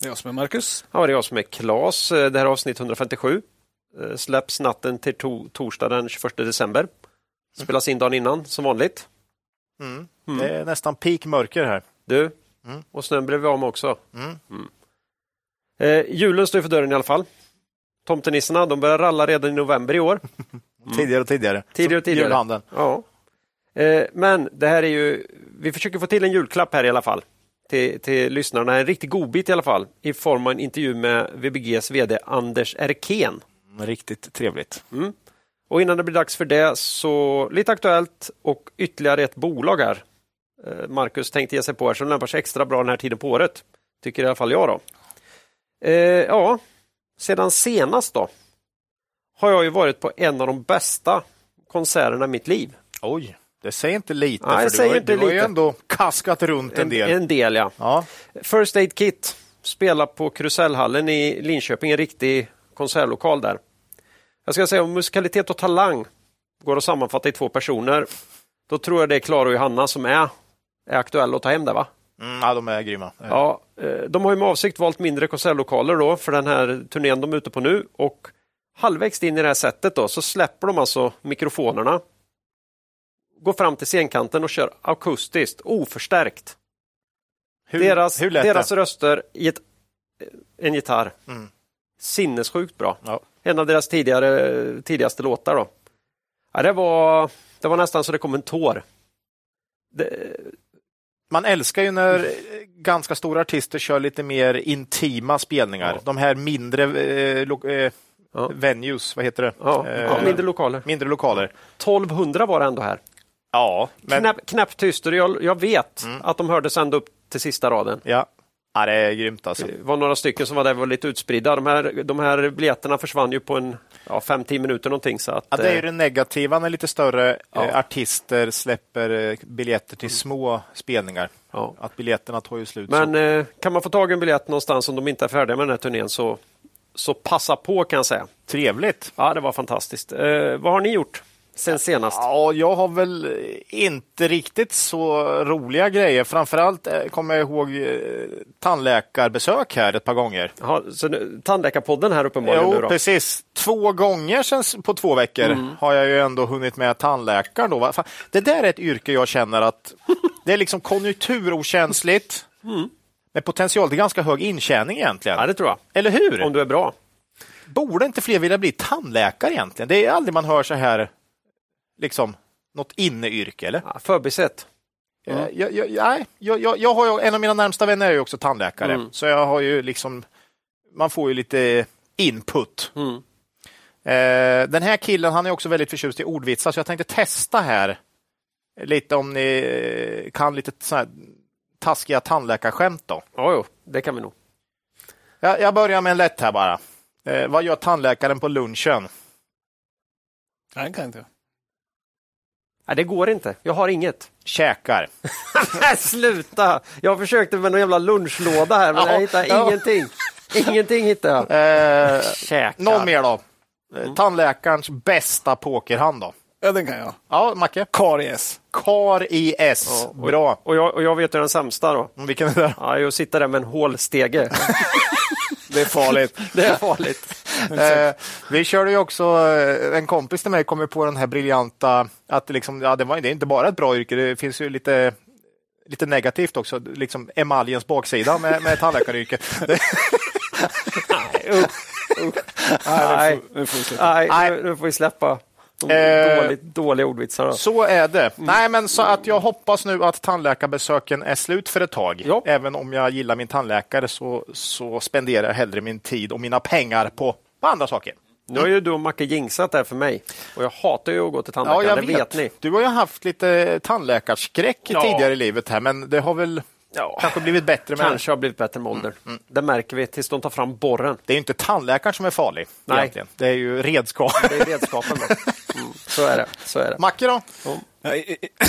Det är jag som är Marcus. Ja, det är jag som är Klas. Det här är avsnitt 157. Eh, Släpps natten till to torsdag den 21 december. Spelas in dagen innan som vanligt. Mm. Det är nästan peak mörker här. Du, Mm. och snön av med också. Mm. Eh, julen står för dörren i alla fall. Tomtenissarna de börjar ralla redan i november i år. Tidigare och tidigare. Tidigare och tidigare. julhandeln. Ja. Eh, men det här är ju, vi försöker få till en julklapp här i alla fall. Till, till lyssnarna, en riktig godbit i alla fall. I form av en intervju med VBGs VD Anders Erkén. Riktigt trevligt. Och innan det blir dags för det så lite aktuellt och ytterligare ett bolag här. Eh, Marcus tänkte ge sig på här som lämpar sig extra bra den här tiden på året. Tycker i alla fall jag då. Eh, ja, sedan senast då har jag ju varit på en av de bästa konserterna i mitt liv. Oj, det säger inte lite. Nej, för du har, du har ju ändå kaskat runt en del. En del ja. Ja. First Aid Kit spelar på Krusellhallen i Linköping, en riktig konsertlokal där. Jag ska säga om musikalitet och talang går att sammanfatta i två personer. Då tror jag det är Klara och Johanna som är, är aktuella att ta hem det va? Mm, ja, de är grymma. Ja, eh, de har ju med avsikt valt mindre konsertlokaler då för den här turnén de är ute på nu och halvvägs in i det här sättet då så släpper de alltså mikrofonerna, går fram till scenkanten och kör akustiskt, oförstärkt. Hur, deras hur deras det? röster i ett, en gitarr. Mm. Sinnessjukt bra. Ja. En av deras tidigare, tidigaste låtar. Då. Ja, det, var, det var nästan så det kom en tår. Det, Man älskar ju när eh, ganska stora artister kör lite mer intima spelningar. Ja. De här mindre eh, lo- eh, Ja. venues, vad heter det? Eh, mindre lokaler. mindre lokaler. 1200 var det ändå här. Ja, men Knäpp, knäpptyst jag, jag vet Mm. att de hördes ända upp till sista raden. ja. ja, det är grymt alltså. Det var några stycken som var där var lite utspridda. De här, de här biljetterna försvann ju på en ja, 5-10 minuter någonting. Så att, Ja, det är ju eh, det negativa när lite större Ja. eh, artister släpper eh, biljetter till små spelningar. ja. Att biljetterna tar ju slut. Men så. kan man få tag i en biljett någonstans om de inte är färdiga med den här turnén så, så passa på kan jag säga. Trevligt! Ja, det var fantastiskt. Eh, vad har ni gjort sen senast? Ja, jag har väl inte riktigt så roliga grejer. Framförallt eh, kommer jag ihåg eh, tandläkarbesök här ett par gånger. Jaha, så nu, tandläkarpodden här uppenbarligen nu Jo, då? precis. Två gånger sen, på två veckor har jag ju ändå hunnit med tandläkaren. Då. Fan, Det där är ett yrke jag känner att det är liksom konjunkturokänsligt. Med potential till ganska hög intjäning egentligen. Ja, det tror jag. Eller hur? Om du är bra. Borde inte fler vilja bli tandläkare egentligen? Det är aldrig man hör så här, liksom, något inneyrke, eller? Ja, förbisett. Eh, Jag, jag, nej, jag, jag, jag har ju, en av mina närmsta vänner är ju också tandläkare, Mm. så jag har ju liksom, man får ju lite input. Mm. Eh, den här killen, han är också väldigt förtjust i ordvitsar, så jag tänkte testa här lite om ni kan lite så här taskiga tandläkarskämt då. Ja, jo, det kan vi nog. Jag, jag börjar med en lätt här bara. Eh, vad gör tandläkaren på lunchen? Nej, kan inte jag. Nej, det går inte. Jag har inget. Käkar. Sluta! Jag försökte med någon jävla lunchlåda här, men Ja, jag hittade ja. ingenting. Ingenting hittade jag. Eh, Käkar. någon mer då? Eh, Tandläkarens bästa pokerhand då? Ja, den kan jag. Ja, Macke? Karies. Kar i S. Ja, och- Bra. Och jag, och jag vet ju den sämsta då. Mm, Vilken är det? Ja, jag sitter där med en hålstege. Det är farligt. Det är farligt. eh, vi körde ju också, eh, en kompis till mig kom ju på den här briljanta, att liksom, ja, det, var, det är inte bara ett bra yrke, det finns ju lite lite negativt också, liksom emaljens baksida med, med tandläkaryrket. Nej, vi sluta. nej, nu får vi släppa de Eh, dåligt, dåliga ordvitsarna. Så är det. Nej, men så att jag hoppas nu att tandläkarbesöken är slut för ett tag. Ja. Även om jag gillar min tandläkare så, så spenderar jag hellre min tid och mina pengar på, på andra saker. Nu har ju du och Macke jinxat det här för mig. Och jag hatar ju att gå till Ja, tandläkaren, jag det vet ni. Du har ju haft lite tandläkarskräck Ja. tidigare i livet här, men det har väl Ja, Kanske blivit bättre med kanske har blivit bättre med åldern. Det märker vi tills de tar fram borren. Det är ju inte tandläkaren som är farlig. Nej. Egentligen. Det är ju redskap. Det är redskapen. Då. Mm, så är det. Så är det. Macke då?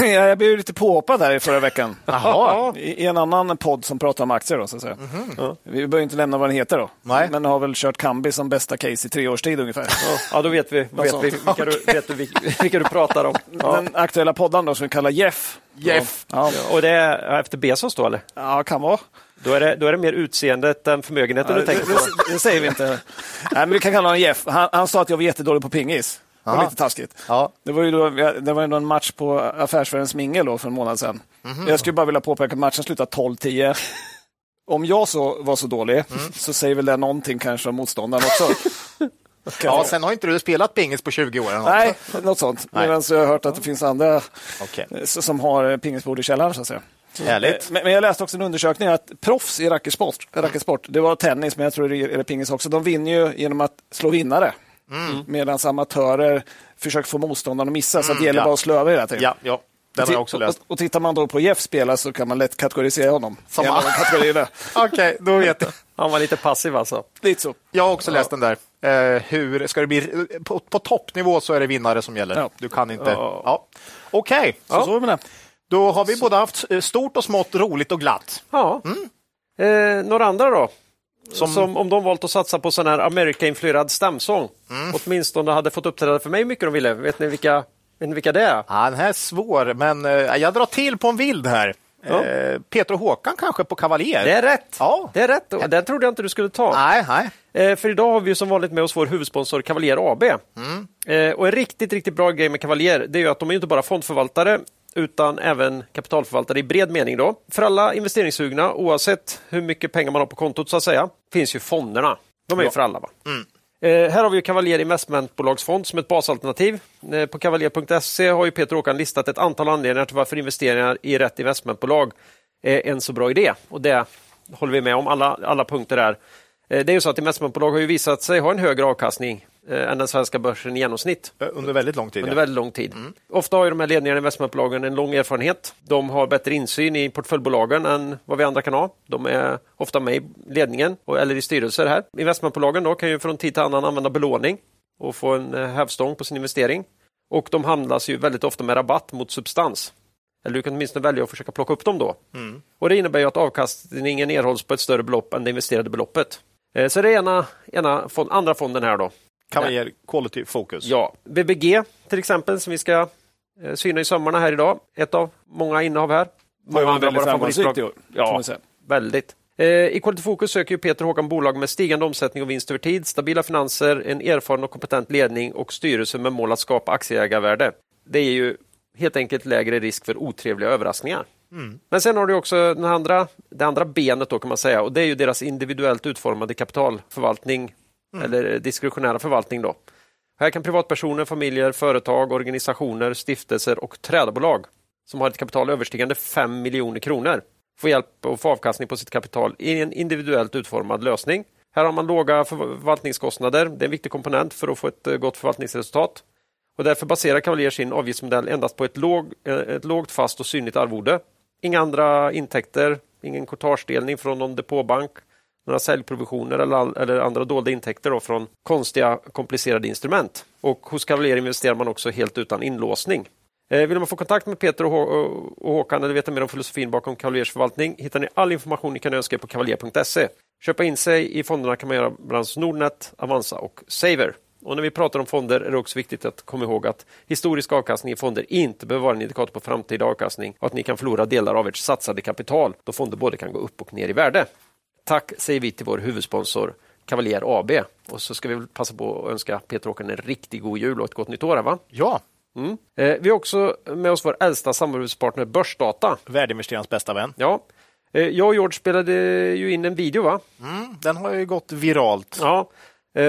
Jag, blev lite påhoppad här i förra veckan. Jaha. I, en annan podd som pratar om aktier. Då, så att säga. Ja. Vi behöver inte nämna vad den heter då. Nej. Men har väl kört Kambi som bästa case i tre års tid ungefär. Ja, då vet vi, vet vi vilka, du, vet du vil- vilka du pratar om. Ja. Den aktuella podden då, som vi kallar Jeff. Jeff. Ja, Och det är efter Bezos då, eller? ja kan vara. Då är det, då är det mer utseendet än förmögenheten Ja, du det, tänker på. det, det säger vi inte. Nej, men vi kan kalla honom Jeff. Han, han sa att jag var jättedålig på pingis. Det var lite taskigt. Ja. Det var ju då, det var ändå en match på Affärsvärldens mingel då för en månad sedan. Mhm. Jag skulle bara vilja påpeka att matchen slutade 12-10. Om jag så var så dålig Mm. så säger väl det någonting kanske om motståndaren också. Ja, sen har inte du spelat pingis på 20 år. Nej, något sånt. Medan jag har hört att det finns andra Okej. eh, som har eh, pingisbord i källaren. Så att säga. Härligt. Men, men jag läste också en undersökning att proffs i racketsport, racketsport, det var tennis, men jag tror det är pingis också, de vinner ju genom att slå vinnare. Mm. Medan amatörer försöker få motståndaren att missa, så att det gäller ja. bara att slå över hela tiden. Ja, ja. Den har jag också läst. Och, och tittar man då på Jeff spela så kan man lätt kategorisera honom. Okej, då vet jag. Han var lite passiv alltså. Lite så. Jag har också läst den där. Eh, hur ska det bli? På, på toppnivå så är det vinnare som gäller. Ja. Du kan inte. Ja. Ja. Okej, Så, så är det med det. då har vi både haft eh, stort och smått, roligt och glatt. Ja. Eh, några andra då? Som- Som, om de valt att satsa på sån här America-influerad stamsång. Åtminstone hade fått uppträda för mig hur mycket de ville. Vet ni vilka, vet ni vilka det är? Ja, den här är svår, men eh, jag drar till på en vild här. Ja. Eh, Peter och Håkan kanske på Cavalier? Det är rätt! Ja. Det är rätt. Och Den trodde jag inte du skulle ta. Nej, nej. Eh, för idag har vi som vanligt med oss vår huvudsponsor Cavalier AB. Eh, och en riktigt, riktigt bra grej med Cavalier det är ju att de är inte bara fondförvaltare utan även kapitalförvaltare i bred mening. Då. För alla investeringssugna, oavsett hur mycket pengar man har på kontot så att säga, finns ju fonderna. De är ju för alla. Va? Eh, här har vi Cavalier Investmentbolagsfond som ett basalternativ. Eh, på cavalier.se har ju Peter Åkan listat ett antal anledningar till varför investeringar i rätt investmentbolag är en så bra idé. Och det håller vi med om, alla, alla punkter där. Eh, det är ju så att investmentbolag har ju visat sig ha en högre avkastning än den svenska börsen i genomsnitt Eh, Under väldigt lång tid. under ja. väldigt lång tid. Ofta har de här ledningarna i investmentbolagen en lång erfarenhet. De har bättre insyn i portföljbolagen än vad vi andra kan ha. De är ofta med i ledningen eller i styrelser här. Investmentbolagen då kan ju från tid till annan använda belåning och få en eh, hävstång på sin investering. Och de handlas ju väldigt ofta med rabatt mot substans. Eller du kan åtminstone välja att försöka plocka upp dem då. Och Det innebär ju att avkastningen erhålls på ett större belopp än det investerade beloppet. Eh, Så det är ena, ena fond, andra fonden här då. Cavalier Quality Focus. Ja, BBG till exempel som vi ska eh, syna i sömmarna här idag. Ett av många innehav här. Många andra våra favoritbolag. år, kan Ja, man väldigt. Eh, I Quality Focus söker Peter Håkan bolag med stigande omsättning och vinst över tid, stabila finanser, en erfaren och kompetent ledning och styrelse med mål att skapa aktieägarvärde. Det är ju helt enkelt lägre risk för otrevliga överraskningar. Men sen har du också den andra, det andra benet då kan man säga och det är ju deras individuellt utformade kapitalförvaltning Mm. eller diskretionära förvaltning. Då. Här kan privatpersoner, familjer, företag, organisationer, stiftelser och trädbolag som har ett kapital överstigande 5 miljoner kronor få hjälp och få avkastning på sitt kapital i en individuellt utformad lösning. Här har man låga förvaltningskostnader. Det är en viktig komponent för att få ett eh, gott förvaltningsresultat. Och därför baserar Cavalier sin avgiftsmodell endast på ett, låg, eh, ett lågt, fast och synligt arvode. Inga andra intäkter, ingen kortagedelning från någon depåbank, några säljprovisioner eller, eller andra dolda intäkter då från konstiga, komplicerade instrument. Och hos Cavalier investerar man också helt utan inlåsning. Eh, vill man få kontakt med Peter och, Hå- och Håkan eller veta mer om filosofin bakom Cavaliers förvaltning hittar ni all information ni kan önska på cavalier.se. Köpa in sig i fonderna kan man göra bland annat Nordnet, Avanza och Saver. Och när vi pratar om fonder är det också viktigt att komma ihåg att historisk avkastning i fonder inte behöver vara en indikator på framtida avkastning och att ni kan förlora delar av ert satsade kapital då fonder både kan gå upp och ner i värde. Tack säger vi till vår huvudsponsor Cavalier AB. Och så ska vi passa på att önska Peter Håkan en riktigt god jul och ett gott nytt år. Va? Ja, Mm. Eh, vi har också med oss vår äldsta samarbetspartner Börsdata. värdeinvesterarens bästa vän. Ja. Eh, jag och George spelade ju in en video va? Mm, den har ju gått viralt. Ja. Eh,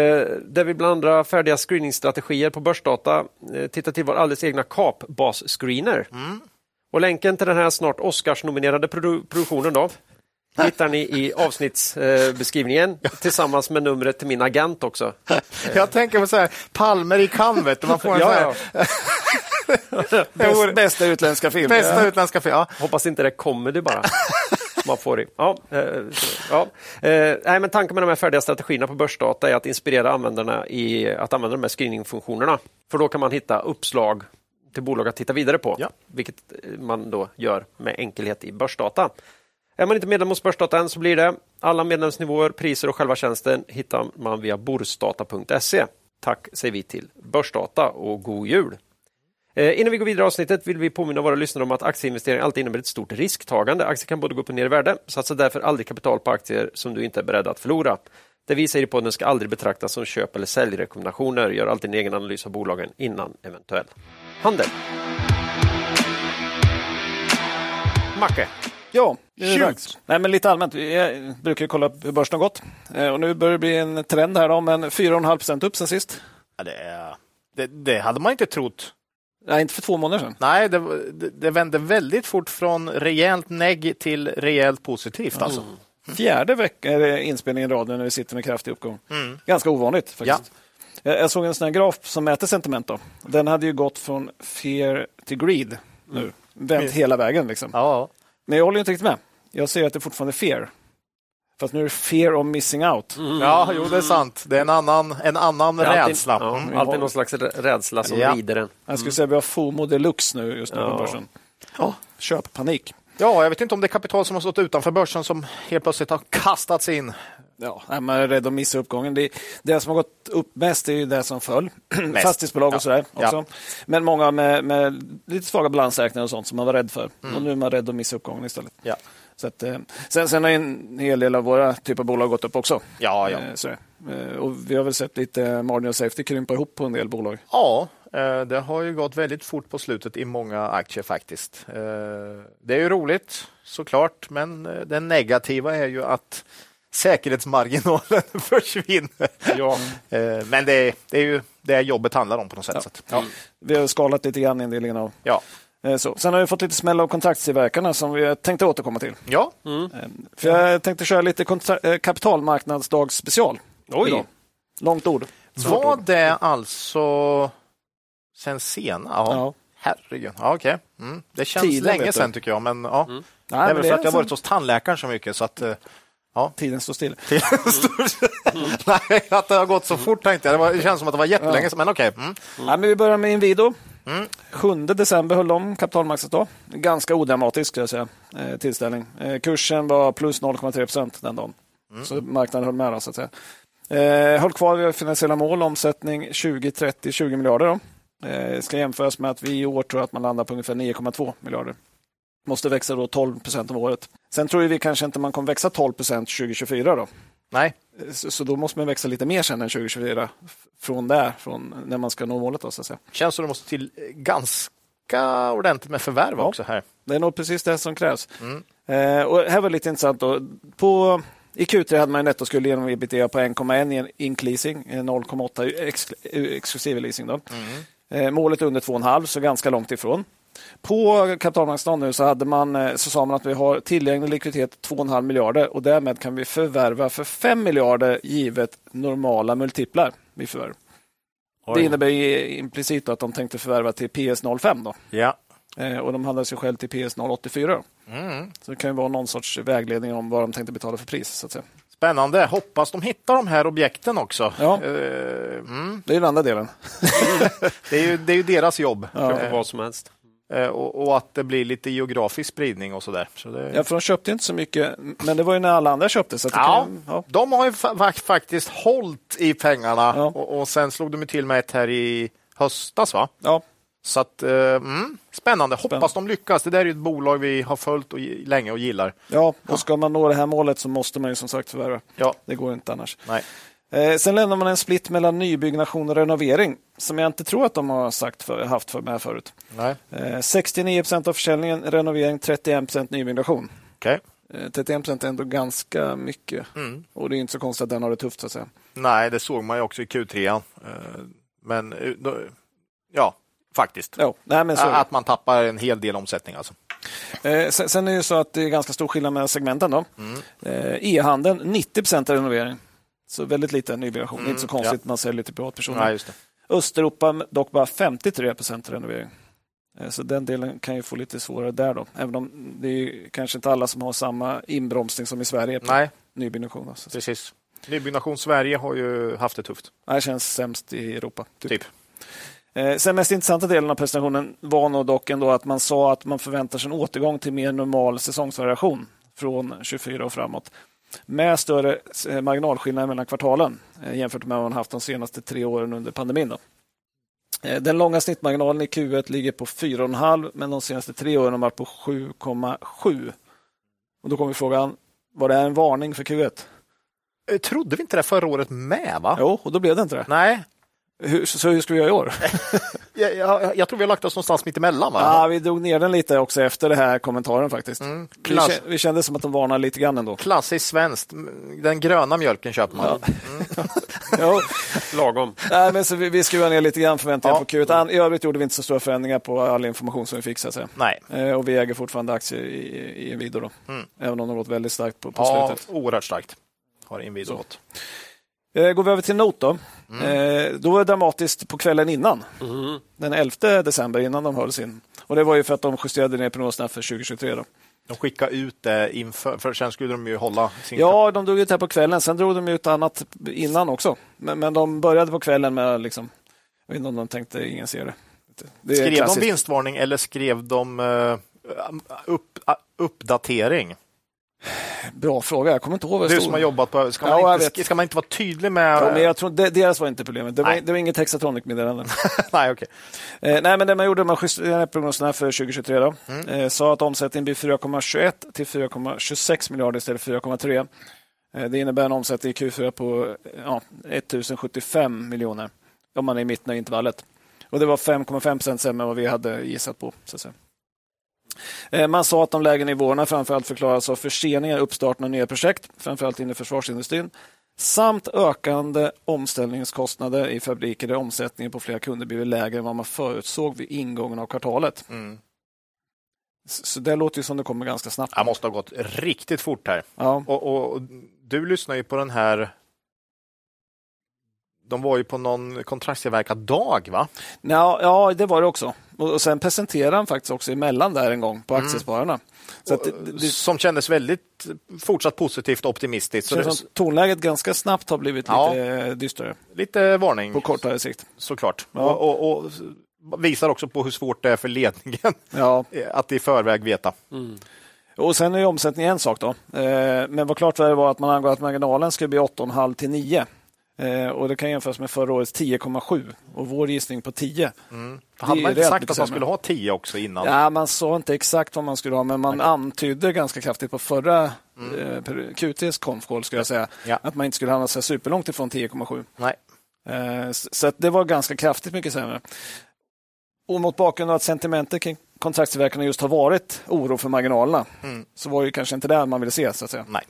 där vi bland andra färdiga screeningstrategier på Börsdata eh, tittar till vår alldeles egna kapbas-screener. Och länken till den här snart Oscars-nominerade produ- produktionen då hittar ni i avsnittsbeskrivningen tillsammans med numret till min agent också. Jag tänker på så här, palmer i Cannes, vet du. man får en Ja, så här, ja. Bäst, bästa utländska film. bästa utländska film. Ja. Hoppas inte det är comedy bara. man får i. Ja, eh, ja. Eh, nej, men tanken med de här färdiga strategierna på börsdata är att inspirera användarna i att använda de här screeningfunktionerna. För då kan man hitta uppslag till bolag att titta vidare på, Ja. vilket man då gör med enkelhet i börsdata. Är man inte medlem hos Börsdata än så blir det. Alla medlemsnivåer, priser och själva tjänsten hittar man via borsdata.se. Tack säger vi till Börsdata och god jul! Eh, innan vi går vidare i avsnittet vill vi påminna våra lyssnare om att aktieinvestering alltid innebär ett stort risktagande. Aktier kan både gå upp och ner i värde. Satsa därför aldrig kapital på aktier som du inte är beredd att förlora. Det vi säger i podden ska aldrig betraktas som köp eller säljrekommendationer. Gör alltid en egen analys av bolagen innan eventuell handel. Macke, Ja, det är dags. Nej, men lite allmänt. Jag brukar kolla hur börsen har gått. Eh, Och nu börjar det bli en trend här, då, men 4,5 procent upp sen sist. Ja, det, är- det, det hade man inte trott. Nej, inte för två månader sedan. Nej, det, det, vände väldigt fort från rejält negg till rejält positivt. Alltså. Fjärde veckan är det inspelning i radion när vi sitter med kraftig uppgång. Ganska ovanligt faktiskt. Jag jag såg en sån här graf som mäter sentiment. Då. Den hade ju gått från fear till greed nu. Vänt hela vägen. Liksom. Ja. Men jag håller inte riktigt med. Jag ser att det fortfarande är fear. Fast nu är det fear of missing out. ja, jo det är sant. Det är en annan, en annan är alltid, rädsla. ja, Mm. alltid någon slags rädsla som Ja. rider en. Jag skulle säga att vi har FOMO deluxe nu just nu Ja. på börsen. Ja, köppanik. Ja, jag vet inte om det är kapital som har stått utanför börsen som helt plötsligt har kastats in. Ja, man är rädd att missa uppgången. Det, det som har gått upp mest är ju det som föll. Fastighetsbolag och Ja. sådär Ja. också. Men många med, med lite svaga balansräkningar och sånt som man var rädd för. Och nu är man rädd att missa uppgången istället. Ja. Så att, eh, sen, sen har en hel del av våra typer av bolag gått upp också. Ja, ja. Eh, så, eh, och vi har väl sett lite marginal safety krympa ihop på en del bolag. Ja, det har ju gått väldigt fort på slutet i många aktier faktiskt. Det är ju roligt såklart, men det negativa är ju att säkerhetsmarginalen försvinner. Ja. Eh, Men det är, det är ju det jobbet handlar om på något sätt. att- Ja. Vi har skalat lite grann i en del av Ja. eh, så. Sen har vi fått lite smäll av kontraktstillverkarna som vi tänkte återkomma till. Ja. Eh, För jag tänkte köra lite kapitalmarknadsdagsspecial. Oj. idag. Långt ord. Svårt Var ord. det alltså sen sena? Ja. Ja. Herregud. Ja, okej. Mm. Det känns Tiden, länge sedan tycker jag, men ja. Nej, det är väl för att jag har varit hos tandläkaren så mycket så att eh, Tiden står still. Nej, att det har gått så fort tänkte jag. Det, var, det känns som att det var jättelänge sedan, men okej. Mm. Nej, men vi börjar med Inwido. 7 december höll de kapitalmarknadsdag. Ganska odramatisk ska jag säga, eh, tillställning. Eh, kursen var plus 0,3 procent den dagen. Så marknaden höll med. Då, så att säga. Eh, höll kvar vid finansiella mål, omsättning 20, 30, 20 miljarder. Då. Eh, ska jämföras med att vi i år tror att man landar på ungefär 9,2 miljarder. Måste växa då 12 procent om året. Sen tror vi kanske inte man kommer växa 12 procent 2024. Då. Nej, Så, så då måste man växa lite mer sen än 2024 f- från där, från när man ska nå målet. Då, så att säga. känns som det måste till eh, ganska ordentligt med förvärv också här. Det är nog precis det som krävs. Eh, och här var lite intressant. Då. På, I Q3 hade man en nettoskuld genom ebitda på 1,1 i inkleasing, eh, 0,8 i ex, exklusive leasing. Då. Eh, målet under 2,5 så ganska långt ifrån. På kapitalmarknadsdagen nu så, hade man, eh, så sa man att vi har tillgänglig likviditet 2,5 miljarder och därmed kan vi förvärva för 5 miljarder givet normala multiplar vid förvärv. Det innebär ju implicit att de tänkte förvärva till PS 05 då. Ja. Eh, och de handlar sig själv till PS 084. Mm. Så det kan ju vara någon sorts vägledning om vad de tänkte betala för pris. Så att säga. Spännande. Hoppas de hittar de här objekten också. Ja. Eh, mm. Det är den andra delen. det, är ju, det är ju deras jobb. Ja. Vad som helst. Eh, och, och att det blir lite geografisk spridning och sådär. Så det... Ja, för de köpte inte så mycket, men det var ju när alla andra köpte. Så Ja, kan, ja. de har ju fa- fa- faktiskt hållit i pengarna Ja. och, och sen slog de till med ett här i höstas. va? Ja, Så att, eh, mm, spännande. Hoppas de lyckas. Det där är ju ett bolag vi har följt och, länge och gillar. ja, och ska man nå det här målet så måste man ju som sagt förvärva. Ja, Det går inte annars. nej. Eh, sen lämnar man en split mellan nybyggnation och renovering som jag inte tror att de har sagt för, haft för, med förut. nej. Eh, 69 procent av försäljningen renovering, 31 procent nybyggnation. Eh, 31 procent är ändå ganska mycket. Mm. Och det är inte så konstigt att den har det tufft. Så att säga. Nej, det såg man ju också i Q3. Eh, Men eh, då, ja, faktiskt. Ja, nej, men så. Att man tappar en hel del omsättning. Alltså. Eh, sen, sen är det ju så att det är ganska stor skillnad mellan segmenten. Då. Eh, E-handeln 90 procent renovering. Så väldigt lite nybyggnation. inte så konstigt, man säljer till privatpersoner. Det. Östeuropa dock bara 53 procent renovering. Eh, Så den delen kan ju få lite svårare där då. Även om det är kanske inte alla som har samma inbromsning som i Sverige på Nej, nybyggnation. Alltså. precis. Nybyggnation Sverige har ju haft det tufft. Det känns sämst i Europa. Typ. Typ. Eh, sen mest intressanta delen av presentationen var nog dock ändå att man sa att man förväntar sig en återgång till mer normal säsongsvariation från 24 och framåt. Med större eh, marginalskillnader mellan kvartalen eh, jämfört med vad man haft de senaste tre åren under pandemin. Då. Eh, Den långa snittmarginalen i Q1 ligger på 4,5 men de senaste tre åren har varit på 7,7. Och Då kommer frågan, var det en varning för Q1? Eh, Trodde vi inte det förra året med? va? Jo, och då blev det inte det. Nej, Hur, så hur ska vi göra i år? jag, jag, jag tror vi har lagt oss någonstans mitt emellan. Va? Ja, vi drog ner den lite också efter det här kommentaren faktiskt. Mm. Vi, vi kände som att de varnade lite grann ändå. klassiskt svenskt. Den gröna mjölken köper man. Ja. Lagom. Nej, men så vi, vi skruvar ner lite grann förväntningarna Ja. på Q1. An- I övrigt gjorde vi inte så stora förändringar på all information som vi fick. Så att säga. Nej. Eh, och vi äger fortfarande aktier i, i Inwido. Mm. Även om de gått väldigt starkt på, på Ja, slutet. oerhört starkt har Inwido Så. gått. Eh, går vi över till Note då. Mm. Eh, då var det dramatiskt på kvällen innan. Mm. Den 11 december innan de höll sin. Och det var ju för att de justerade ner prognoserna för 2023. Då. De skickade ut det inför, för sen skulle de ju hålla sin... Ja, de drog ut här på kvällen. Sen drog de ut annat innan också. Men, men de började på kvällen med, liksom, jag vet inte om de tänkte ingen ser det. det Skrev de klassiskt. vinstvarning eller skrev de eh, upp, uh, uppdatering? Bra fråga, jag kommer inte ihåg vad Du som har jobbat på... Ska man, inte, ska man inte vara tydlig med... Ja, men jag tror, det, deras var inte problemet. Det var, Nej. det var inget Hexatronic-meddelande. Nej, okej. eh, nej, men det man gjorde, man justerade prognoserna för 2023. Då. Mm. Eh, sa att omsättningen blir 4,21 till 4,26 miljarder istället för 4,3. Eh, det innebär en omsättning i Q4 på ja, 1075 miljoner om man är i mitten av intervallet. Och Det var 5,5 procent sämre än vad vi hade gissat på. Så att säga. Eh, Man sa att de lägre nivåerna framförallt förklaras av förseningar i uppstarten av nya projekt, framförallt inom försvarsindustrin, samt ökande omställningskostnader i fabriker där omsättningen på flera kunder blivit lägre än vad man förutsåg vid ingången av kvartalet. Mm. Så det låter ju som det kommer ganska snabbt. Jag måste ha gått riktigt fort här. Ja, Och, och, och du lyssnar ju på den här... De var ju på någon kontraktstillverkad dag, va? ja, ja det var det också. Och, Sen presenterade han faktiskt också emellan där en gång på Mm. Aktiespararna. Så att det, det, Som kändes väldigt fortsatt positivt och optimistiskt. Så det, som tonläget ganska snabbt har blivit Ja. lite eh, dystrare lite varning, på kortare sikt. såklart. Ja. Och, och, och visar också på hur svårt det är för ledningen Ja, att i förväg veta. Och sen är ju omsättningen en sak då. Eh, Men vad klart var det var att man angav att marginalen skulle bli 8,5 till 9. Eh, Och det kan jämföras med förra årets 10,7 och vår gissning på 10. Hade Det är man inte sagt att man skulle ha 10 också innan? Ja, man sa inte exakt vad man skulle ha, men man antydde ganska kraftigt på förra eh, per- QTs konfkål, skulle jag säga, Ja. att man inte skulle hamna så superlångt ifrån 10,7. Nej. Eh, Så det var ganska kraftigt mycket sämre. Och mot bakgrund av att sentimentet kring kontraktstillverkarna just har varit oro för marginalerna, Mm. så var det ju kanske inte det man ville se. så att säga. Nej.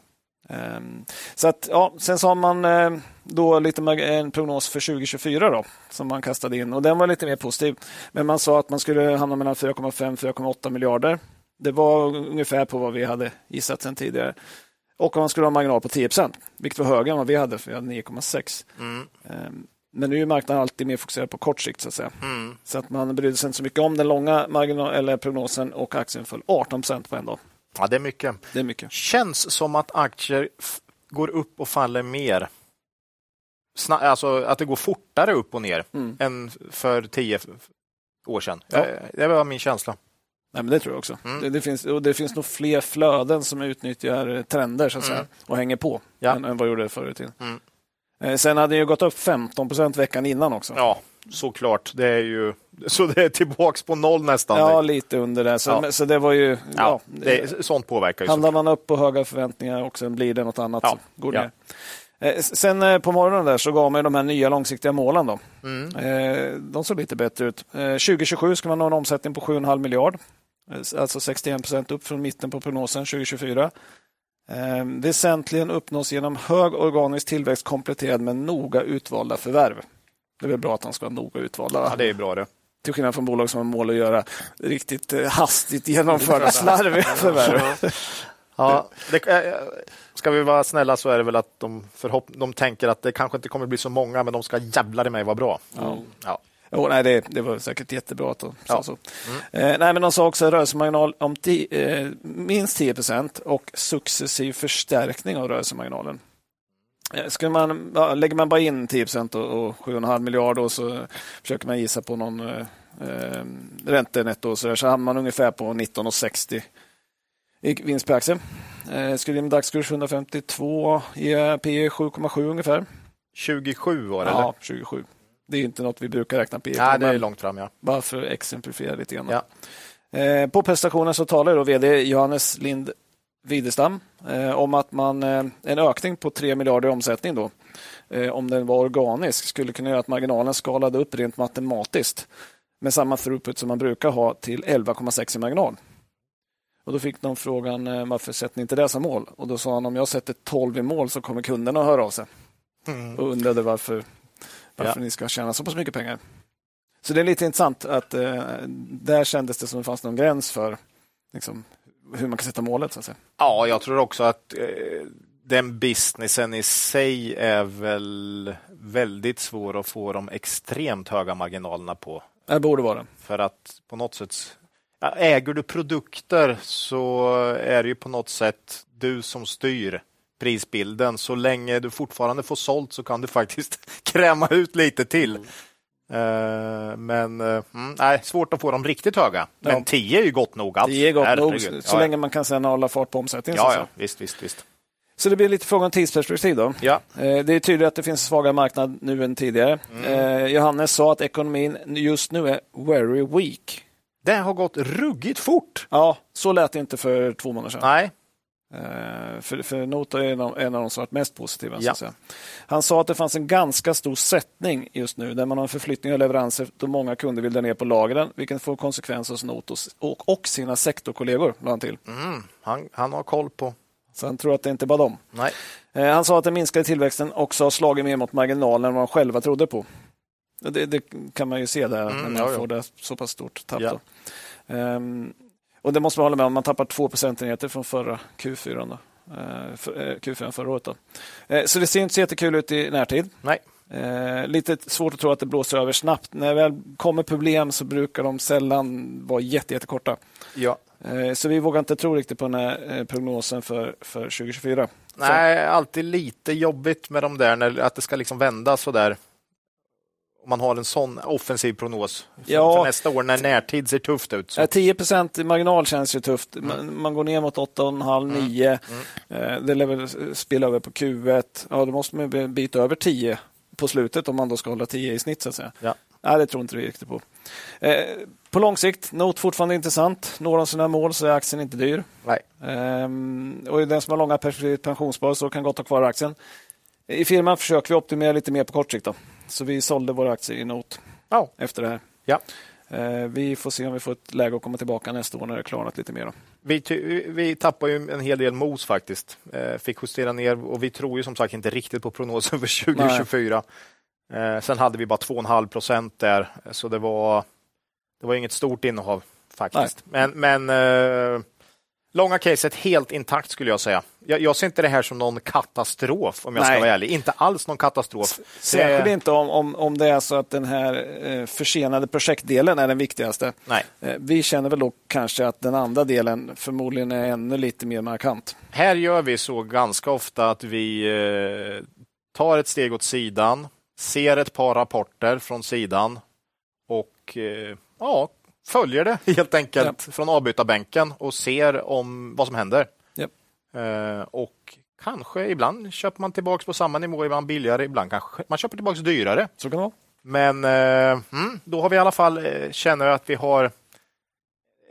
Ehm, Så att, ja, sen så har man eh, då lite en prognos för 2024 då, som man kastade in och den var lite mer positiv. Men man sa att man skulle hamna mellan 4,5-4,8 miljarder. Det var ungefär på vad vi hade gissat sen tidigare. Och man skulle ha en marginal på 10 procent, vilket var högre än vad vi hade, för vi hade 9,6. Mm. Ehm, Men nu är marknaden alltid mer fokuserad på kort sikt. Så att, säga. Mm. så att man brydde sig inte så mycket om den långa marginal eller prognosen och aktien föll 18 procent på en dag. Ja, det är mycket. Det är mycket. Känns som att aktier går upp och faller mer. Sna- alltså att det går fortare upp och ner Mm. än för tio år sedan. Ja. Eh, Det var min känsla. Nej, men det tror jag också. Mm. Det, det, finns, och det finns nog fler flöden som utnyttjar eh, trender så att säga, Mm. och hänger på Ja. än, än vad det gjorde förr i tiden. Mm. Eh, Sen hade det ju gått upp 15 procent veckan innan också. Ja, såklart. Det är ju så det är tillbaks på noll nästan. Ja, lite under det. Så, Ja. så det var ju... Ja, Ja, det sånt påverkar ju. Handlar man upp på höga förväntningar och sen blir det något annat Ja. så går det ner. Eh, Sen eh, på morgonen där så gav man de här nya långsiktiga målen. Då. Mm. Eh, De såg lite bättre ut. Eh, 2027 ska man ha en omsättning på 7,5 miljard. Alltså 61 procent upp från mitten på prognosen 2024. Eh, Väsentligen uppnås genom hög organisk tillväxt kompletterad med noga utvalda förvärv. Det är väl bra att de ska vara noga utvalda. va? Ja, det är bra det. Till skillnad från bolag som har mål att göra riktigt eh, hastigt genomförda slarviga förvärv. Ja, det, eh, ska vi vara snälla så är det väl att de, förhopp- de tänker att det kanske inte kommer bli så många, men de ska jävlar i mig vara bra. Ja. Ja. Oh, nej, det, det var säkert jättebra att de sa så. Mm. Eh, nej, men de sa också rörelsemarginal om ti, eh, minst 10 procent och successiv förstärkning av rörelsemarginalen. Eh, skulle man, ja, lägger man bara in 10 procent och, och 7,5 miljarder och så försöker man gissa på någon eh, eh räntenetto så, där, så hamnar man ungefär på 19,60 i vinst per aktie. Eh, skulle en dagskurs 152, ge P 7,7 ungefär. 27 år, ja, eller? Ja, 27. Det är inte något vi brukar räkna P Nej, det är långt fram. Ja. Bara för att exemplifiera lite grann. Ja. Eh, på prestationen så talar då vd Johannes Lind Widestam eh, om att man, eh, en ökning på 3 miljarder i omsättning då, eh, om den var organisk, skulle kunna göra att marginalen skalade upp rent matematiskt med samma throughput som man brukar ha till 11,6 i marginal. Och Då fick de frågan varför sätter ni inte det som mål? Och Då sa han om jag sätter 12 i mål så kommer kunderna att höra av sig. Mm. Och undrade varför, varför ja. ni ska tjäna så pass mycket pengar. Så det är lite intressant att eh, där kändes det som det fanns någon gräns för liksom, hur man kan sätta målet. Så att säga. Ja, jag tror också att eh, den businessen i sig är väl väldigt svår att få de extremt höga marginalerna på. Det borde vara. För att på något sätt Äger du produkter så är det ju på något sätt du som styr prisbilden. Så länge du fortfarande får sålt så kan du faktiskt kräma ut lite till. Uh, men uh, nej, svårt att få dem riktigt höga. Men ja. 10 är ju gott nog. 10 är gott nog, så ja, länge man kan sen hålla fart på omsättningen. Ja, ja, visst, visst, visst. Så det blir lite fråga om tidsperspektiv. Då. Ja. Uh, det är tydligt att det finns svagare marknad nu än tidigare. Mm. Johannes sa att ekonomin just nu är very weak. Det har gått ruggigt fort. Ja, så lät det inte för två månader sedan. Nej. Uh, för, för Nota är en av, en av de som varit mest positiva. Ja. Han sa att det fanns en ganska stor sättning just nu där man har en förflyttning av leveranser då många kunder vill dra ner på lagren, vilket får konsekvenser hos Notos och, och sina sektorkollegor. Han, till. Mm, han, han har koll på så han tror att det inte bara dem. Nej. Uh, han sa att den minskade tillväxten också har slagit mer mot marginalen än vad de själva trodde på. Det, det, kan man ju se där, mm, när man ja, får det så pass stort tapp. Ja. Um, och det måste man hålla med om, man tappar två procentenheter från förra Q4. Då. För, uh, Q4 förra året. Då. Uh, så det ser inte så jättekul ut i närtid. Nej. Eh, lite svårt att tro att det blåser över snabbt. När det väl kommer problem så brukar de sällan vara jätte, jättekorta. Ja. Eh, så vi vågar inte tro riktigt på den här prognosen för, för 2024. Nej, så. alltid lite jobbigt med de där, när, att det ska liksom vända så där om man har en sån offensiv prognos för, ja, för nästa år när närtid ser tufft ut. Så. 10% marginal känns ju tufft. Mm. Man, man, går ner mot 8,5-9. Mm. Mm. Det lär väl spela över på Q1. Ja, då måste man en bit över 10 på slutet om man då ska hålla 10 i snitt. Så att säga. Ja. Nej, det tror inte vi riktigt på. Eh, på lång sikt, Note fortfarande intressant. Når de sina mål så är aktien inte dyr. Nej. Eh, och den som har långa perspektiv pensionsspar så kan gott ha kvar aktien. I firman försöker vi optimera lite mer på kort sikt. Då. Så vi sålde våra aktier i Note oh. efter det här. Ja. Eh, vi får se om vi får ett läge att komma tillbaka nästa år när det klarnat lite mer. Vi, vi tappar ju en hel del mos faktiskt. Eh, fick justera ner och vi tror ju som sagt inte riktigt på prognosen för 2024. Eh, sen hade vi bara 2,5 procent där, så det var, det var inget stort innehav faktiskt. Nej. Men, men Långa caset helt intakt skulle jag säga. Jag, jag, ser inte det här som någon katastrof om jag Nej. ska vara ärlig. Inte alls någon katastrof. Särskilt inte om, om, om det är så att den här eh, försenade projektdelen är den viktigaste. Nej. Eh, vi känner väl då kanske att den andra delen förmodligen är ännu lite mer markant. Här gör vi så ganska ofta att vi eh, tar ett steg åt sidan, ser ett par rapporter från sidan och ja, följer det helt enkelt ja. från avbytarbänken och ser om vad som händer. Ja. Eh, och kanske ibland köper man tillbaka på samma nivå, ibland billigare, ibland kanske man köper tillbaka dyrare. Så kan det vara. Men eh, mm, då har vi i alla fall eh, känner att vi har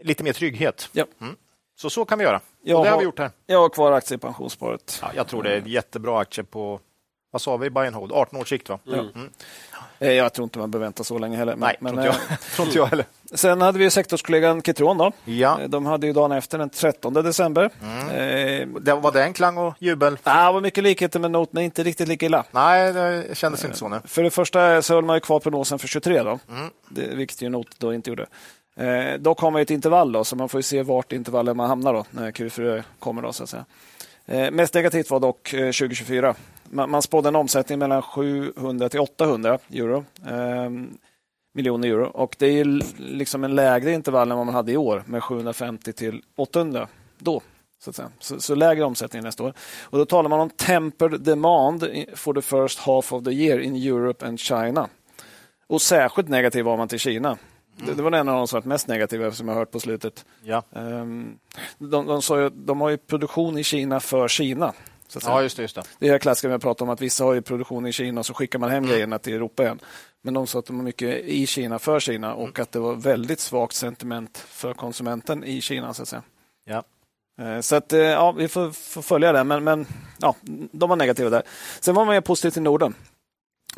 lite mer trygghet. Ja. Mm. Så så kan vi göra. Jag och det har, har vi gjort här. Jag har kvar aktier i pensionssparet. Ja, jag tror det är jättebra aktie på vad sa vi, buy and hold, 18 års sikt va? Mm. Mm. Jag tror inte man behöver vänta så länge heller. Nej, men, tror, inte jag. Eh, tror inte jag heller. Sen hade vi sektorskollegan Kitron. Då. Ja. Eh, de hade ju dagen efter, den 13 december. Mm. Eh, var det en klang och jubel? Det var mycket likheter med Note, men inte riktigt lika illa. Nej, det kändes eh, inte så. Nu. För det första så höll man ju kvar prognosen för 23, då. Mm. Det, vilket ju Note då inte gjorde. Eh, har man ett intervall, då, så man får se vart intervallet man hamnar då, när Q4 kommer. Då, så att säga. Eh, mest negativt var dock 2024 man, man spådde en omsättning mellan 700 till 800 euro. Miljoner euro. Och det är liksom en lägre intervall än vad man hade i år med 750 till 800 då. Så, att säga. Så, så, lägre omsättning nästa år. Och Då talar man om tempered demand for the first half of the year in Europe and China. Och särskilt negativ var man till Kina. Mm. Det, det, var en av de som varit mest negativa som jag hört på slutet. Ja. Um, de, de, sa ju, de har ju produktion i Kina för Kina. Ja, just det, just det. det är klassiska vi pratar om att vissa har ju produktion i Kina och så skickar man hem mm. grejerna till Europa igen. Men de sa att de har mycket i Kina för Kina och mm. att det var väldigt svagt sentiment för konsumenten i Kina. Så att säga. Ja. Eh, så att, eh, ja, vi får, får, följa det, men, men ja, de var negativa där. Sen var man positiv till Norden.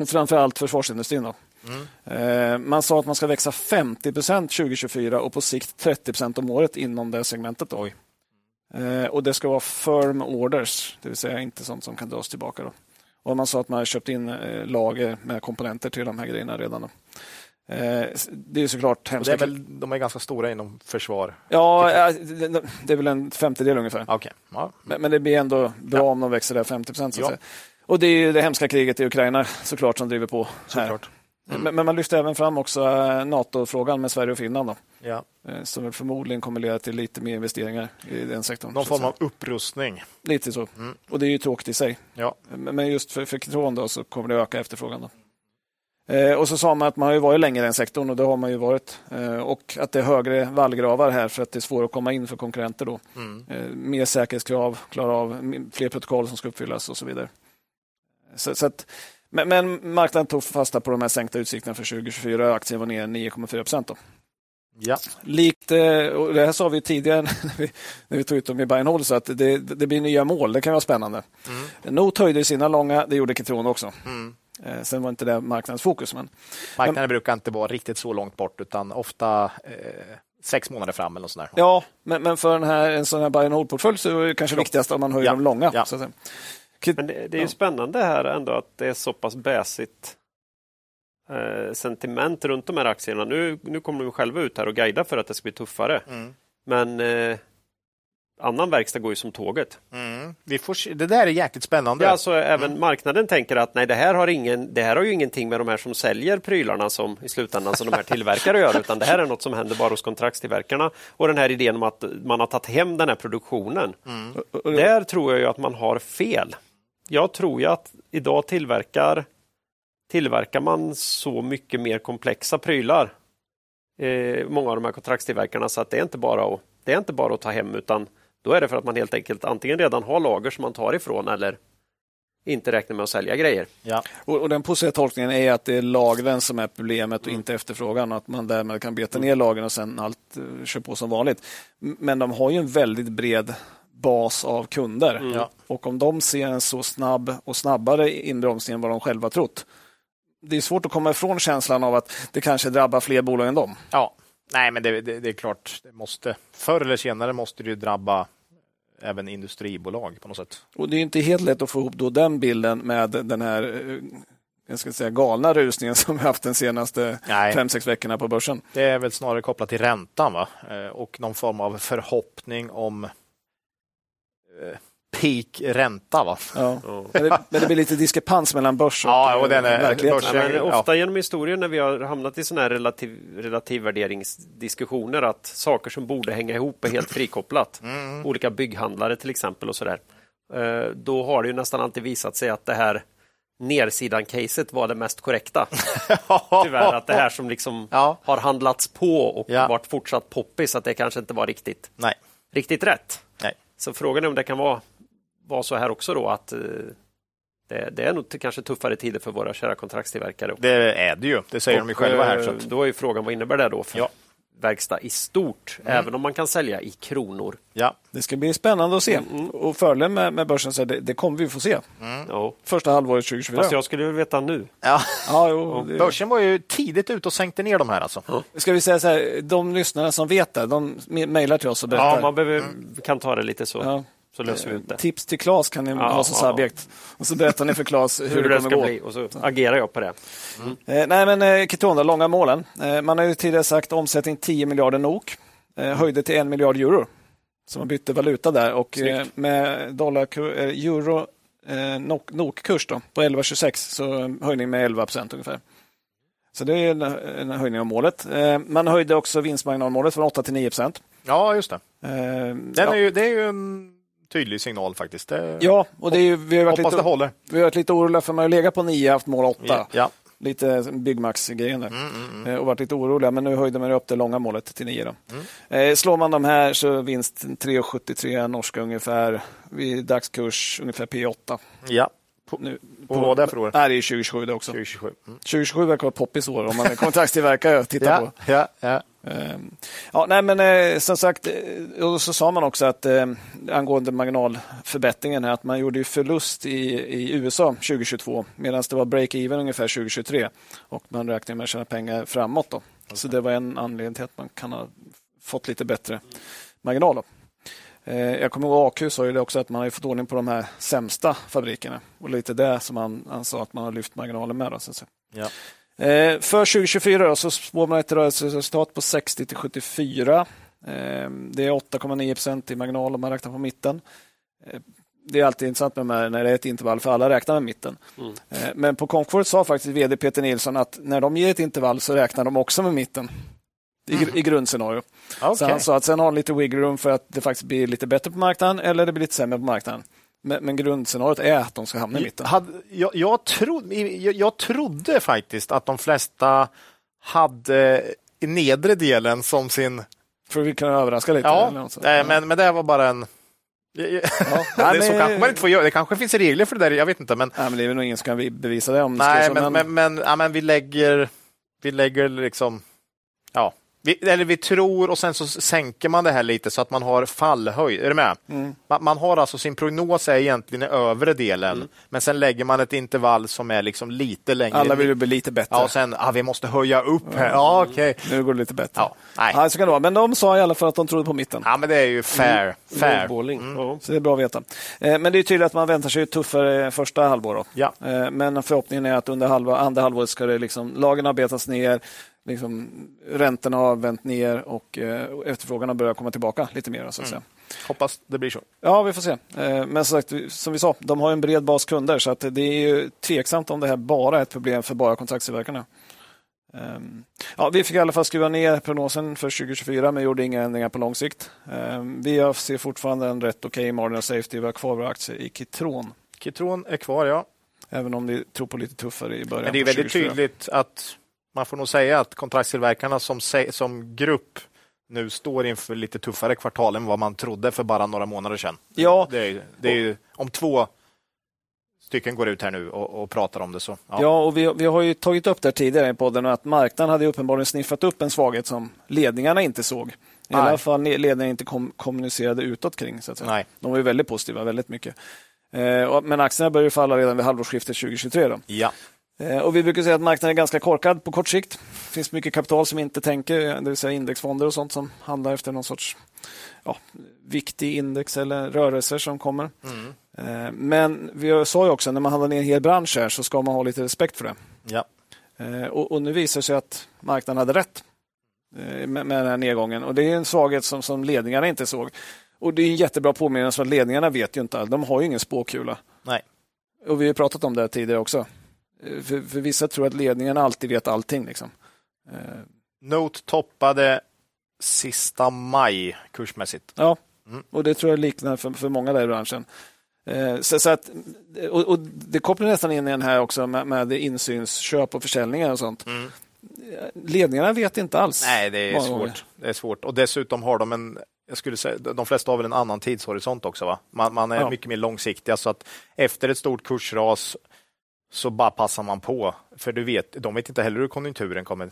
Framför allt försvarsindustrin. Då. Mm. Man sa att man ska växa 50 procent 2024 och på sikt 30 procent om året inom det segmentet. Då. Och Det ska vara firm orders, det vill säga inte sånt som kan dras tillbaka. Då. Och Man sa att man har köpt in lager med komponenter till de här grejerna redan. Då. Eh, det är såklart hemska... Det är väl, de är ganska stora inom försvar? Ja, det är väl en femtedel ungefär. Okay. Ja. Men, det blir ändå bra ja. om de växer där 50 procent. Ja. Och det är det hemska kriget i Ukraina såklart som driver på. Här. Mm. Men, man lyfter även fram också eh, NATO-frågan med Sverige och Finland. Då. Ja. Eh, som förmodligen kommer leda till lite mer investeringar i den sektorn. Någon form av upprustning. Lite så. Mm. Och det är ju tråkigt i sig. Ja. Men just för, för Kitron då så kommer det öka efterfrågan. Då. Eh, och så sa man att man har varit länge i den sektorn och det har man ju varit. Eh, och att det är högre vallgravar här för att det är svårt att komma in för konkurrenter. Då. Mm. Eh, mer säkerhetskrav, klara av fler protokoll som ska uppfyllas och så vidare. Så, så att, men, men, marknaden tog fasta på de här sänkta utsikterna för 2024 och aktien var ner 9,4 procent. Ja. Likt, och det här sa vi tidigare när vi, när vi tog ut dem i hold, så att det, det blir nya mål. Det kan vara spännande. Mm. Not höjde sina långa, det gjorde Kitron också. Mm. Eh, sen var inte det marknadens fokus. Men, Marknaden men, brukar inte vara riktigt så långt bort utan ofta eh, sex månader fram eller något sånt där. Ja, men, men för den här, en sån här buy and hold-portfölj så är det kanske viktigast om man höjer ja. de långa. Ja. Men det, det är ju spännande här ändå att det är så pass bäsigt eh, sentiment runt de här aktierna. Nu, nu kommer de själva ut här och guidar för att det ska bli tuffare. Mm. Men eh, annan verkstad går ju som tåget. Mm. Vi får, det där är jäkligt spännande. Ja, alltså, även mm. marknaden tänker att nej, det här, har ingen, det här har ju ingenting med de här som säljer prylarna som i slutändan som de här tillverkare gör, utan det här är något som händer bara hos kontraktstillverkarna. Och den här idén om att man har tagit hem den här produktionen. Mm. Där tror jag ju att man har fel. Jag tror ju att idag tillverkar tillverkar man så mycket mer komplexa prylar, eh, många av de här kontraktstillverkarna, så att det är inte bara att, det är inte bara att ta hem utan då är det för att man helt enkelt antingen redan har lager som man tar ifrån eller inte räknar med att sälja grejer. Ja. Och, och Den positiva tolkningen är att det är lagren som är problemet och mm. inte efterfrågan. Att man därmed kan beta ner lagren och sen allt eh, uh, kör på som vanligt. Men de har ju en väldigt bred bas av kunder. Mm. Och om de ser en så snabb och snabbare inbromsning än vad de själva trott. Det är svårt att komma ifrån känslan av att det kanske drabbar fler bolag än dem. Ja, Nej, men det, det, det, är klart, det måste, förr eller senare måste det drabba även industribolag på något sätt. Och Det är inte helt lätt att få ihop då den bilden med den här eh, jag ska säga, galna rusningen som vi haft de senaste Nej. fem, sex veckorna på börsen. Det är väl snarare kopplat till räntan va? Eh, och någon form av förhoppning om peak ränta. Va? Ja. Men, det, men, det, blir lite diskrepans mellan börs och, ja, och den är, verkligheten. Ja, men ofta genom historien när vi har hamnat i sådana här relativ, relativvärderingsdiskussioner att saker som borde hänga ihop är helt frikopplat. Mm. Olika bygghandlare till exempel och sådär. Eh, då har det ju nästan alltid visat sig att det här nersidan-caset var det mest korrekta. Tyvärr, att det här som liksom ja. har handlats på och ja. varit fortsatt poppis, att det kanske inte var riktigt, Nej. riktigt rätt. Så frågan är om det kan vara vara så här också då att eh, det, det, är nog kanske tuffare tider för våra kära kontraktstillverkare. Det är det ju, det säger och, de själva här. Så att... Då är frågan, vad innebär det då för ja. Verkstad i stort, mm. även om man kan sälja i kronor? Ja. Det ska bli spännande att se. Mm. Och fördelen med, med börsen är det, det kommer vi få se. Mm. Första halvåret 2024. Fast jag skulle vilja veta nu. Ja. ja jo, det... Börsen var ju tidigt ute och sänkte ner de här. Alltså. Ja. Ska vi säga så här, de lyssnare som vet det, de mejlar till oss och berättar. Ja, man behöver, kan ta det lite så. Ja så löser vi ut det. Tips till Claes kan ni ja, ha som ja, subjekt. Och så berättar ni för Claes hur, hur det, det kommer gå. Bli, och så agerar jag på det. Mm. Eh, nej, men eh, Kitron, långa målen. Eh, man har ju tidigare sagt omsättning 10 miljarder NOK. Eh, höjde till en miljard euro. Så man bytte valuta där och eh, med dollar, eh, euro, eh, NOK-kurs på 11,26 så höjning med 11 procent ungefär. Så det är en, en höjning av målet. Eh, man höjde också vinstmarginalmålet från 8 till 9 procent. Ja, just det. Eh, Den ja. är ju, det är ju en tydlig signal faktiskt. Det, ja, och det är vi, har varit hoppas det lite, håller. vi har varit lite oroliga för man har legat på 9 haft mål 8. Ja. Lite Byggmax-grejen där. Mm, Eh, Och varit lite oroliga, men nu höjde man upp det långa målet till 9. Då. Mm. Eh, slår man de här så vinst 3,73 norska ungefär. Vid dagskurs ungefär P8. ja. Nu, Och vad är det för år? Nej, det är 2027 det också. 2027. Mm. 2027 verkar vara poppis år om man är kontraktstillverkare och tittar på. Ja, ja, ja. Ehm, Ja, nej, men eh, som sagt, eh, och så sa man också att eh, angående marginalförbättringen här, att man gjorde ju förlust i, i USA 2022 medan det var break-even ungefär 2023 och man räknar med att tjäna pengar framåt. Då. Så det var en anledning till att man kan ha fått lite bättre marginal. Då. Jag kommer ihåg AQ sa ju det också att man har fått ordning på de här sämsta fabrikerna och lite det som han, han sa att man har lyft marginalen med. Då, så. Ja. Eh, För 2024 då, så spår man ett rörelseresultat på 60 till 74. Eh, Det är 8,9 procent i marginal om man räknar på mitten. Eh, Det är alltid intressant med här, när det är ett intervall, för alla räknar med mitten. Eh, Men på Comfort sa faktiskt vd Peter Nilsson att när de ger ett intervall så räknar de också med mitten. I, gr- i grundscenario. Så Okej. han sa att sen har han lite wiggle room för att det faktiskt blir lite bättre på marknaden eller det blir lite sämre på marknaden. Men, men grundscenariot är att de ska hamna i mitten. Hade, jag, jag, trodde, jag, jag trodde faktiskt att de flesta hade nedre delen som sin... För vi kan överraska lite. Ja, eller något sånt. nej, men, men det var bara en... Ja. det är så kanske man inte får göra. Det kanske finns regler för det där, jag vet inte. Men, Nej, men det är väl nog ingen som kan vi- bevisa det. om nej, men, men, men, ja, men vi lägger, vi lägger liksom... Vi, eller vi tror och sen så sänker man det här lite så att man har fallhöjd. Är du med? Mm. Man, man har alltså sin prognos är egentligen i övre delen, men sen lägger man ett intervall som är liksom lite längre. Alla vill ju bli lite bättre. Ja, och sen, ah, vi måste höja upp här. Ja, okej. Nu går det lite bättre. Ja, nej. Ja, så kan det vara. Men de sa i alla fall att de trodde på mitten. Ja, men det är ju fair. fair. Lowballing. Ja. Så det är bra att veta. Eh, Men det är tydligt att man väntar sig ett tuffare första halvår. Då. Ja. Eh, Men förhoppningen är att under halva, andra halvåret ska det liksom, lagen har betats ner, liksom, räntorna har vänt ner och eh, efterfrågan har börjat komma tillbaka lite mer. Så att säga. Hoppas det blir så. Ja, vi får se. Eh, Men som, sagt, som vi sa, de har en bred bas kunder så att det är ju tveksamt om det här bara är ett problem för bara kontraktstillverkarna. Ehm, Ja, vi fick i alla fall skruva ner prognosen för 2024 men gjorde inga ändringar på lång sikt. Ehm, Vi ser fortfarande en rätt okej okay margin of safety. Vi har kvar våra aktier i Kitron. Kitron är kvar, ja. Även om vi tror på lite tuffare i början. Men det är väldigt 2024. tydligt att man får nog säga att kontraktstillverkarna som, som grupp nu står inför lite tuffare kvartal än vad man trodde för bara några månader sedan. Ja. Det är, det är ju, om två stycken går ut här nu och, och pratar om det så. Ja. Ja, och vi, vi har ju tagit upp det tidigare i podden att marknaden hade uppenbarligen sniffat upp en svaghet som ledningarna inte såg. I Nej. alla fall ledningarna inte kom, kommunicerade utåt kring. Så att säga. Nej. De var ju väldigt positiva, väldigt mycket. Eh, och- men aktierna började falla redan vid halvårsskiftet 2023. Då. Ja. Eh, och vi brukar säga att marknaden är ganska korkad på kort sikt. Det finns mycket kapital som inte tänker, det vill säga indexfonder och sånt som handlar efter någon sorts ja, viktig index eller rörelser som kommer. Mm. Eh, men vi sa ju också, när man handlar ner en hel bransch här så ska man ha lite respekt för det. Ja. Eh, Och, och nu visar det sig att marknaden hade rätt eh, med, med den här nedgången. Och Det är en svaghet som, som ledningarna inte såg. Och Det är en jättebra påminnelse att ledningarna vet ju inte allt. De har ju ingen spåkula. Nej. Och Vi har pratat om det tidigare också. Eh, För, för vissa tror att ledningarna alltid vet allting. Liksom. Eh, Note toppade sista maj kursmässigt. Ja, Mm. och det tror jag liknar för, för många där i branschen. Eh, Så, så att, och, och Det kopplar nästan in i den här också med, med insynsköp och försäljningar och sånt. Mm. Ledningarna vet inte alls. Nej, det är svårt. Det är svårt. Och dessutom har de en, jag skulle säga, de flesta har väl en annan tidshorisont också. Va? Man, man är Ja. mycket mer långsiktiga så att efter ett stort kursras så bara passar man på. För du vet, de vet inte heller hur konjunkturen kommer,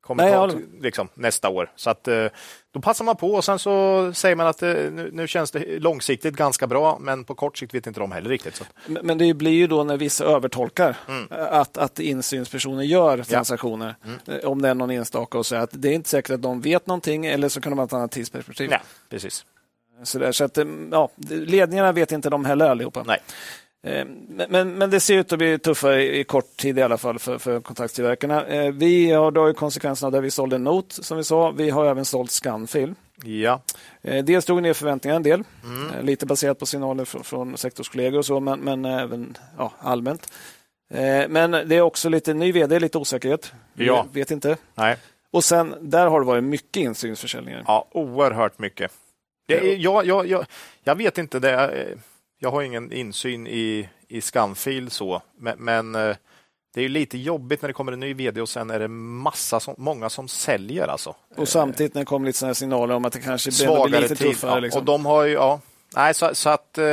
kommer Nej, ta, liksom, nästa år. Så att eh, då passar man på och sen så säger man att eh, nu, nu känns det långsiktigt ganska bra, men på kort sikt vet inte de heller riktigt. Så. Men men det blir ju då när vissa övertolkar Mm. att, att insynspersoner gör transaktioner. Eh, Om det är någon enstaka och så att det är inte säkert att de vet någonting eller så kan de ha ett annat tidsperspektiv. Ja, precis. Så, där, så att, eh, ja, ledningarna vet inte de heller allihopa. Nej. Eh, Men, men, det ser ut att bli tuffare i kort tid i alla fall för, för kontraktstillverkarna. Eh, Vi har då konsekvenserna det vi sålde Note som vi sa. Vi har även sålt Scanfil. Ja. Eh, Dels drog ner förväntningarna en del, Mm. lite baserat på signaler från, från sektorskollegor och så, men, men även ja, allmänt. Men det är också lite ny vd, lite osäkerhet. Vi Ja. vet inte. Nej. Och sen, där har det varit mycket insynsförsäljningar. Ja, oerhört mycket. Är, jag, jag, jag, jag vet inte, det jag har ingen insyn i, i Scanfil så, men, men eh, det är ju lite jobbigt när det kommer en ny vd och sen är det massa som, många som säljer alltså. Och samtidigt när det kommer lite såna här signaler om att det kanske blir Svagare lite tid. tuffare. Ja, liksom. Och de har ju, ja, nej så, så att eh,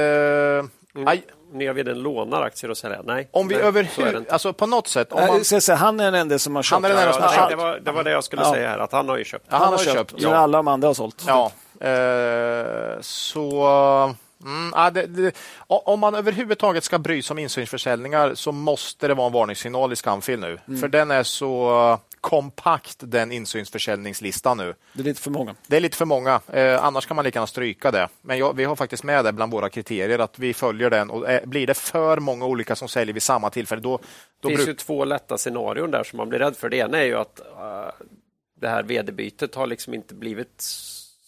aj, Nya vdn lånar aktier och säljer? Nej. om vi så överhuvud, alltså på något sätt, om man, jag säga, han är den enda som har köpt. Han är den enda som har köpt. det, var, det var det jag skulle Ja. säga här, att han har ju köpt. ja, han har köpt. Men ja. alla de andra har sålt. Ja, eh, så mm, ja, det, det, om man överhuvudtaget ska bry sig om insynsförsäljningar så måste det vara en varningssignal i Scanfil nu. För den är så kompakt den insynsförsäljningslistan nu. Det är lite för många. Det är lite för många, eh, annars kan man lika gärna stryka det. Men jag, vi har faktiskt med det bland våra kriterier att vi följer den och eh, blir det för många olika som säljer vid samma tillfälle då, då Det finns ju två lätta scenarion där som man blir rädd för. Det ena är ju att eh, det här vd-bytet har liksom inte blivit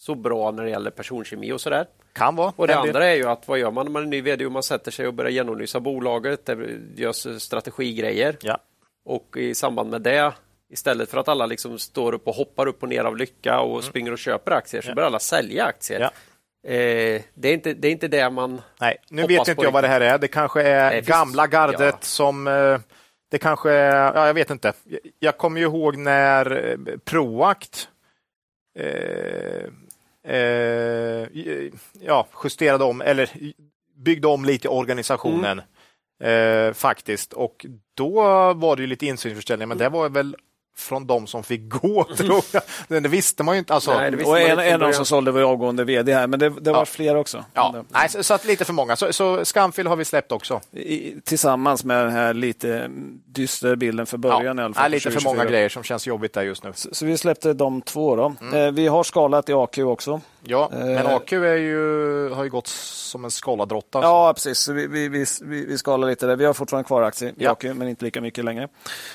så bra när det gäller personkemi och sådär. kan vara. Och det del. andra är ju att vad gör man när man är ny vd? Man sätter sig och börjar genomlysa bolaget, det görs strategigrejer Ja. och i samband med det Istället för att alla liksom står upp och hoppar upp och ner av lycka och springer och köper aktier så börjar alla sälja aktier. Mm. Ja. Eh, det, är inte, det är inte det man... Nej, nu vet inte på jag vad det här är. Det kanske är Nej, finns- gamla gardet ja. som... eh, Det kanske är... Ja, jag vet inte. Jag- Jag kommer ju ihåg när eh, Proact eh, eh, ja, justerade om, eller byggde om lite i organisationen. Eh, faktiskt. Och då var det ju lite insynsförsäljning, men det var väl från de som fick gå, tror jag. Det visste man ju inte. Alltså, Nej, Och en, en av dem som sålde var avgående vd här, men det, det var Ja. fler också. ja, nej, så, så att lite för många. Så, så Scanfil har vi släppt också. I, tillsammans med den här lite dystra bilden för början i alla fall. nej, lite för 2024. många grejer som känns jobbigt där just nu. Så, så vi släppte de två. Då. Mm. Eh, vi har skalat i AQ också. Ja, men Eh. AQ är ju, har ju gått som en skaladrotta. Ja, precis. Så vi, vi, vi, vi, vi skalar lite där. Vi har fortfarande kvar aktier i Ja. AQ, men inte lika mycket längre.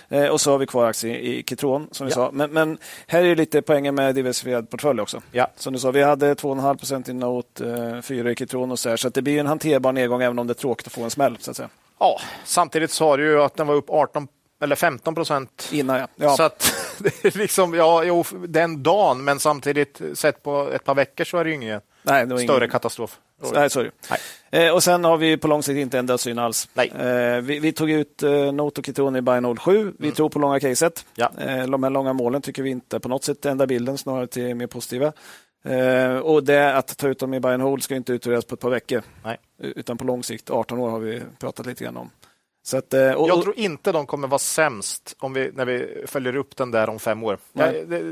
Eh, och så har vi kvar aktier i Kitron, som vi Ja. sa. Men, men här är lite poängen med diversifierad portfölj också. Ja. Som du sa, vi hade 2,5 procent i Note, eh, 4 i Kitron och så här. Så det blir en hanterbar nedgång, även om det är tråkigt att få en smäll. Så att säga. ja, samtidigt sa du ju att den var upp 18 eller 15 procent. Innan, ja. ja. Så att det är liksom, ja, jo, den dagen, men samtidigt sett på ett par veckor så är det ju ingen Nej, det större ingen... katastrof. Nej, är det. Eh, och sen har vi på lång sikt inte ändrat syn alls. Eh, vi, vi tog ut eh, Note och i Hold 7. Vi tror på långa caset. Ja. Eh, de här långa målen tycker vi inte på något sätt ändrar bilden, snarare till mer positiva. Eh, och det att ta ut dem i Buy and Hold ska inte utvärderas på ett par veckor. Nej. Utan på lång sikt, 18 år har vi pratat lite grann om. Så att, eh, och, Jag tror inte de kommer vara sämst om vi, när vi följer upp den där om fem år. Jag, det,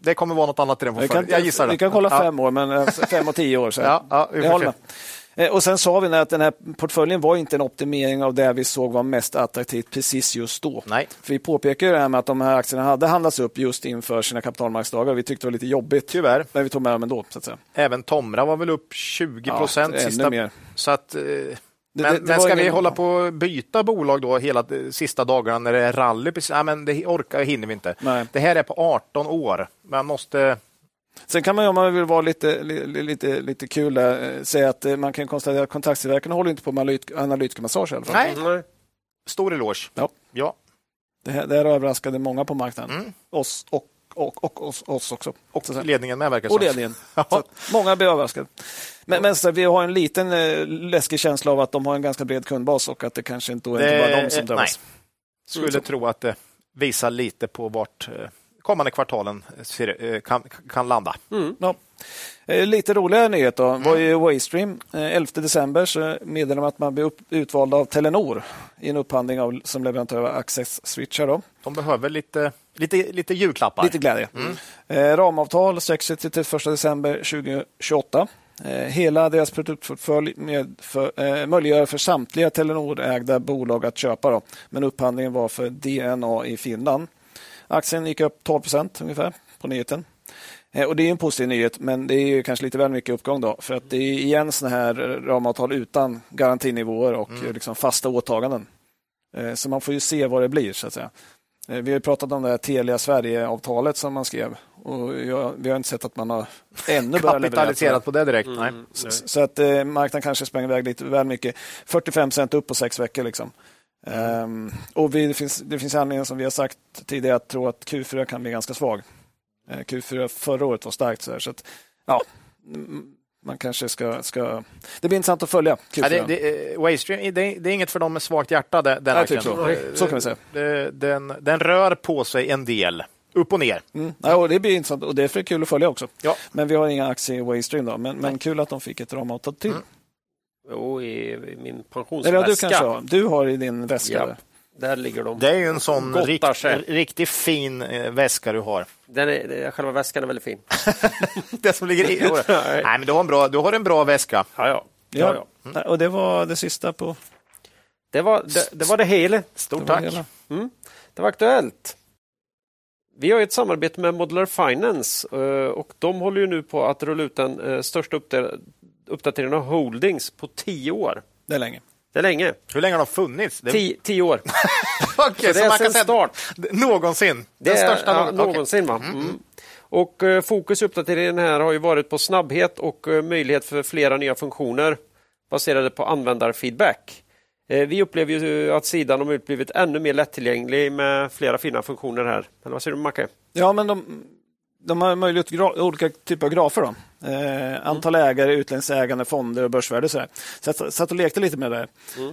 det kommer vara något annat i den vi kan. Jag gissar det. Vi kan kolla Ja. fem år, men eh, fem och tio år. Så. Ja, ja, vi jag får håller se. med. Eh, Och sen sa vi att den här portföljen var inte en optimering av det vi såg var mest attraktivt precis just då. Nej. För vi påpekar ju det här med att de här aktierna hade handlats upp just inför sina kapitalmarknadsdagar. Vi tyckte det var lite jobbigt. Tyvärr. Men vi tog med dem ändå. Så att säga. Även Tomra var väl upp 20 procent Ja, ännu sista... mer. Så att, eh, men, det men var ska vi hålla på och byta bolag då hela de sista dagarna när det är rally? Precis, nej, men det orkar hinner vi inte. Nej. Det här är på 18 år. Man måste... Sen kan man ju, om man vill vara lite, li- lite, lite kul, där, eh, säga att eh, man kan konstatera att kontaktstillverkarna håller inte på med analyt- analytikermassage i alla fall. Nej, Nej. stor eloge. Ja. Ja. Det, här, det här överraskade många på marknaden. Mm. Oss och, och, och oss, oss också. Och Så ledningen medverkar. Och som. ledningen. Så många blir överraskade. Men, men så vi har en liten eh, läskig känsla av att de har en ganska bred kundbas och att det kanske inte, är bara de som nej. drabbas. Skulle tro att det visar lite på vart eh, kommande kvartalen ser, eh, kan, kan landa. Ja. Eh, Lite roligare nyhet då Mm. var ju Waystream. Eh, 11 december så meddelade man att man upp, utvald av Telenor i en upphandling av, som leverantör av Access Switchar. Då. De behöver lite, lite, lite julklappar. Lite glädje. Eh, ramavtal sträcker sig till 31 december 2028. Eh, hela deras produktportfölj med för, eh, möjliggör för samtliga Telenor-ägda bolag att köpa. Då. Men upphandlingen var för DNA i Finland. Aktien gick upp 12 procent ungefär på nyheten. Eh, Och Det är en positiv nyhet, men det är ju kanske lite väl mycket uppgång. då. För att det är igen såna här ramavtal utan garantinivåer och eh, liksom fasta åtaganden. Eh, Så man får ju se vad det blir. så att säga. Eh, Vi har ju pratat om det här Telia Sverige-avtalet som man skrev. Och jag, vi har inte sett att man har ännu börjat. Kapitaliserat på det direkt. Nej. Så, så att eh, marknaden kanske sprang iväg lite väl mycket. 45 procent upp på sex veckor. Liksom. Ehm, och vi, det, finns, det finns anledning som vi har sagt tidigare att tro att Q4 kan bli ganska svag. Eh, Q4 förra året var starkt. Så, här, så att, ja, man kanske ska, ska... Det blir intressant att följa Q4. Ja, det, det, Waystream, det, det är inget för dem med svagt hjärta. Den, den så. Eh, Så kan vi säga. det- Den, den rör på sig en del, upp och ner. Mm. Ja, och det blir intressant och det är kul att följa också. Ja. Men vi har inga aktier i Waystream då. Men, men kul att de fick ett ramavtal till. Mm. Jo, i, i min Eller pensionsväska. ja, du kanske har. Du har i din väska. Ja. där. Ligger de. Det är ju en sån rikt, riktigt fin eh, väska du har. Den är, själva väskan är väldigt fin. det som ligger i. Nej, men du har en bra, du har en bra väska. Ja, ja. Ja. ja. Nej, Och det var det sista på... Det, var, det, det var det hela. Stort det var tack. hela. Mm. Det var aktuellt. Vi har ett samarbete med Modular Finance eh, och de håller ju nu på att rulla ut den eh, största uppda- uppdateringen av Holdings på tio år. Det är länge. Det är länge. Hur länge har de funnits? Det, Tio, tio år. Okej, Så det är man kan säga- start. Någonsin. Den Det är, största ja, någonsin. Någonsin. Va? Mm. Och eh, Fokus i uppdateringen här har ju varit på snabbhet och eh, möjlighet för flera nya funktioner baserade på användarfeedback. Eh, vi upplever ju att sidan har blivit ännu mer lättillgänglig med flera fina funktioner här. Eller vad säger du Macke? Ja, men de, de har möjliggjort olika typer av grafer. Då. Eh, antal ägare, utländskt ägande, fonder och börsvärde. Så, här. så jag satt och lekte lite med det.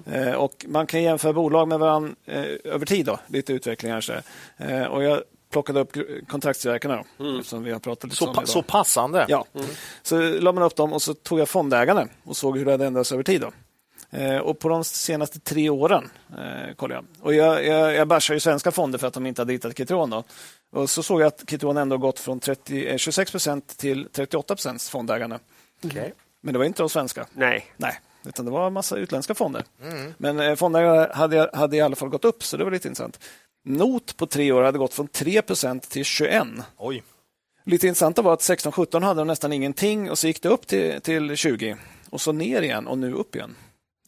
där. Eh, och man kan jämföra bolag med varandra eh, över tid. Då, lite utvecklingar. Här. eh, och jag plockade upp kontraktstillverkarna mm. som vi har pratat lite Så, om pa- idag. så passande. Ja, så la man upp dem och så tog jag fondägarna och såg hur det hade ändrats över tid. Då. Eh, och på de senaste tre åren eh, kollade jag. Och jag, jag, jag bashar ju svenska fonder för att de inte hade hittat Kitron. Då. Och så såg jag att Kitron ändå gått från 30, eh, 26 procent till 38 procent fondägarna. Okej. Men det var inte de svenska. Nej. Nej, utan det var en massa utländska fonder. Men eh, fondägarna hade, hade i alla fall gått upp, så det var lite intressant. Not på tre år hade gått från 3 procent till 21. Oj. Lite intressanta var att 16-17 hade de nästan ingenting och så gick det upp till, till 20 och så ner igen och nu upp igen.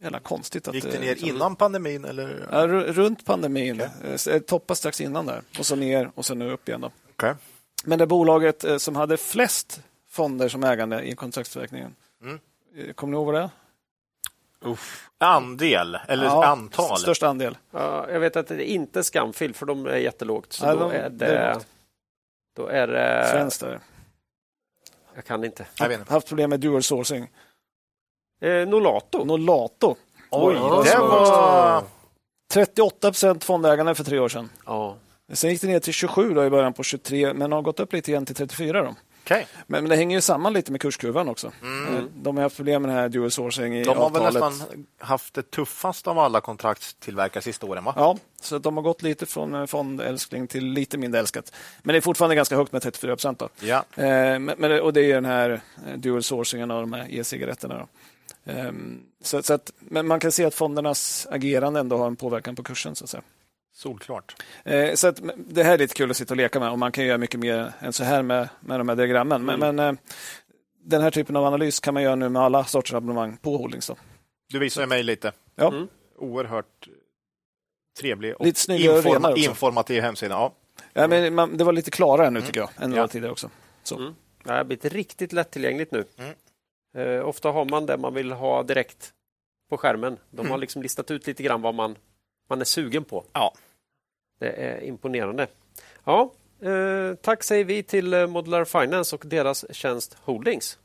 Jävla konstigt. Att Gick det eh, ner liksom- innan pandemin? Eller? Ja, ru- runt pandemin. Okay. Toppade strax innan där och så ner och så nu upp igen. Då. Okej. Men det bolaget eh, som hade flest fonder som ägande i kontraktsförverkningen. Mm. Eh, Kommer ni ihåg vad det är? Uff. Andel, eller Ja, antal? Största andel. Ja, jag vet att det är inte Scamfield för de är jättelågt. Så Nej, då, de- är det är då är det... Svenskt är det. Jag kan inte. Jag inte. Haft problem med dual sourcing. Eh, Nolato. Nolato. Oj, Ja, det var... 38 procent fondägande för tre år sedan. Ja. Sen gick det ner till 27 då i början på 23 men har gått upp lite igen till 34. Då. Okej. Men, men det hänger ju samman lite med kurskurvan också. Mm. Eh, De har haft problem med den här dual sourcing i De har väl avtalet. nästan haft det tuffast av alla kontraktstillverkare sista åren, va? Ja, så de har gått lite från eh, fondälskling till lite mindre älskat. Men det är fortfarande ganska högt med 34 procent. Ja. Eh, men, och det är den här dual sourcingen av de här e-cigaretterna. Då. Ehm, så, så att, men man kan se att fondernas agerande ändå har en påverkan på kursen. Så att säga. Solklart. Eh, så att, det här är lite kul att sitta och leka med och man kan göra mycket mer än så här med, med de här diagrammen. Men, men eh, den här typen av analys kan man göra nu med alla sorters abonnemang på Holdings. Då. Du visade mig lite. Ja. Mm. Oerhört trevlig och också. informativ hemsida. Ja. Ja, men man, det var lite klarare nu tycker jag, än det Ja. tidigare också. Så. Mm. Det har blivit riktigt lättillgängligt nu. Mm. Eh, ofta har man det man vill ha direkt på skärmen. De Mm. har liksom listat ut lite grann vad man, man är sugen på. Ja. Det är imponerande. Ja, eh, tack säger vi till eh, Modular Finance och deras tjänst Holdings.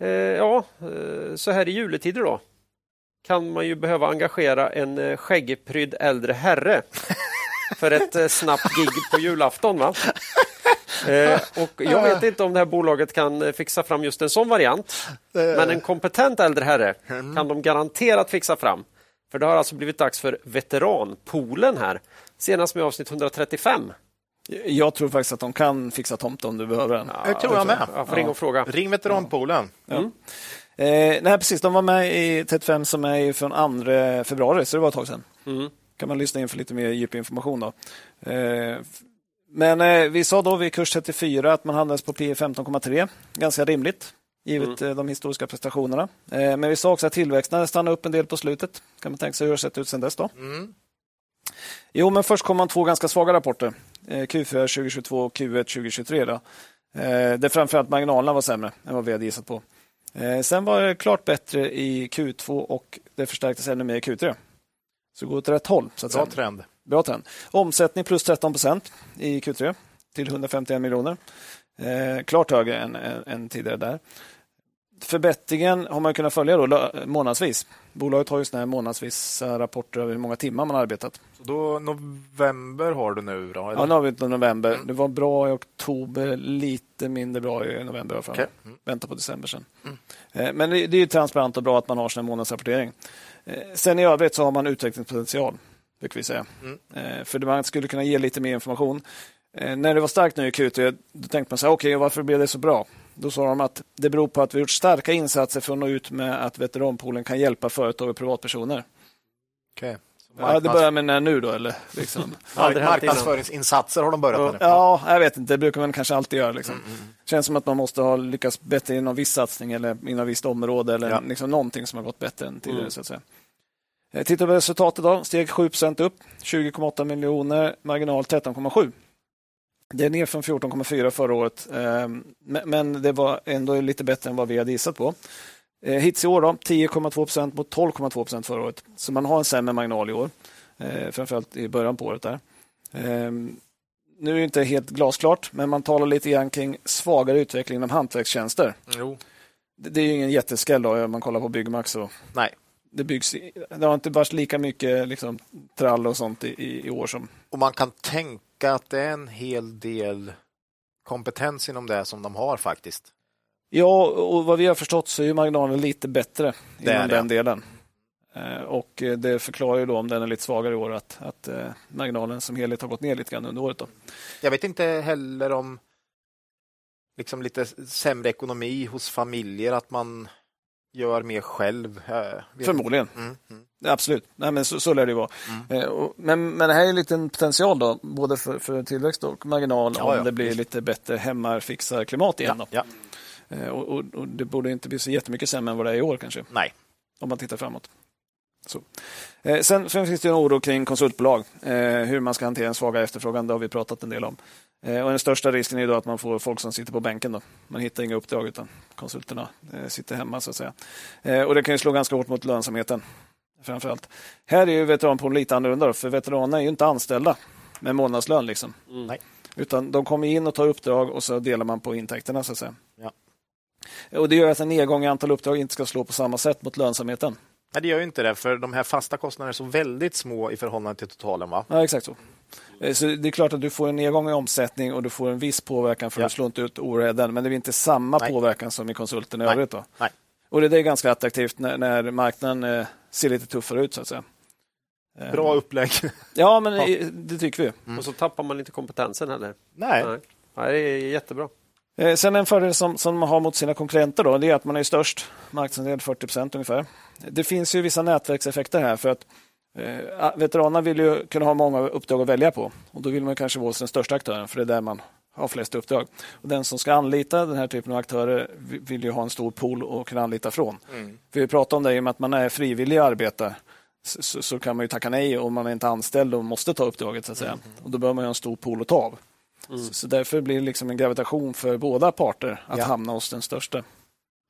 Eh, ja, eh, så här i juletider då kan man ju behöva engagera en eh, skäggprydd äldre herre för ett snabbt gig på julafton. Va? Eh, och jag vet inte om det här bolaget kan eh, fixa fram just en sån variant. Men en kompetent äldre herre kan de garanterat fixa fram. För det har alltså blivit dags för veteranpoolen här. Senast med avsnitt 135. Jag tror faktiskt att de kan fixa tomten om du behöver den. Det tror jag med. Jag får ringa och fråga. Ring veteranpoolen. Eh, nej, precis. De var med i 35 som är från 2 februari, så det var ett tag sedan. Mm. kan man lyssna in för lite mer djup information. Då. Eh, men eh, vi sa då vid kurs 34 att man handlades på P 15,3. Ganska rimligt, givet eh, de historiska prestationerna. Eh, men vi sa också att tillväxten stannade upp en del på slutet. Kan man tänka sig hur det sett ut sedan dess då? Mm. Jo, men först kom man två ganska svaga rapporter. Eh, Q4 2022 och Q1 2023. Då. Eh, där framförallt marginalerna var sämre än vad vi hade gissat på. Eh, sen var det klart bättre i Q2 och det förstärktes ännu mer i Q3. Så det går åt rätt håll. Så att Bra säga. trend. Bra trend. Omsättning plus 13 procent i Q3 till 151 miljoner. Eh, klart högre än, än, än tidigare där. Förbättringen har man kunnat följa då, månadsvis. Bolaget har ju såna här månadsvisa rapporter över hur många timmar man har arbetat. Så då november har du nu då? Ja, nu har vi november. Det var bra i oktober, lite mindre bra i november. Okej. Mm. Vänta på december sen. Eh, Men det det är transparent och bra att man har sin månadsrapportering. Eh, Sen i övrigt så har man utvecklingspotential, brukar vi säga. Eh, För man skulle kunna ge lite mer information. Eh, När det var starkt nu i Q3, då tänkte man så här, okej, varför blev det så bra? Då sa de att det beror på att vi gjort starka insatser för att nå ut med att veteranpoolen kan hjälpa företag och privatpersoner. Okej. Så Ja, det marknads- börjar med när nu då, eller? Liksom. Marknadsföringsinsatser har de börjat med nu. Ja, jag vet inte. Det brukar man kanske alltid göra. Liksom. känns som att man måste ha lyckats bättre inom viss satsning eller inom visst område eller Ja. liksom någonting som har gått bättre än tidigare. Så att säga. Eh, Tittar vi på resultatet då, steg 7% upp, 20,8 miljoner, marginal 13,7. Det är ner från 14,4 förra året, eh, men- det var ändå lite bättre än vad vi hade gissat på. Eh, Hits i år då, 10,2% mot 12,2 förra året. Så man har en sämre marginal i år, eh, framförallt i början på året. där. Eh, Nu är det inte helt glasklart, men man talar lite grann kring svagare utveckling inom hantverkstjänster. Jo. Det är ju ingen jätteskräll då, om man kollar på Byggmax. Och Nej. Det, byggs, det har inte varit lika mycket liksom, trall och sånt i, i, år som... Och man kan tänka att det är en hel del kompetens inom det som de har faktiskt. Ja, och vad vi har förstått så är ju marginalen lite bättre Det inom den delen. Eh, Och det förklarar ju då om den är lite svagare i år att, att eh, marginalen som helhet har gått ner lite grann under året. Då. Jag vet inte heller om liksom lite sämre ekonomi hos familjer, att man gör mer själv. Vet Förmodligen. Mm, mm. Absolut, Nej, men så, så lär det vara. Eh, och, men, men det här är en liten potential då, både för, för tillväxt och marginal Ja, om ja, det blir lite bättre hemmarfixarklimat igen. Ja. Eh, och, och, och det borde inte bli så jättemycket sämre än vad det är i år kanske, Nej. om man tittar framåt. Så. Eh, sen, sen finns det en oro kring konsultbolag, eh, hur man ska hantera en svagare efterfrågan, det har vi pratat en del om. Eh, och den största risken är då att man får folk som sitter på bänken. Då. Man hittar inga uppdrag utan konsulterna eh, sitter hemma så att säga. Eh, och det kan ju slå ganska hårt mot lönsamheten framförallt. Här är ju veteranpoolen lite annorlunda, då, för veteraner är ju inte anställda med månadslön. Liksom. Nej. Utan de kommer in och tar uppdrag och så delar man på intäkterna. så att säga. Ja. Och Det gör att en nedgång i antal uppdrag inte ska slå på samma sätt mot lönsamheten. Nej, det gör ju inte det, för de här fasta kostnaderna är så väldigt små i förhållande till totalen. Va? Ja, exakt så. Eh, Så det är klart att du får en nedgång i omsättning och du får en viss påverkan för Ja. att slå inte ut overheaden. Men det är inte samma Nej. påverkan som i konsulten i Nej. övrigt. Då. Nej. Och det är ganska attraktivt när, när marknaden eh, ser lite tuffare ut. så att säga. Eh, Bra upplägg. Ja, men Ja. det tycker vi. Mm. Och så tappar man inte kompetensen heller. Nej. Nej. Nej, det är jättebra. Eh, Sen en fördel som, som man har mot sina konkurrenter då, det är att man är störst. Marknadsandel 40 procent ungefär. Det finns ju vissa nätverkseffekter här för att eh, veteranerna vill ju kunna ha många uppdrag att välja på och då vill man kanske vara hos den största aktören för det är där man har flest uppdrag. Och den som ska anlita den här typen av aktörer vi- vill ju ha en stor pool att kunna anlita från. Mm. För vi pratar om det, i och med att man är frivillig att arbeta så, så, kan man ju tacka nej om man är inte anställd och måste ta uppdraget. så att säga. Och då behöver man ha en stor pool att ta av. Så, så därför blir det liksom en gravitation för båda parter att Ja. hamna hos den största.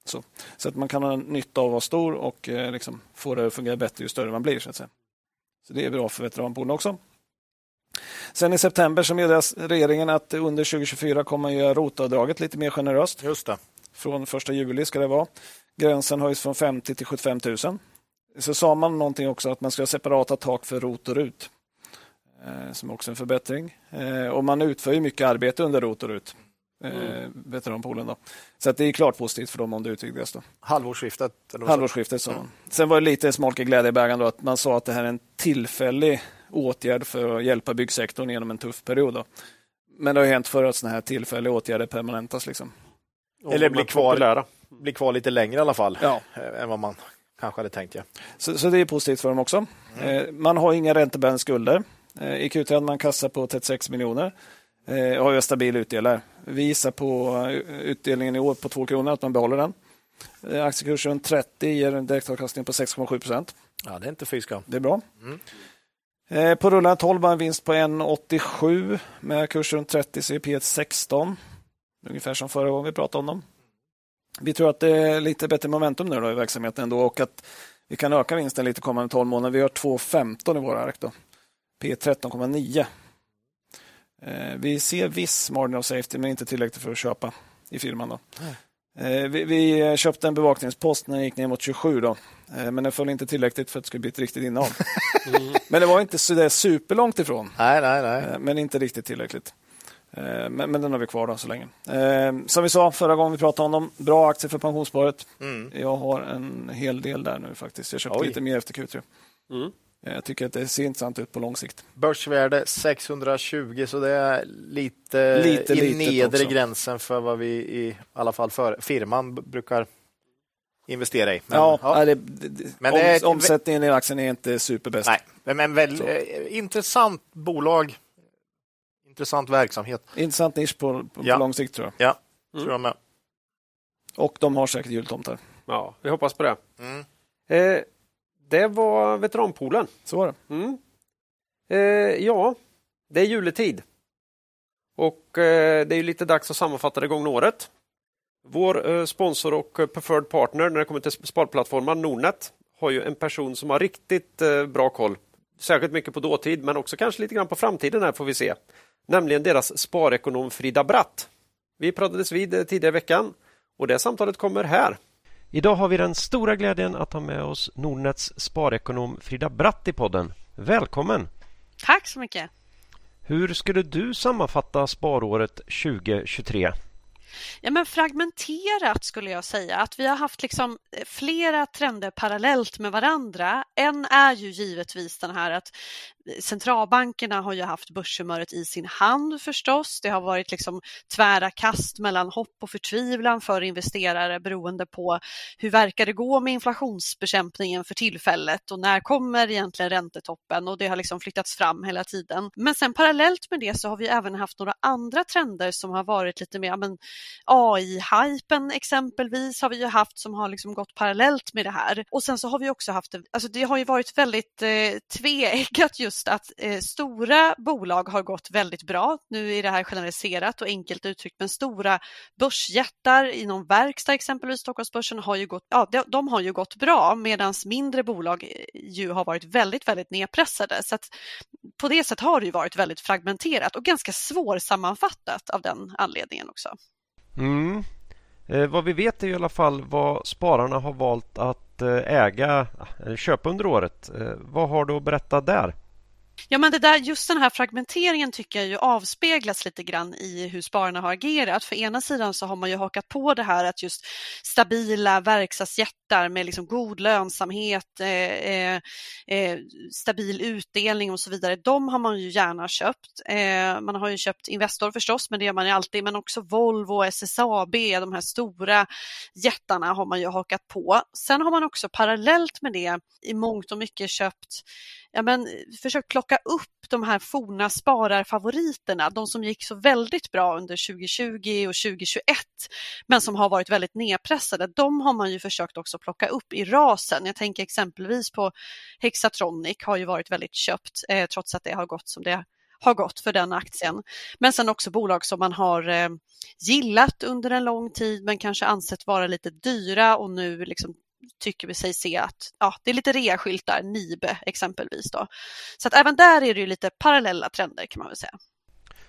Så, så att man kan ha nytta av att vara stor och eh, liksom få det att fungera bättre ju större man blir. Så, att säga. så det är bra för veteranpoolen också. Sen i september så meddelas regeringen att under 2024 kommer man göra rotavdraget lite mer generöst. Just det. Från 1 juli ska det vara. Gränsen höjs från 50 till 75 000. Så sa man någonting också att man ska ha separata tak för ROT och RUT. Eh, som också är en förbättring. Eh, och man utför ju mycket arbete under ROT och RUT. Eh, Veteranpoolen då. Så att det är klart positivt för dem om det utvidgas. Då. Halvårsskiftet. Eller Halvårsskiftet sa man. Sen var det lite smolk i glädjebägaren då att man sa att det här är en tillfällig åtgärd för att hjälpa byggsektorn genom en tuff period. Då. Men det har ju hänt förr att sådana här tillfälliga åtgärder permanentas. Liksom. Eller blir kvar. populära. Blir kvar lite längre i alla fall Ja. än vad man kanske hade tänkt. Ja. Så, så det är positivt för dem också. Eh, man har inga räntebärande skulder. Eh, I Q3 hade man kassa på 36 miljoner. Eh, har ju stabil utdelare. Vi gissar på eh, utdelningen i år på 2 kronor, att man behåller den. Aktiekursen 30 ger en direktavkastning på 6,7 procent. ja, det är inte fy. Det är bra. Mm. På rullande 12 har en vinst på 1,87 med kurs runt 30 så är P 16. Ungefär som förra gången vi pratade om dem. Vi tror att det är lite bättre momentum nu då i verksamheten ändå och att Vi kan öka vinsten lite kommande 12 månader. Vi har 2,15 i våra ark. Då. P 13,9. Eh, vi ser viss margin of safety, men inte tillräckligt för att köpa i firman. Då. Eh, vi, vi, köpte en bevakningspost när den gick ner mot 27, då. Eh, men den föll inte tillräckligt för att det skulle bli ett riktigt innehav. Mm. Men det var inte så där superlångt ifrån. Nej, nej, nej. Men inte riktigt tillräckligt. Men, men, den har vi kvar då så länge. som vi sa förra gången vi pratade om dem, bra aktier för pensionssparet. Mm. Jag har en hel del där nu faktiskt. Jag köpte Oj. lite mer efter Q3. Mm. Jag tycker att det ser intressant ut på lång sikt. Börsvärde 620 så det är lite, lite i nedre också. gränsen för vad vi i alla fall för firman brukar investera i. Men, ja, ja. Det, det, men det är, omsättningen i aktien är inte superbäst. Nej, men väl, eh, intressant bolag. Intressant verksamhet. Intressant nisch på, på, ja. på lång sikt tror jag. Ja, mm. tror jag med. Och de har säkert jultomtar. Ja, vi hoppas på det. Mm. Eh, det var veteranpoolen. Så var det. Mm. Eh, ja, det är juletid. Och eh, det är lite dags att sammanfatta det gångna året. Vår eh, sponsor och preferred partner när det kommer till sparplattformar, Nordnet, har ju en person som har riktigt eh, bra koll. Särskilt mycket på dåtid, men också kanske lite grann på framtiden här får vi se. Nämligen deras sparekonom Frida Bratt. Vi pratades vid eh, tidigare i veckan och det samtalet kommer här. Idag har vi den stora glädjen att ha med oss Nordnets sparekonom Frida Bratt i podden. Välkommen! Tack så mycket! Hur skulle du sammanfatta sparåret 2023? Ja, men fragmenterat skulle jag säga. Att vi har haft liksom eh, flera trender parallellt med varandra. En är ju givetvis den här att centralbankerna har ju haft börshumöret i sin hand förstås. Det har varit liksom tvära kast mellan hopp och förtvivlan för investerare beroende på hur verkar det gå med inflationsbekämpningen för tillfället och när kommer egentligen räntetoppen och det har liksom flyttats fram hela tiden. Men sen parallellt med det så har vi även haft några andra trender som har varit lite mer men AI-hypen exempelvis har vi ju haft som har liksom gått parallellt med det här och sen så har vi också haft, alltså det har ju varit väldigt eh, tveeggat just just att eh, stora bolag har gått väldigt bra. Nu är det här generaliserat och enkelt uttryckt, men stora börsjättar inom verkstad, exempelvis Stockholmsbörsen, har ju gått, ja, de, de har ju gått bra medan mindre bolag eh, ju har varit väldigt, väldigt nedpressade. Så att på det sättet har det ju varit väldigt fragmenterat och ganska svårsammanfattat av den anledningen också. Mm. Eh, vad vi vet är i alla fall vad spararna har valt att eh, äga eller köpa under året. Eh, vad har du att berätta där? Ja, men det där, just den här fragmenteringen tycker jag ju avspeglas lite grann i hur spararna har agerat. För ena sidan så har man ju hakat på det här att just stabila verkstadsjättar med liksom god lönsamhet, eh, eh, eh stabil utdelning och så vidare, de har man ju gärna köpt. Eh, man har ju köpt Investor förstås, men det gör man ju alltid, men också Volvo, SSAB, de här stora jättarna har man ju hakat på. Sen har man också parallellt med det i mångt och mycket köpt ja, men, försökt plocka upp de här forna spararfavoriterna, de som gick så väldigt bra under 2020 och 2021 men som har varit väldigt nedpressade. De har man ju försökt också plocka upp i rasen. Jag tänker exempelvis på Hexatronic har ju varit väldigt köpt eh, trots att det har gått som det har gått för den aktien. Men sen också bolag som man har eh, gillat under en lång tid men kanske ansett vara lite dyra och nu liksom tycker vi sig se att ja, det är lite reaskyltar, Nibe exempelvis. Då. Så att även där är det ju lite parallella trender kan man väl säga.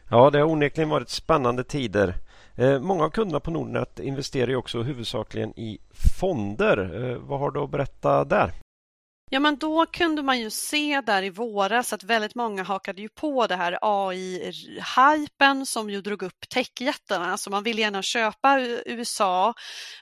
Ja, det har onekligen varit spännande tider. Eh, många av kunderna på Nordnet investerar ju också huvudsakligen i fonder. Eh, vad har du att berätta där? Ja, men då kunde man ju se där i våras att väldigt många hakade ju på det här AI-hypen som ju drog upp techjättarna. Så man vill gärna köpa USA,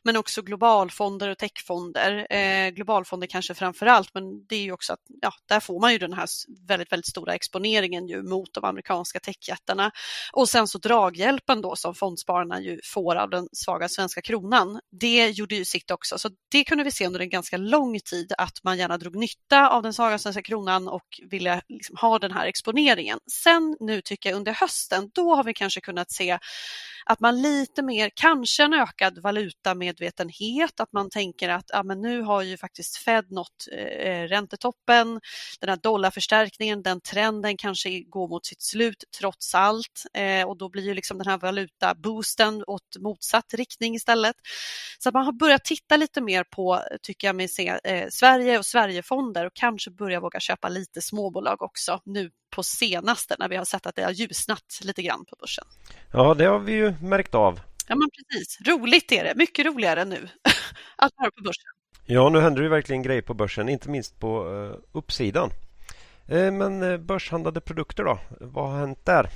men också globalfonder och techfonder. Eh, globalfonder kanske framför allt, men det är ju också att ja, där får man ju den här väldigt, väldigt stora exponeringen ju mot de amerikanska techjättarna. Och sen så draghjälpen då som fondspararna ju får av den svaga svenska kronan. Det gjorde ju sitt också, så det kunde vi se under en ganska lång tid att man gärna drog nytta av den svaga svenska kronan och vilja liksom ha den här exponeringen. Sen nu tycker jag under hösten, då har vi kanske kunnat se att man lite mer, kanske en ökad valutamedvetenhet, att man tänker att ja, men nu har ju faktiskt Fed nått eh, räntetoppen, den här dollarförstärkningen, den trenden kanske går mot sitt slut trots allt eh, och då blir ju liksom den här valutaboosten åt motsatt riktning istället. Så att man har börjat titta lite mer på, tycker jag mig se, eh, Sverige och Sverigefonder och kanske börja våga köpa lite småbolag också nu på senaste när vi har sett att det har ljusnat lite grann på börsen. Ja, det har vi ju märkt av. Ja, men precis. Roligt är det. Mycket roligare nu att vara på börsen. Ja, nu händer det verkligen grejer på börsen, inte minst på uh, uppsidan. Eh, men eh, börshandlade produkter då? Vad har hänt där?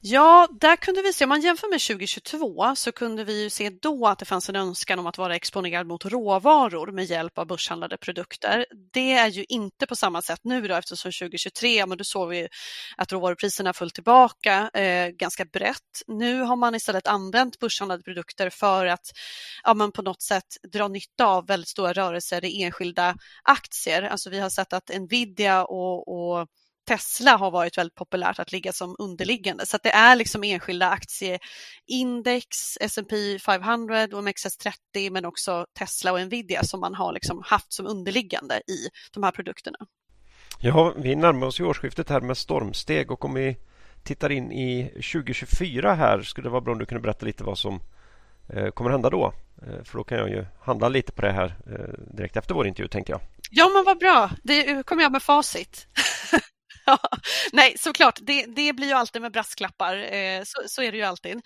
Ja, där kunde vi se, om man jämför med 2022 så kunde vi ju se då att det fanns en önskan om att vara exponerad mot råvaror med hjälp av börshandlade produkter. Det är ju inte på samma sätt nu då eftersom 2023, men då såg vi att råvarupriserna föll tillbaka eh, ganska brett. Nu har man istället använt börshandlade produkter för att ja, men på något sätt dra nytta av väldigt stora rörelser i enskilda aktier. Alltså vi har sett att Nvidia och, och Tesla har varit väldigt populärt att ligga som underliggande. Så det är liksom enskilda aktieindex, S&P 500, OMXS30 men också Tesla och Nvidia som man har liksom haft som underliggande i de här produkterna. Ja, vi närmar oss årsskiftet här med stormsteg och om vi tittar in i 2024 här skulle det vara bra om du kunde berätta lite vad som eh, kommer hända då. Eh, för då kan jag ju handla lite på det här eh, direkt efter vår intervju tänkte jag. Ja men vad bra, det kommer jag med facit. Ja, nej, såklart, det, det blir ju alltid med brasklappar, eh, så, så, är det ju alltid.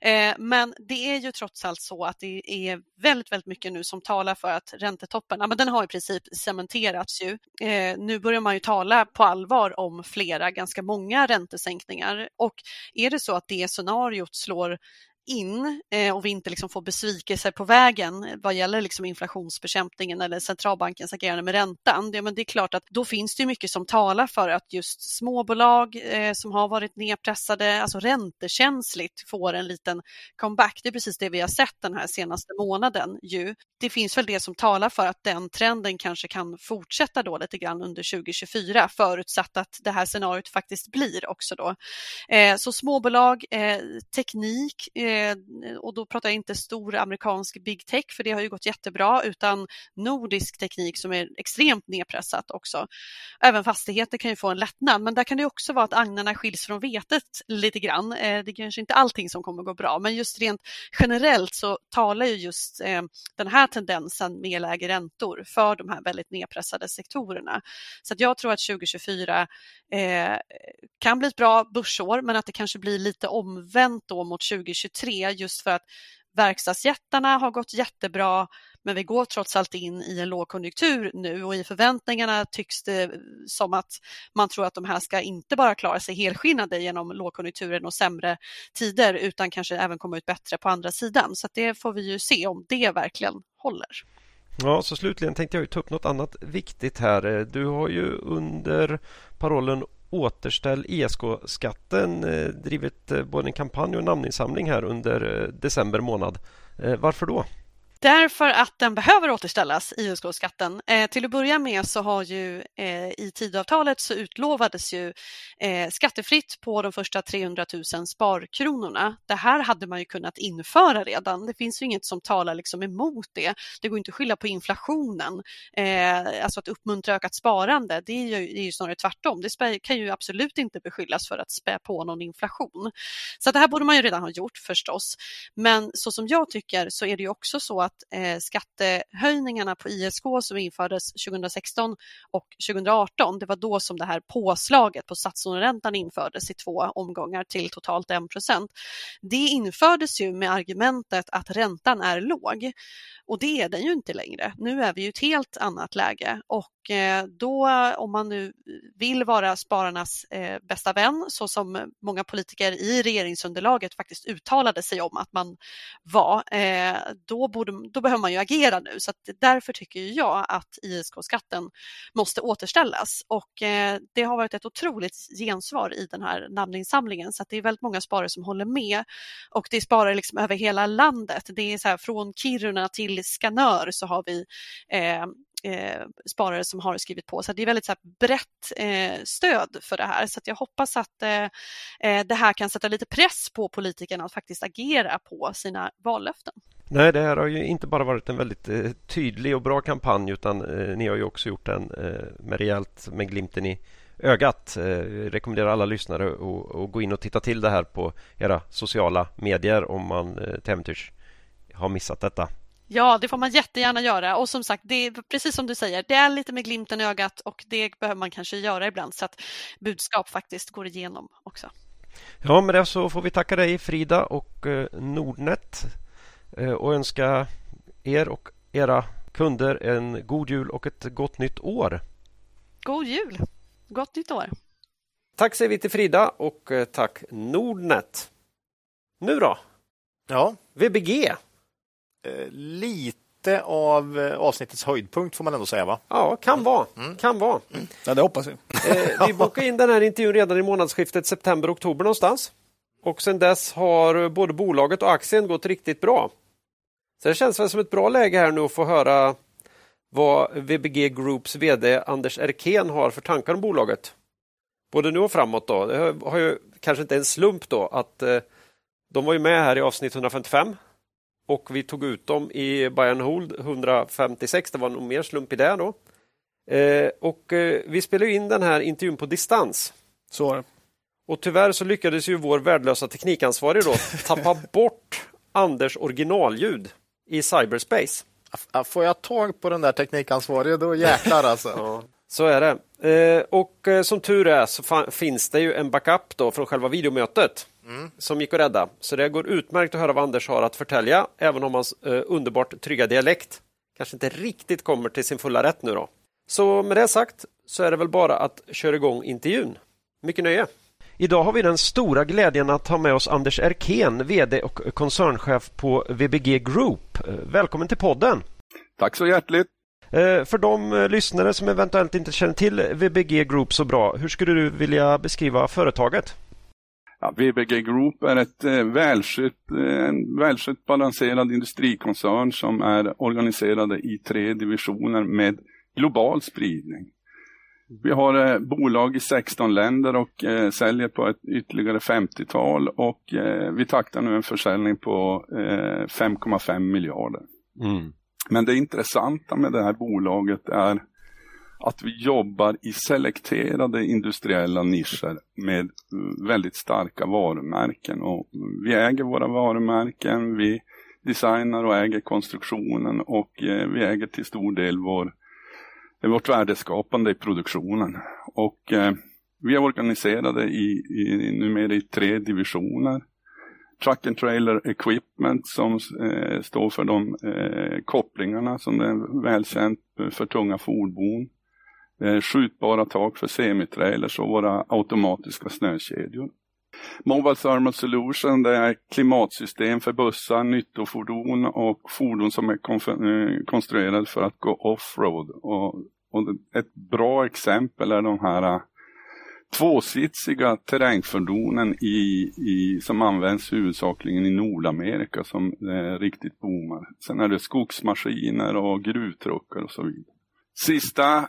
Eh, men det är ju trots allt så att det är väldigt, väldigt mycket nu som talar för att räntetoppen, ja, men den har i princip cementerats ju. Eh, nu börjar man ju tala på allvar om flera, ganska många räntesänkningar och är det så att det scenariot slår in eh, och vi inte liksom får besvikelser på vägen eh, vad gäller liksom inflationsbekämpningen eller centralbankens agerande med räntan. Det, men det är klart att då finns det mycket som talar för att just småbolag eh, som har varit nedpressade, alltså räntekänsligt, får en liten comeback. Det är precis det vi har sett den här senaste månaden. Ju. Det finns väl det som talar för att den trenden kanske kan fortsätta då lite grann under 2024 förutsatt att det här scenariot faktiskt blir också då. Eh, så småbolag, eh, teknik, eh, Eh, och då pratar jag inte stor amerikansk big tech, för det har ju gått jättebra, utan nordisk teknik som är extremt nedpressat också. Även fastigheter kan ju få en lättnad, men där kan det också vara att agnarna skiljs från vetet lite grann. Eh, det är kanske inte allting som kommer gå bra, men just rent generellt så talar ju just eh, den här tendensen med lägre räntor för de här väldigt nedpressade sektorerna. Så jag tror att 2024 eh, kan bli ett bra börsår, men att det kanske blir lite omvänt då mot 2023 tre just för att verkstadsjättarna har gått jättebra men vi går trots allt in i en lågkonjunktur nu och i förväntningarna tycks det som att man tror att de här ska inte bara klara sig helskinnade genom lågkonjunkturen och sämre tider utan kanske även komma ut bättre på andra sidan. Så det får vi ju se om det verkligen håller. Ja, så slutligen tänkte jag ta upp något annat viktigt här. Du har ju under parollen Återställ ESK-skatten eh, drivit eh, både en kampanj och en namninsamling här under eh, december månad. Varför då? Därför att den behöver återställas, ISK-skatten. Eh, till att börja med så har ju eh, i tidavtalet så utlovades ju eh, skattefritt på de första 300 000 sparkronorna. Det här hade man ju kunnat införa redan. Det finns ju inget som talar liksom emot det. Det går inte att skylla på inflationen. Eh, alltså att uppmuntra ökat sparande, det är ju, det är ju snarare tvärtom. Det kan ju absolut inte beskyllas för att spä på någon inflation. Så det här borde man ju redan ha gjort förstås. Men så som jag tycker så är det ju också så att att eh, skattehöjningarna på ISK som infördes 2016 och 2018, det var då som det här påslaget på statslåneräntan infördes i två omgångar till totalt 1% Det infördes ju med argumentet att räntan är låg och det är den ju inte längre. Nu är vi i ett helt annat läge och och eh, då om man nu vill vara spararnas eh, bästa vän så som många politiker i regeringsunderlaget faktiskt uttalade sig om att man var, eh, då, borde, då behöver man ju agera nu. Så därför tycker jag att ISK-skatten måste återställas och det har varit ett otroligt gensvar i den här namninsamlingen så att det är väldigt många sparare som håller med och det är sparare liksom över hela landet. Det är så här, från Kiruna till Skanör så har vi eh, eh, sparare som har skrivit på. Så det är väldigt så här, brett eh, stöd för det här. Så jag hoppas att eh, eh, det här kan sätta lite press på politikerna att faktiskt agera på sina vallöften. Nej, det här har ju inte bara varit en väldigt eh, tydlig och bra kampanj utan eh, ni har ju också gjort den eh, med rejält med glimten i ögat. Eh, rekommenderar alla lyssnare att gå in och titta till det här på era sociala medier om man eh, till äventyrs har missat detta. Ja, det får man jättegärna göra och som sagt, det är precis som du säger, det är lite med glimten i ögat och det behöver man kanske göra ibland så att budskap faktiskt går igenom också. Ja, med det så får vi tacka dig Frida och eh, Nordnet eh, och önska er och era kunder en god jul och ett gott nytt år. God jul! Gott nytt år! Tack säger vi till Frida och eh, tack Nordnet. Nu då? Ja. VBG. Eh, lite av eh, avsnittets höjdpunkt får man ändå säga va? Ja, kan vara. Mm. Kan vara. Mm. Ja, det hoppas vi. Eh, vi bokade in den här intervjun redan i månadsskiftet september-oktober någonstans. Och sen dess har både bolaget och aktien gått riktigt bra. Så det känns väl som ett bra läge här nu att få höra vad VBG Groups VD Anders Erkén har för tankar om bolaget. Både nu och framåt. Då. Det har ju kanske inte en slump då att de var ju med här i avsnitt 155 och vi tog ut dem i Bayern Hold 156. Det var nog mer slump i det då. Eh, och eh, vi spelade in den här intervjun på distans. Så Och tyvärr så lyckades ju vår värdelösa teknikansvarig då tappa bort Anders originalljud i cyberspace. Får jag tag på den där teknikansvarige då jäklar alltså. ja, så är det. Eh, och eh, som tur är så finns det ju en backup då från själva videomötet mm. som gick att rädda. Så det går utmärkt att höra vad Anders har att förtälja, även om hans eh, underbart trygga dialekt kanske inte riktigt kommer till sin fulla rätt nu då. Så med det sagt så är det väl bara att köra igång intervjun. Mycket nöje! Idag har vi den stora glädjen att ha med oss Anders Erkén, VD och koncernchef på VBG Group. Välkommen till podden! Tack så hjärtligt! Eh, för de eh, lyssnare som eventuellt inte känner till VBG Group så bra, hur skulle du vilja beskriva företaget? Ja, VBG Group är ett eh, välskött, en välskött balanserad industrikoncern som är organiserade i tre divisioner med global spridning. Vi har eh, bolag i 16 länder och eh, säljer på ett ytterligare 50-tal och eh, vi taktar nu en försäljning på 5,5 miljarder. Mm. Men det intressanta med det här bolaget är att vi jobbar i selekterade industriella nischer med väldigt starka varumärken. Och vi äger våra varumärken, vi designar och äger konstruktionen och eh, vi äger till stor del vår eh, vårt värdeskapande i produktionen. Och eh, vi är organiserade i, i, numera i tre divisioner. Truck and Trailer Equipment som eh, står för de eh, kopplingarna som är välkänt för tunga fordon. Eh, skjutbara tak för semitrailers och våra automatiska snökedjor. Mobile Thermal Solution det är klimatsystem för bussar, nyttofordon och fordon som är eh, konstruerade för att gå offroad. Och, och ett bra exempel är de här eh, tvåsitsiga terrängfordonen i, i, som används huvudsakligen i Nordamerika som eh, riktigt boomar. Sen är det skogsmaskiner och gruvtruckar och så vidare. Sista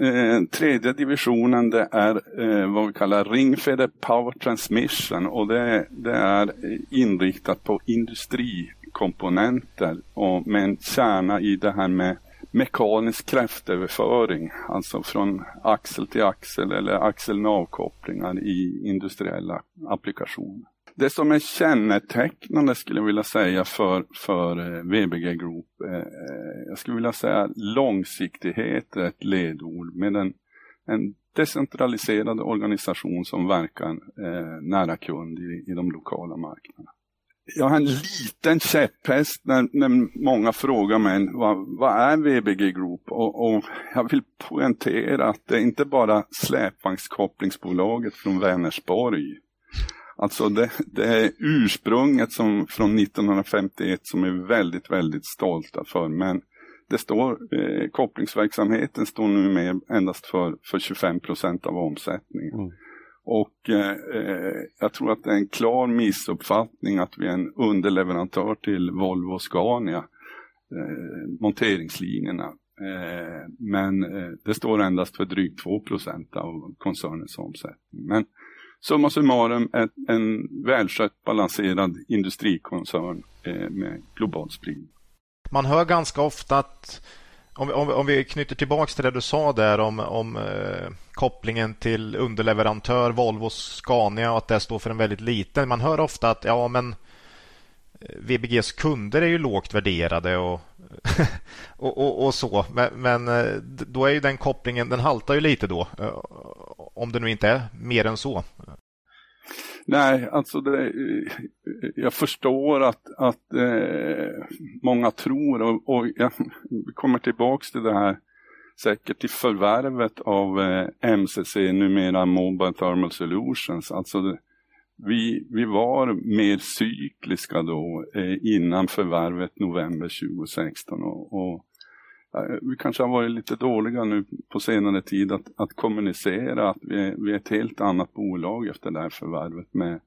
eh, tredje divisionen det är eh, vad vi kallar ringfeder power transmission och det, det är inriktat på industrikomponenter och med en kärna i det här med mekanisk kraftöverföring, alltså från axel till axel eller axel med avkopplingar i industriella applikationer. Det som är kännetecknande skulle jag vilja säga för, för eh, VBG Group, eh, eh, jag skulle vilja säga långsiktighet är ett ledord med en, en decentraliserad organisation som verkar eh, nära kund i, i de lokala marknaderna. Jag har en liten käpphäst när, när många frågar mig vad, vad är VBG Group? Och, och, jag vill poängtera att det är inte bara släpvagnskopplingsbolaget från Vänersborg Alltså det, det, är ursprunget som, från 1951 som är väldigt, väldigt stolta för. Men det står, eh, kopplingsverksamheten står nu med endast för, för 25 procent av omsättningen. Mm. Och eh, jag tror att det är en klar missuppfattning att vi är en underleverantör till Volvo och Scania. Eh, monteringslinjerna. Eh, men eh, det står endast för drygt 2 av koncernens omsättning. Men summa summarum en, en välskött balanserad industrikoncern eh, med global spridning. Man hör ganska ofta att om, om, om vi knyter tillbaks till det du sa där om, om eh, kopplingen till underleverantör Volvo Scania och att det står för en väldigt liten. Man hör ofta att ja men eh, VBGs kunder är ju lågt värderade och, och, och, och, så. Men, men, eh, då är ju den kopplingen, den haltar ju lite då. Eh, om det nu inte är mer än så. Nej, alltså det, jag förstår att, att eh, många tror och, och jag kommer tillbaks till det här säkert till förvärvet av eh, MCC, numera Mobile Thermal Solutions. Alltså det, vi, vi var mer cykliska då eh, innan förvärvet november 2016 och, och Eh, vi kanske har varit lite dåliga nu på senare tid att, att kommunicera att vi, vi är ett helt annat bolag efter det här förvärvet med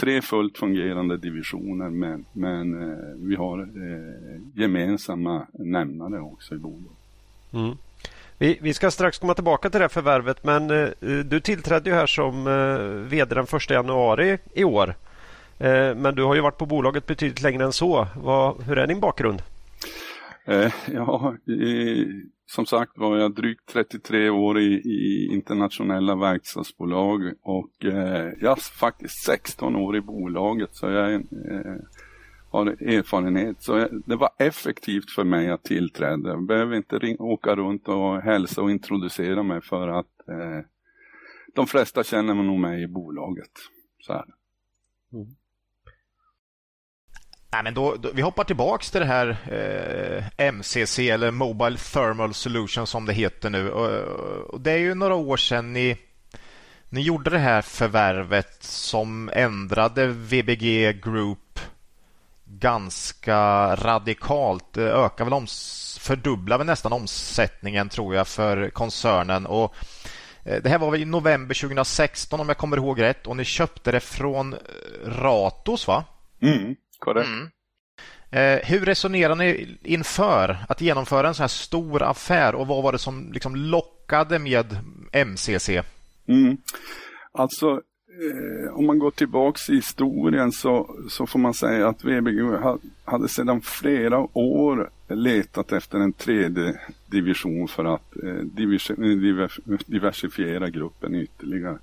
tre fullt fungerande divisioner men, men eh, vi har eh, gemensamma nämnare också i bolaget. Mm. Vi, vi, ska strax komma tillbaka till det här förvärvet men eh, du tillträdde ju här som eh, VD den 1 januari i år. Eh, men du har ju varit på bolaget betydligt längre än så. Vad, hur är din bakgrund? Eh, ja, i, som sagt var jag drygt 33 år i, i internationella verkstadsbolag och eh, jag faktiskt 16 år i bolaget så jag eh, har erfarenhet. Så det var effektivt för mig att tillträda. Jag behöver inte ringa, åka runt och hälsa och introducera mig för att eh, de flesta känner nog mig i bolaget. Så här. Mm. Nej, men då, då, vi hoppar tillbaks till det här eh, MCC eller Mobile Thermal Solution som det heter nu. Och, och det är ju några år sedan ni, ni gjorde det här förvärvet som ändrade VBG Group ganska radikalt. Det ökar väl oms fördubblar väl nästan omsättningen tror jag för koncernen. Och eh, det här var väl i november 2016 om jag kommer ihåg rätt och ni köpte det från eh, Ratos va? Mm, korrekt. Mm. Eh, hur resonerar ni inför att genomföra en så här stor affär och vad var det som liksom lockade med MCC? Mm. Alltså eh, om man går tillbaks i historien så, så får man säga att VBG hade sedan flera år letat efter en tredje division för att eh, diversifiera gruppen ytterligare.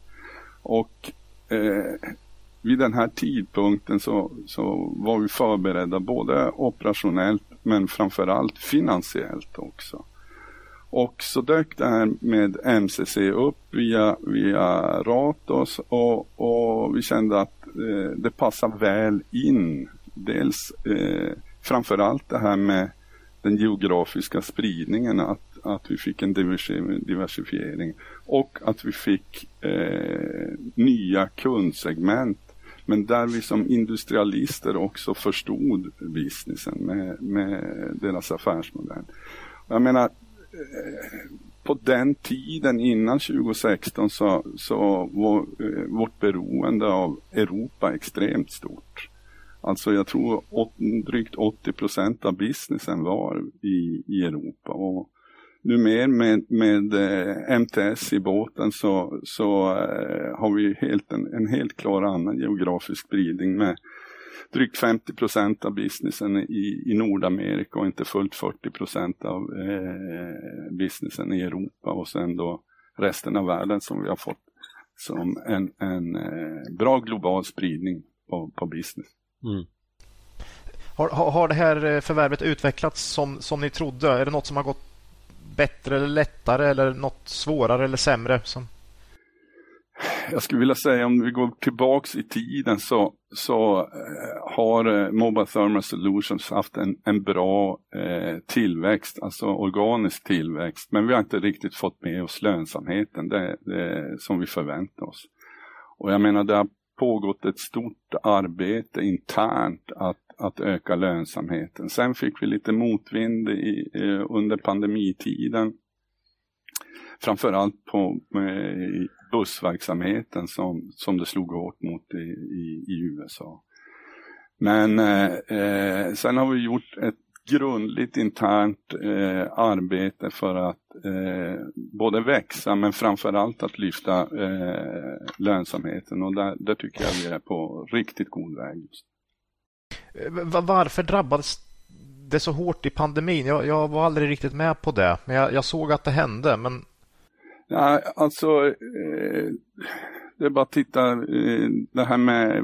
Och eh, vid den här tidpunkten så, så var vi förberedda både operationellt men framförallt finansiellt också. Och så dök det här med MCC upp via, via Ratos och, och vi kände att eh, det passar väl in. Dels eh, framförallt det här med den geografiska spridningen, att, att vi fick en diversifiering och att vi fick eh, nya kundsegment men där vi som industrialister också förstod businessen med, med deras affärsmodell. Jag menar, eh, på den tiden innan 2016 så, så var eh, vårt beroende av Europa extremt stort. Alltså jag tror åt, drygt 80 procent av businessen var i, i Europa. Och nu mer med, med eh, MTS i båten så, så eh, har vi helt en, en helt klar annan geografisk spridning med drygt 50 procent av businessen i, i Nordamerika och inte fullt 40 procent av eh, businessen i Europa och sen då resten av världen som vi har fått som en, en eh, bra global spridning på, på business. Mm. Har, har, det här eh, förvärvet utvecklats som, som ni trodde? Är det något som har gått bättre eller lättare eller något svårare eller sämre? Som jag skulle vilja säga om vi går tillbaks i tiden så, så eh, har eh, Mobile Thermal Solutions haft en, en bra eh, tillväxt, alltså organisk tillväxt. Men vi har inte riktigt fått med oss lönsamheten det, det, som vi förväntar oss. Och jag menar det har pågått ett stort arbete internt att, att öka lönsamheten. Sen fick vi lite motvind i, under pandemitiden framförallt på eh, bussverksamheten som, som det slog hårt mot i, i, i USA. Men eh, eh, sen har vi gjort ett grundligt internt eh, arbete för att eh, både växa men framförallt att lyfta eh, lönsamheten och där, där tycker jag vi är på riktigt god väg. Just. Eh, varför drabbades det så hårt i pandemin? Jag, jag var aldrig riktigt med på det, men jag, jag såg att det hände. Men... Ja, alltså, eh, det är bara att titta, eh, det här med eh,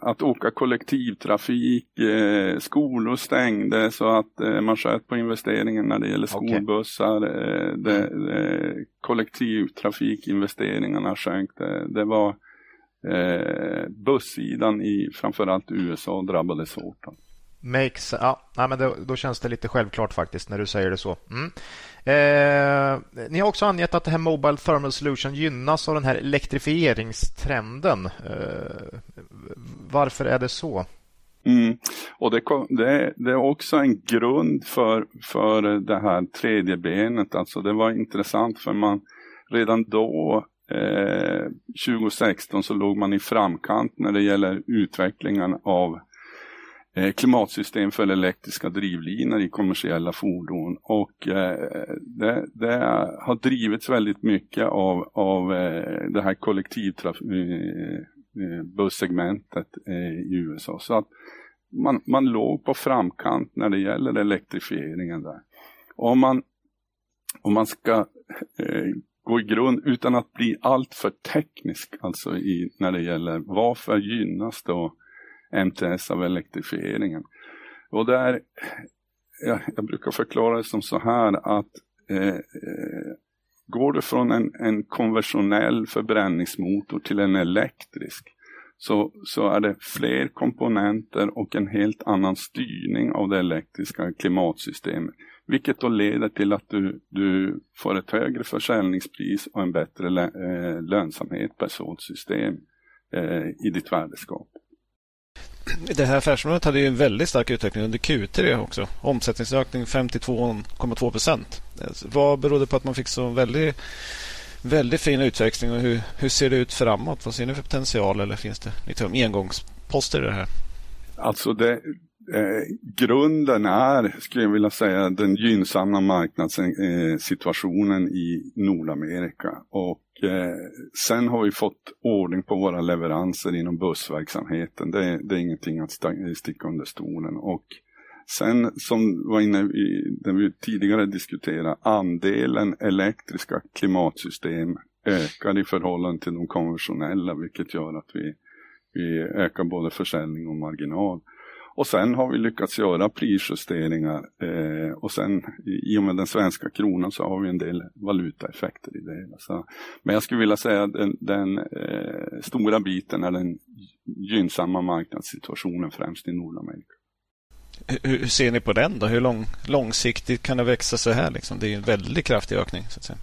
att åka kollektivtrafik, eh, skolor stängde så att man sköt på investeringen när det gäller skolbussar. Okay. Det, det, kollektivtrafikinvesteringarna sjönk. Det, det var eh, bussidan i framförallt USA drabbades hårt. Makes, ja, men det, då känns det lite självklart faktiskt när du säger det så. Mm. Eh, ni har också angett att det här Mobile Thermal Solution gynnas av den här elektrifieringstrenden. Eh, varför är det så? Mm. Och det, det, det, är också en grund för, för det här tredje benet. Alltså det var intressant för man redan då eh, 2016 så låg man i framkant när det gäller utvecklingen av Eh, klimatsystem för elektriska drivlinor i kommersiella fordon och eh, det, det, har drivits väldigt mycket av, av eh, det här kollektivbussegmentet eh, eh, i USA. Så att man, man låg på framkant när det gäller elektrifieringen där. Om man, om man ska eh, gå i grund utan att bli alltför teknisk, alltså i, när det gäller varför gynnas då MTS av elektrifieringen. Och där, jag, jag brukar förklara det som så här att eh, går du från en, en konventionell förbränningsmotor till en elektrisk så, så är det fler komponenter och en helt annan styrning av det elektriska klimatsystemet. Vilket då leder till att du, du får ett högre försäljningspris och en bättre lö, eh, lönsamhet per sådant system eh, i ditt värdeskap. Det här affärsområdet hade ju en väldigt stark utveckling under Q3 också. Omsättningsökning 52,2 procent. Vad berodde på att man fick så väldigt, väldigt fin utväxling och hur, hur ser det ut framåt? Vad ser ni för potential eller finns det liksom engångsposter i det här? Alltså det, eh, grunden är, skulle jag vilja säga, den gynnsamma marknadssituationen eh, i Nordamerika. Och Eh, sen har vi fått ordning på våra leveranser inom bussverksamheten. Det, det är ingenting att sticka under stolen. Och sen som var inne i, det vi tidigare diskuterade, andelen elektriska klimatsystem ökar i förhållande till de konventionella, vilket gör att vi, vi ökar både försäljning och marginal. Och sen har vi lyckats göra prisjusteringar eh, och sen i och med den svenska kronan så har vi en del valutaeffekter i det hela. Så, men jag skulle vilja säga att den, den eh, stora biten är den gynnsamma marknadssituationen främst i Nordamerika. Hur, hur ser ni på den då? Hur lång, långsiktigt kan det växa så här? Liksom? Det är en väldigt kraftig ökning. Så att säga.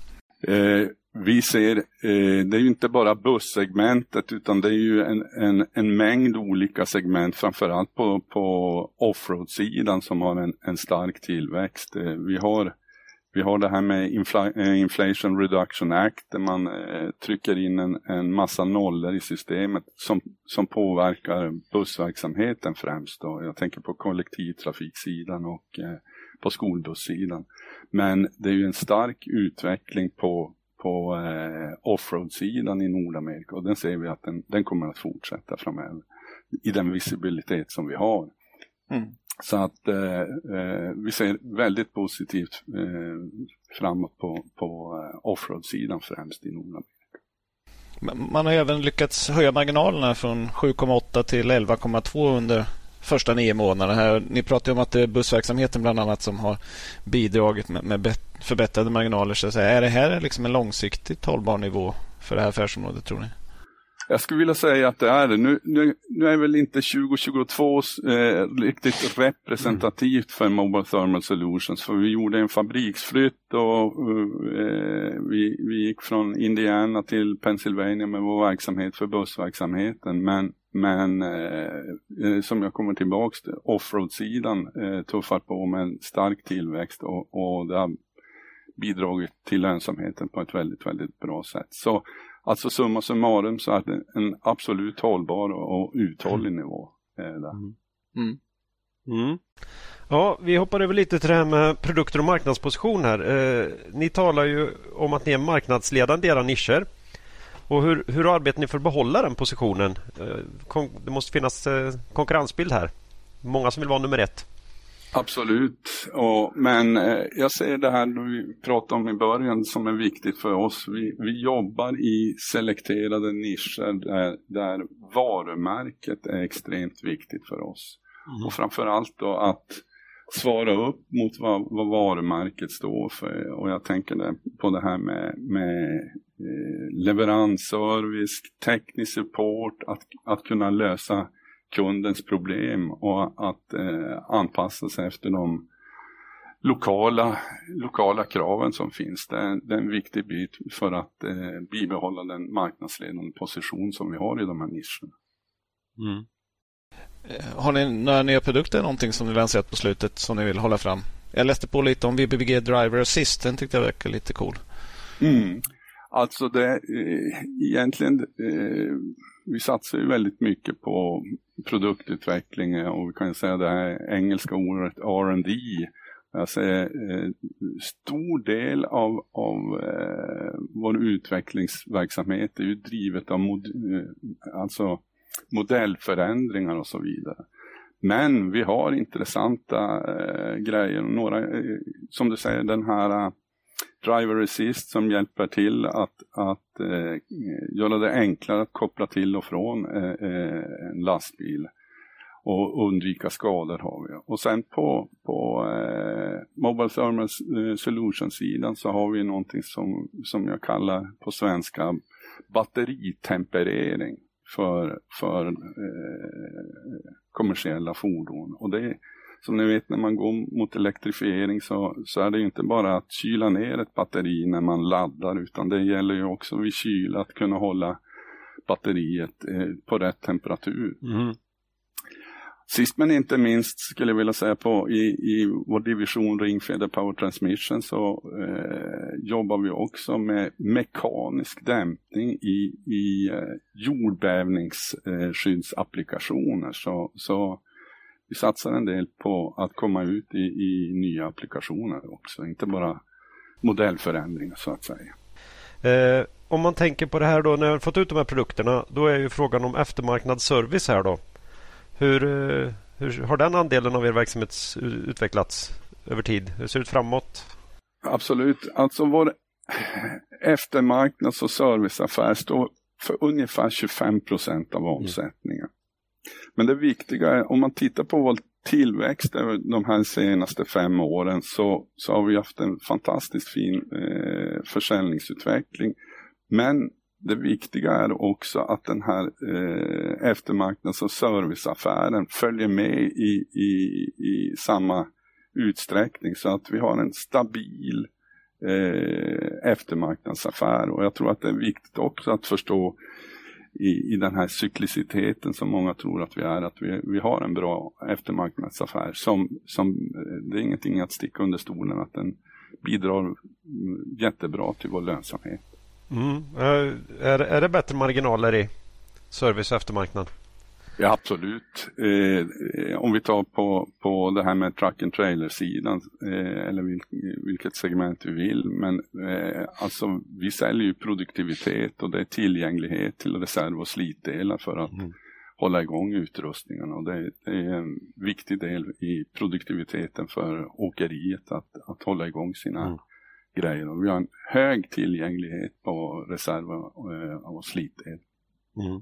Eh, vi ser, eh, det är ju inte bara bussegmentet utan det är ju en, en, en mängd olika segment, framförallt på, på offroad-sidan som har en, en stark tillväxt. Eh, vi, har, vi har det här med Infla, eh, Inflation Reduction Act där man eh, trycker in en, en massa nollor i systemet som, som påverkar bussverksamheten främst. Då. Jag tänker på kollektivtrafiksidan och eh, på skolbussidan. Men det är ju en stark utveckling på på eh, offroad-sidan i Nordamerika och den ser vi att den, den kommer att fortsätta framöver i den visibilitet som vi har. Mm. Så att eh, eh, vi ser väldigt positivt eh, framåt på, på eh, offroad-sidan främst i Nordamerika. Man har även lyckats höja marginalerna från 7,8 till 11,2 under första nio månaderna. Här. Ni pratar om att det är bussverksamheten bland annat som har bidragit med, med förbättrade marginaler. Så är det här liksom en långsiktigt hållbar nivå för det här affärsområdet tror ni? Jag skulle vilja säga att det är det. Nu, nu, nu är väl inte 2022 eh, riktigt representativt för Mobile Thermal Solutions för vi gjorde en fabriksflytt och eh, vi, vi gick från Indiana till Pennsylvania med vår verksamhet för bussverksamheten. Men men eh, eh, som jag kommer tillbaks till, offroad-sidan eh, tuffar på med en stark tillväxt och, och det har bidragit till lönsamheten på ett väldigt, väldigt bra sätt. Så alltså summa summarum så är det en absolut hållbar och uthållig mm. nivå. Eh, där. Mm. Mm. Mm. Ja, vi hoppar över lite till det här med produkter och marknadsposition här. Eh, ni talar ju om att ni är marknadsledande i era nischer. Och hur, hur arbetar ni för att behålla den positionen? Eh, det måste finnas eh, konkurrensbild här. Många som vill vara nummer ett. Absolut, och, men eh, jag ser det här vi pratade om i början som är viktigt för oss. Vi, vi jobbar i selekterade nischer där, där varumärket är extremt viktigt för oss. Mm. Och framförallt då att svara upp mot vad, vad varumärket står för. Och jag tänker på det här med, med eh, leveransservice, teknisk support, att, att kunna lösa kundens problem och att eh, anpassa sig efter de lokala, lokala kraven som finns. Det är, det är en viktig bit för att eh, bibehålla den marknadsledande position som vi har i de här nischerna. Mm. Eh, har ni några nya produkter, någonting som ni lanserat på slutet som ni vill hålla fram? Jag läste på lite om VBBG Driver Assist, den tyckte jag verkade lite cool. Mm. Alltså det eh, egentligen, eh, vi satsar ju väldigt mycket på produktutveckling och vi kan säga det här engelska ordet R&D. Alltså, eh, stor del av, av eh, vår utvecklingsverksamhet är ju drivet av mod, eh, alltså modellförändringar och så vidare. Men vi har intressanta eh, grejer. Några, eh, som du säger, den här eh, Driver Assist som hjälper till att, att eh, göra det enklare att koppla till och från eh, eh, en lastbil och undvika skador har vi. Och sen på, på eh, Mobile Thermal eh, Solutions-sidan så har vi någonting som, som jag kallar på svenska batteritemperering för, för eh, kommersiella fordon. Och det som ni vet när man går mot elektrifiering så, så är det inte bara att kyla ner ett batteri när man laddar utan det gäller ju också vid kyla att kunna hålla batteriet eh, på rätt temperatur. Mm. Sist men inte minst skulle jag vilja säga på i, i vår division Ringfeder Power Transmission så eh, jobbar vi också med mekanisk dämpning i, i eh, jordbävningsskyddsapplikationer. Eh, så, så vi satsar en del på att komma ut i, i nya applikationer också, inte bara modellförändringar så att säga. Eh, om man tänker på det här då, när jag fått ut de här produkterna, då är ju frågan om eftermarknadsservice här då. Hur, eh, hur har den andelen av er verksamhet utvecklats över tid? Hur ser det ut framåt? Absolut, alltså vår eftermarknads och serviceaffär står för ungefär 25 procent av mm. omsättningen. Men det viktiga är, om man tittar på vår tillväxt de här senaste fem åren så, så har vi haft en fantastiskt fin eh, försäljningsutveckling. Men det viktiga är också att den här eh, eftermarknads och serviceaffären följer med i, i, i samma utsträckning så att vi har en stabil eh, eftermarknadsaffär och jag tror att det är viktigt också att förstå i, i den här cykliciteten som många tror att vi är, att vi, vi har en bra eftermarknadsaffär som, som eh, det är ingenting att sticka under stolen att den bidrar mm, jättebra till vår lönsamhet. Mm. Är, är det bättre marginaler i service och eftermarknad? Ja, absolut. Eh, om vi tar på, på det här med truck and trailer-sidan, eh, eller vilk, vilket segment vi vill, men eh, alltså vi säljer ju produktivitet och det är tillgänglighet till reserv och slitdelar för att mm. hålla igång utrustningen och det, det, är en viktig del i produktiviteten för åkeriet att, att hålla igång sina mm. Grejer. Och vi har en hög tillgänglighet på reserv och, eh, och slitdel. Mm.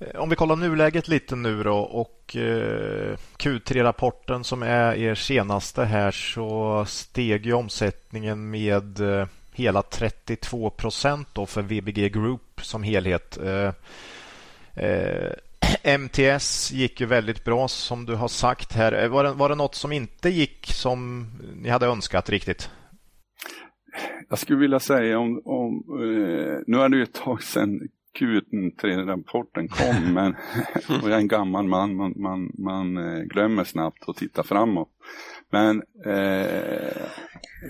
Eh, om vi kollar nuläget lite nu då och eh, Q3-rapporten som är er senaste här så steg ju omsättningen med hela 32 procent för VBG Group som helhet. MTS gick ju väldigt bra som du har sagt här. Var det, var det något som inte gick som ni hade önskat riktigt? Jag skulle vilja säga om, om nu är det ju ett tag sedan Q3-rapporten kom, men och jag är en gammal man, man, man, man eh, glömmer snabbt att titta framåt. Men eh,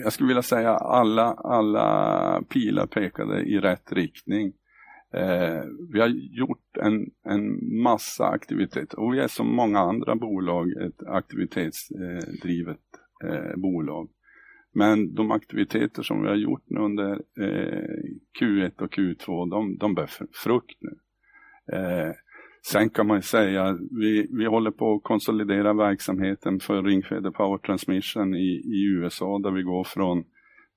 jag skulle vilja säga alla, alla pilar pekade i rätt riktning. Eh, vi har gjort en, en massa aktivitet och vi är som många andra bolag ett aktivitetsdrivet eh, bolag. Men de aktiviteter som vi har gjort nu under eh, Q1 och Q2, de, de bär frukt nu. Eh, sen kan man säga, vi, vi håller på att konsolidera verksamheten för Ringfeder Power Transmission i, i USA där vi går från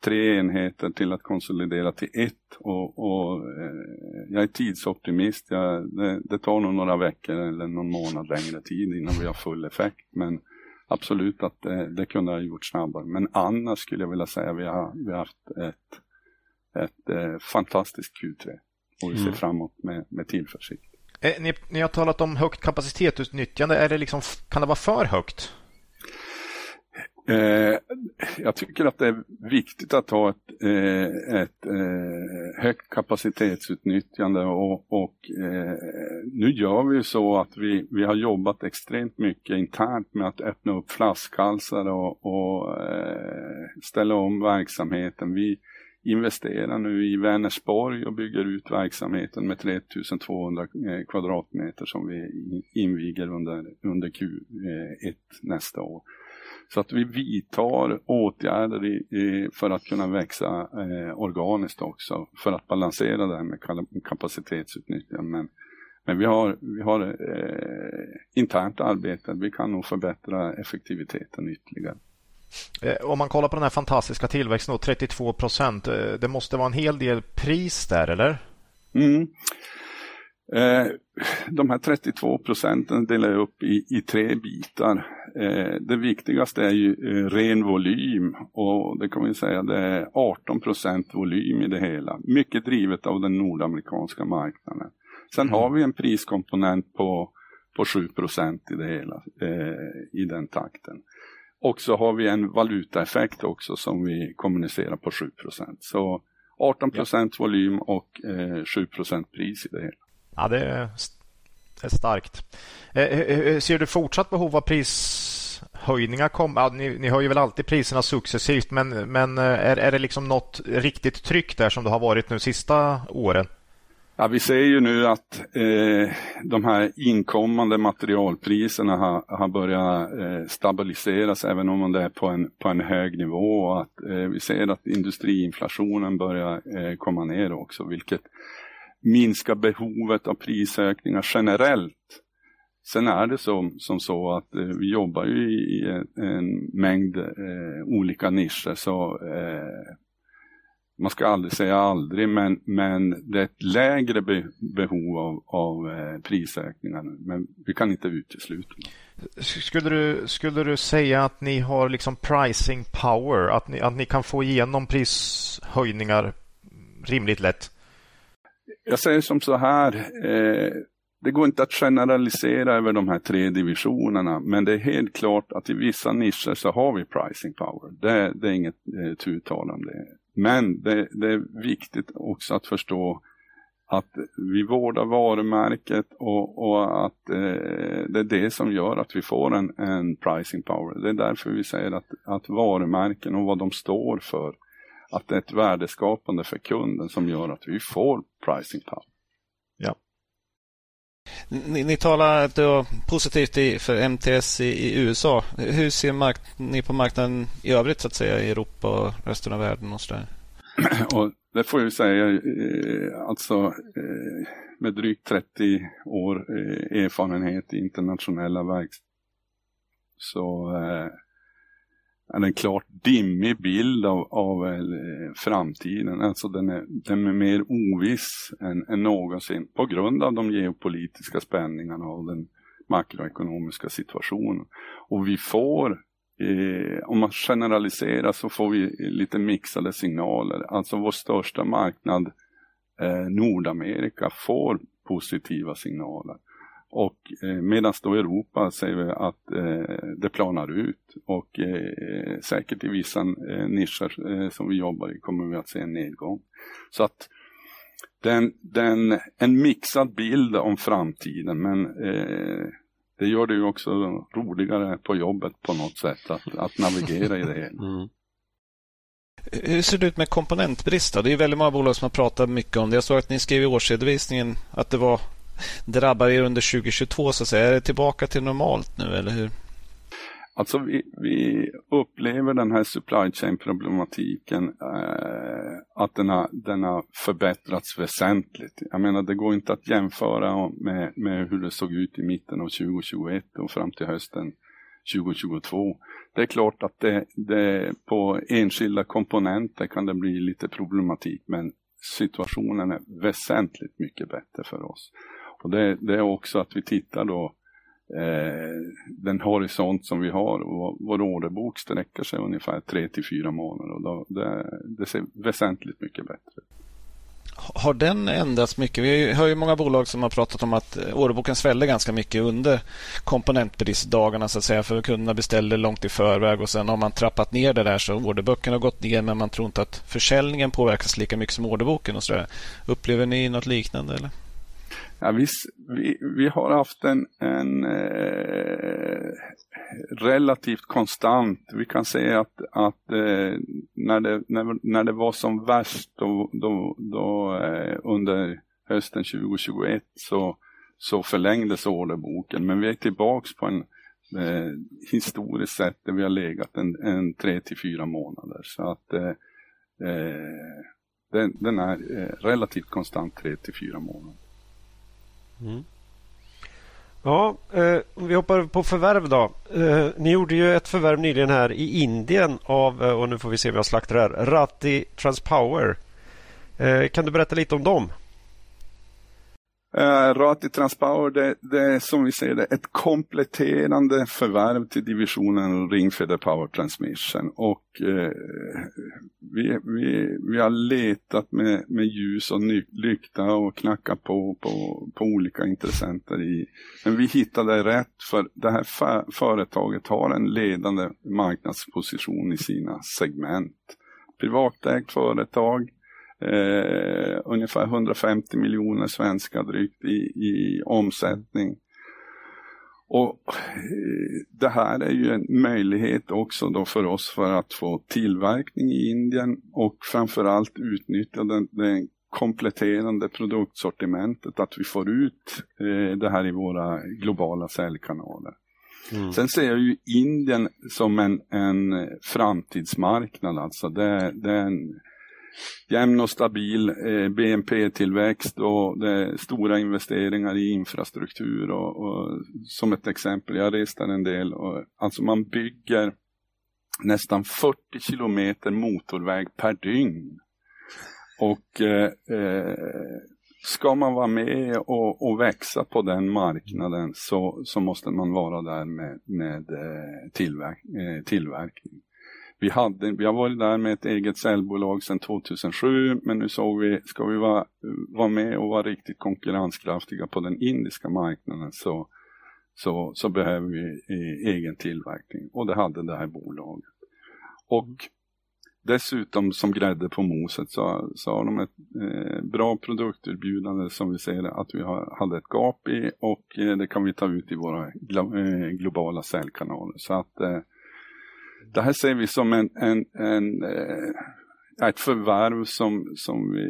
tre enheter till att konsolidera till ett. Och, och eh, jag är tidsoptimist. Jag, det, det, tar nog några veckor eller någon månad längre tid innan vi har full effekt. Men absolut att det, det kunde ha gjorts snabbare. Men annars skulle jag vilja säga att vi har, vi har haft ett, ett eh, fantastiskt Q3 och vi ser mm. framåt med, med tillförsikt. Eh, ni, ni, har talat om högt kapacitetsutnyttjande. Är det liksom, kan det vara för högt? Eh, jag tycker att det är viktigt att ha ett, eh, ett eh, högt kapacitetsutnyttjande och, och eh, nu gör vi så att vi, vi har jobbat extremt mycket internt med att öppna upp flaskhalsar och, och eh, ställa om verksamheten. Vi investerar nu i Vänersborg och bygger ut verksamheten med 3200 eh, kvadratmeter som vi inviger under, under Q1 eh, nästa år. Så att vi vidtar åtgärder i, i, för att kunna växa eh, organiskt också, för att balansera det här med kapacitetsutnyttjande. Men, men vi har, vi har eh, internt arbete, vi kan nog förbättra effektiviteten ytterligare. Eh, om man kollar på den här fantastiska tillväxten, 32 procent, eh, det måste vara en hel del pris där, eller? Mm. Eh, de här 32 procenten delar jag upp i, i tre bitar. Eh, det viktigaste är ju eh, ren volym och det kan vi säga det är 18 procent volym i det hela. Mycket drivet av den nordamerikanska marknaden. Sen mm. har vi en priskomponent på, på 7 procent i det hela, i den takten. Och så har vi en valutaeffekt också som vi kommunicerar på 7 procent. Så 18 procent volym och 7 procent pris i det hela. Ja, det är, det är starkt. Eh, eh, eh, eh, ser du fortsatt behov av prishöjningar? Kom, ja, ni, ni höjer väl alltid priserna successivt, men, men är, är det liksom något riktigt tryck där som det har varit nu sista åren? Ja, vi ser ju nu att eh, de här inkommande materialpriserna har, har börjat eh, stabiliseras även om det är på en, på en hög nivå. Och att, eh, vi ser att industriinflationen börjar komma ner också, vilket minska behovet av prisökningar generellt. Sen är det som, som så att eh, vi jobbar ju i en, en mängd eh, olika nischer så eh, man ska aldrig säga aldrig men, men det är ett lägre be, behov av, av eh, prisökningar men vi kan inte utesluta skulle du, skulle du säga att ni har liksom pricing power, att ni, att ni kan få igenom prishöjningar rimligt lätt? Jag säger som så här, eh, det går inte att generalisera över de här tre divisionerna, men det är helt klart att i vissa nischer så har vi pricing power. Det, det är inget eh, tutal om det. Men det, det, är viktigt också att förstå att vi vårdar varumärket och, och att eh, det är det som gör att vi får en, en pricing power. Det är därför vi säger att, att varumärken och vad de står för att det är ett värdeskapande för kunden som gör att vi får pricing power. Ja. Ni, ni talar då positivt i, för MTS i, i, USA. Hur ser mark, ni på marknaden i övrigt så att säga i Europa och resten av världen? Och så där? och det får jag säga, eh, alltså eh, med drygt 30 år eh, erfarenhet i internationella verksamheter så eh, är en klart dimmig bild av, av eh, framtiden. Alltså den är, den är mer oviss än, än någonsin på grund av de geopolitiska spänningarna och den makroekonomiska situationen. Och vi får, eh, om man generaliserar så får vi lite mixade signaler. Alltså vår största marknad, eh, Nordamerika, får positiva signaler. Och eh, medan då i Europa säger vi att eh, det planar ut och eh, säkert i vissa eh, nischer eh, som vi jobbar i kommer vi att se en nedgång. Så att den, den, en mixad bild om framtiden men eh, det gör det ju också roligare på jobbet på något sätt att, att navigera i det hela. Mm. Hur ser det ut med komponentbrist? Det är väldigt många bolag som har pratat mycket om det. Jag såg att ni skrev i årsredovisningen att det var drabbar er under 2022 så att säga. Är det tillbaka till normalt nu eller hur? Alltså vi, vi upplever den här supply chain problematiken eh, att den har, den har förbättrats väsentligt. Jag menar det går inte att jämföra med, med hur det såg ut i mitten av 2021 och fram till hösten 2022. Det är klart att det, det på enskilda komponenter kan det bli lite problematik men situationen är väsentligt mycket bättre för oss. Och det, det är också att vi tittar då eh, den horisont som vi har och vår orderbok sträcker sig ungefär 3 till 4 månader och då, det, det ser väsentligt mycket bättre har den ändrats mycket? Vi har ju många bolag som har pratat om att eh, orderboken svällde ganska mycket under komponentbristdagarna så att säga för kunderna beställde långt i förväg och sen har man trappat ner det där så orderböckerna har gått ner men man tror inte att försäljningen påverkas lika mycket som orderboken och så där. Upplever ni något liknande eller? Ja, vi, vi, vi har haft en, en eh, relativt konstant. Vi kan säga att, att eh, när, det, när, när det var som värst då, då, då eh, under hösten 2021 så, så förlängdes orderboken. Men vi är tillbaks på en eh, historiskt sett där vi har legat en, en tre till fyra månader. Så att eh, eh den, den, är eh, relativt konstant tre till fyra månader. Mm. Ja, eh, vi hoppar på förvärv då. Eh, ni gjorde ju ett förvärv nyligen här i Indien av, eh, och nu får vi se om jag slaktar här, Ratti Transpower. Eh, kan du berätta lite om dem? Uh, Rati Transpower, det, det är som vi ser det ett kompletterande förvärv till divisionen Ringfeder Power Transmission. Och uh, vi, vi, vi har letat med, med ljus och lykta och knackat på, på, på olika intressenter. I, men vi hittade rätt för det här företaget har en ledande marknadsposition i sina segment. Privatägt företag eh, ungefär 150 miljoner svenska drygt i, i omsättning. Och eh, det här är ju en möjlighet också då för oss för att få tillverkning i Indien och framförallt utnyttja den, den kompletterande produktsortimentet, att vi får ut eh, det här i våra globala säljkanaler. Mm. Sen ser jag ju Indien som en, en framtidsmarknad, alltså det, det är en jämn och stabil eh, BNP-tillväxt och stora investeringar i infrastruktur. Och, och, som ett exempel, jag reste en del, och, alltså man bygger nästan 40 kilometer motorväg per dygn. Och eh, eh, ska man vara med och, och, växa på den marknaden så, så måste man vara där med, med eh, tillverk, eh, tillverkning. Vi, hade, vi har varit där med ett eget säljbolag sedan 2007 men nu såg vi, ska vi vara, vara med och vara riktigt konkurrenskraftiga på den indiska marknaden så, så, så behöver vi eh, egen tillverkning och det hade det här bolaget. Och dessutom som grädde på moset så, så har de ett eh, bra produkterbjudande som vi ser att vi har, hade ett gap i och eh, det kan vi ta ut i våra glo, eh, globala säljkanaler. Så att eh, det här ser vi som en, en, en eh, ett förvärv som, som vi,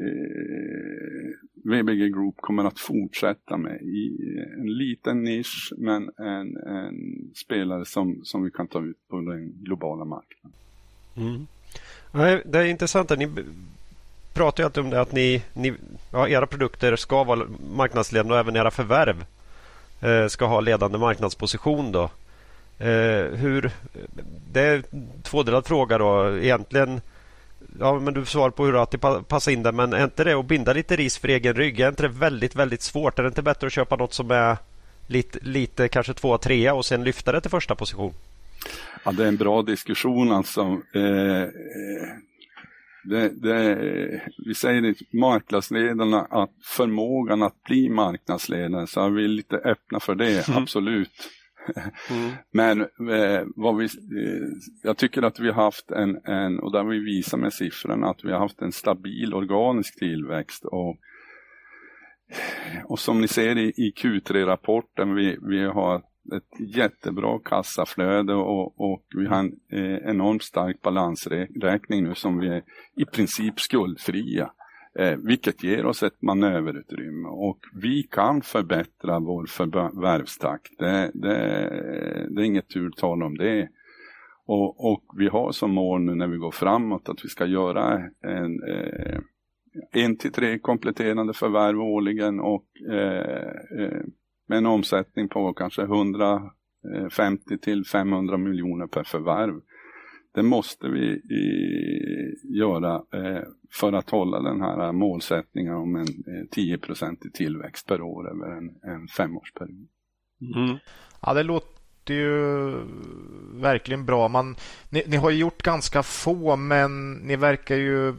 VBG Group kommer att fortsätta med i eh, en liten nisch men en, en spelare som, som vi kan ta ut på den globala marknaden. Mm. Det är intressant. Ni pratar ju alltid om det att ni, ni ja, era produkter ska vara marknadsledande och även era förvärv eh, ska ha ledande marknadsposition. Då. Eh, hur, det är en tvådelad fråga då. Egentligen, ja, men du svarar på hur att passar in det, men är inte det att binda lite ris för egen rygg? Är inte det väldigt, väldigt svårt? Är det inte bättre att köpa något som är lite, lite kanske tvåa, trea och sen lyfta det till första position? Ja, det är en bra diskussion alltså. Eh, det, det, vi säger till marknadsledarna att förmågan att bli marknadsledare, så är vi lite öppna för det, mm. absolut. Mm. Men eh, vad vi, eh, jag tycker att vi har haft en, en, och där vi visar med siffrorna, att vi har haft en stabil organisk tillväxt. Och, och som ni ser i, i Q3-rapporten, vi, vi har ett jättebra kassaflöde och, och vi har en eh, enormt stark balansräkning nu som vi är i princip skuldfria. Eh, vilket ger oss ett manöverutrymme och vi kan förbättra vår förvärvstakt. Det, det, det är inget tur tal om det. Och, och, vi har som mål nu när vi går framåt att vi ska göra en, eh, en till tre kompletterande förvärv årligen och eh, eh, med en omsättning på kanske 150 eh, till 500 miljoner per förvärv. Det måste vi i, göra eh, för att hålla den här målsättningen om en eh, 10 i tillväxt per år över en, en femårsperiod. Mm. Ja, det låter ju verkligen bra. Man, ni, ni har gjort ganska få, men ni verkar ju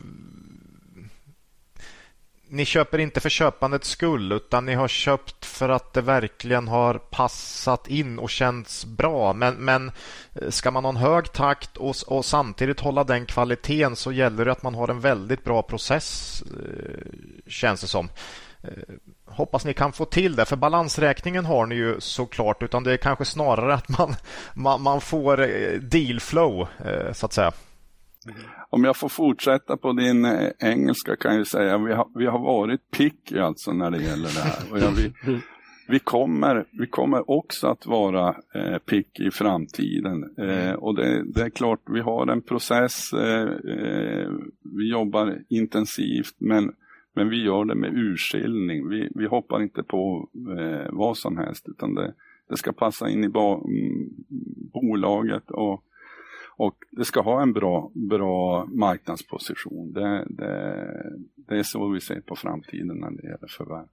ni köper inte för köpandets skull utan ni har köpt för att det verkligen har passat in och känts bra. Men, men eh, ska man ha en hög takt och, och samtidigt hålla den kvaliteten så gäller det att man har en väldigt bra process, eh, känns det som. Eh, hoppas ni kan få till det, för balansräkningen har ni ju såklart, utan det är kanske snarare att man, man, man får deal flow, så att säga. Om jag får fortsätta på din eh, engelska kan jag säga vi har, vi har varit picky alltså när det gäller det här. Och jag, vi, vi, kommer, vi kommer också att vara eh, picky i framtiden. Eh, och det, det, är klart, vi har en process, eh, eh, vi jobbar intensivt men, men vi gör det med urskiljning. Vi, vi hoppar inte på eh, vad som helst utan det, det ska passa in i ba, mm, bolaget och och det ska ha en bra, bra marknadsposition. Det, det, det är så vi ser på framtiden när det gäller förvärv.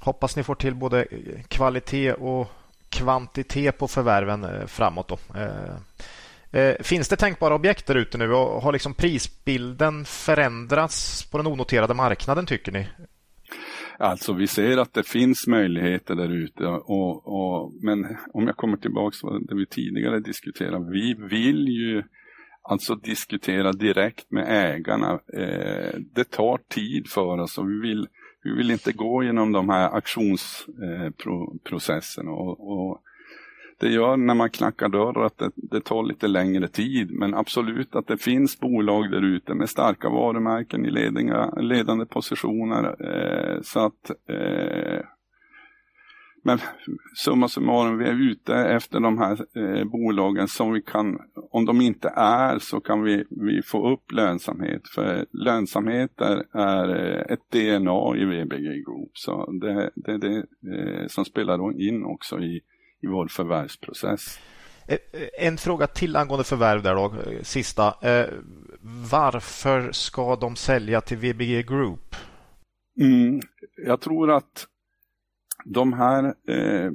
Hoppas ni får till både kvalitet och kvantitet på förvärven eh, framåt. Då. Eh, eh, finns det tänkbara objekt där ute nu och har liksom prisbilden förändrats på den onoterade marknaden tycker ni? Alltså vi ser att det finns möjligheter där ute och, och, men om jag kommer tillbaka till det vi tidigare diskuterade, vi vill ju alltså diskutera direkt med ägarna. Eh, det tar tid för oss och vi vill, vi vill inte gå genom de här auktionsprocesserna eh, och, och det gör när man knackar dörr att det, det, tar lite längre tid. Men absolut att det finns bolag där ute med starka varumärken i ledinga, ledande positioner. Eh, så att eh, men summa summarum, vi är ute efter de här eh, bolagen som vi kan, om de inte är så kan vi, vi få upp lönsamhet. För lönsamhet är, är eh, ett DNA i VBG Group. Så det, det är det eh, som spelar in också i i vår förvärvsprocess. Eh, en fråga till angående förvärv där då, sista. Eh, varför ska de sälja till VBG Group? Mm, jag tror att de här eh,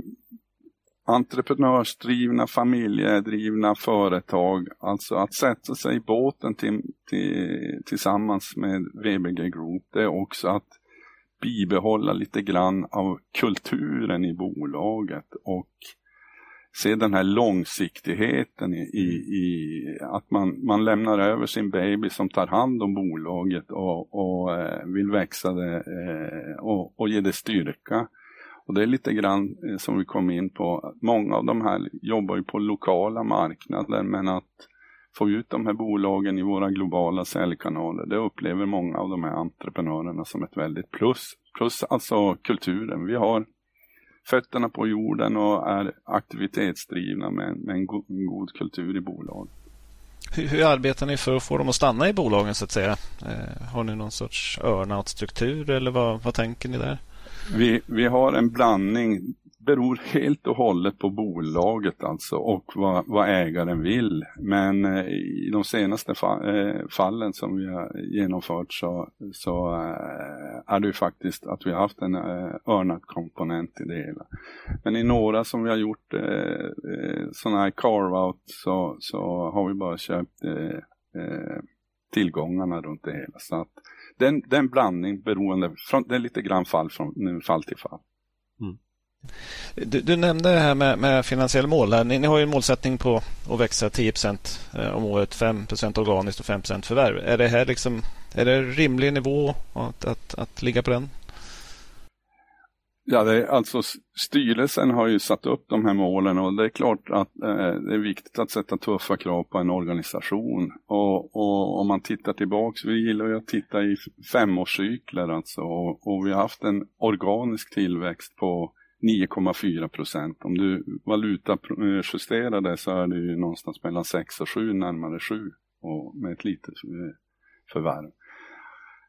entreprenörsdrivna, familjedrivna företag, alltså att sätta sig i båten till, till, tillsammans med VBG Group, det är också att bibehålla lite grann av kulturen i bolaget och se den här långsiktigheten i, i, i, att man, man lämnar över sin baby som tar hand om bolaget och, och eh, vill växa det eh, och, och ge det styrka. Och det är lite grann eh, som vi kom in på, många av de här jobbar ju på lokala marknader men att få ut de här bolagen i våra globala säljkanaler, det upplever många av de här entreprenörerna som ett väldigt plus. Plus alltså kulturen. Vi har fötterna på jorden och är aktivitetsdrivna med, med en, go en, god kultur i bolag. Hur, hur, arbetar ni för att få dem att stanna i bolagen så att säga? Eh, har ni någon sorts earnout-struktur eller vad, vad tänker ni där? Vi, vi har en blandning beror helt och hållet på bolaget alltså och vad, vad ägaren vill. Men eh, i de senaste fa eh, fallen som vi har genomfört så, så eh, är det ju faktiskt att vi har haft en eh, Örnat-komponent i det hela. Men i några som vi har gjort eh, eh, sådana här carve-out så, så har vi bara köpt tillgångarna runt det hela. Så att den, den blandning beroende, från, det är lite grann fall från fall till fall. Du, du, nämnde det här med, med finansiella mål. Ni, ni, har ju en målsättning på att växa 10 eh, om året, 5% organiskt och 5% förvärv. Är det här liksom, är det rimlig nivå att, att, att ligga på den? Ja, det är, alltså styrelsen har ju satt upp de här målen och det är klart att eh, det är viktigt att sätta tuffa krav på en organisation. Och, och om man tittar tillbaks, vi gillar ju att titta i femårscykler alltså och, och vi har haft en organisk tillväxt på 9,4 procent. Om du valutajusterar det så är det ju någonstans mellan 6 och 7, närmare 7 och med ett litet eh, förvärv.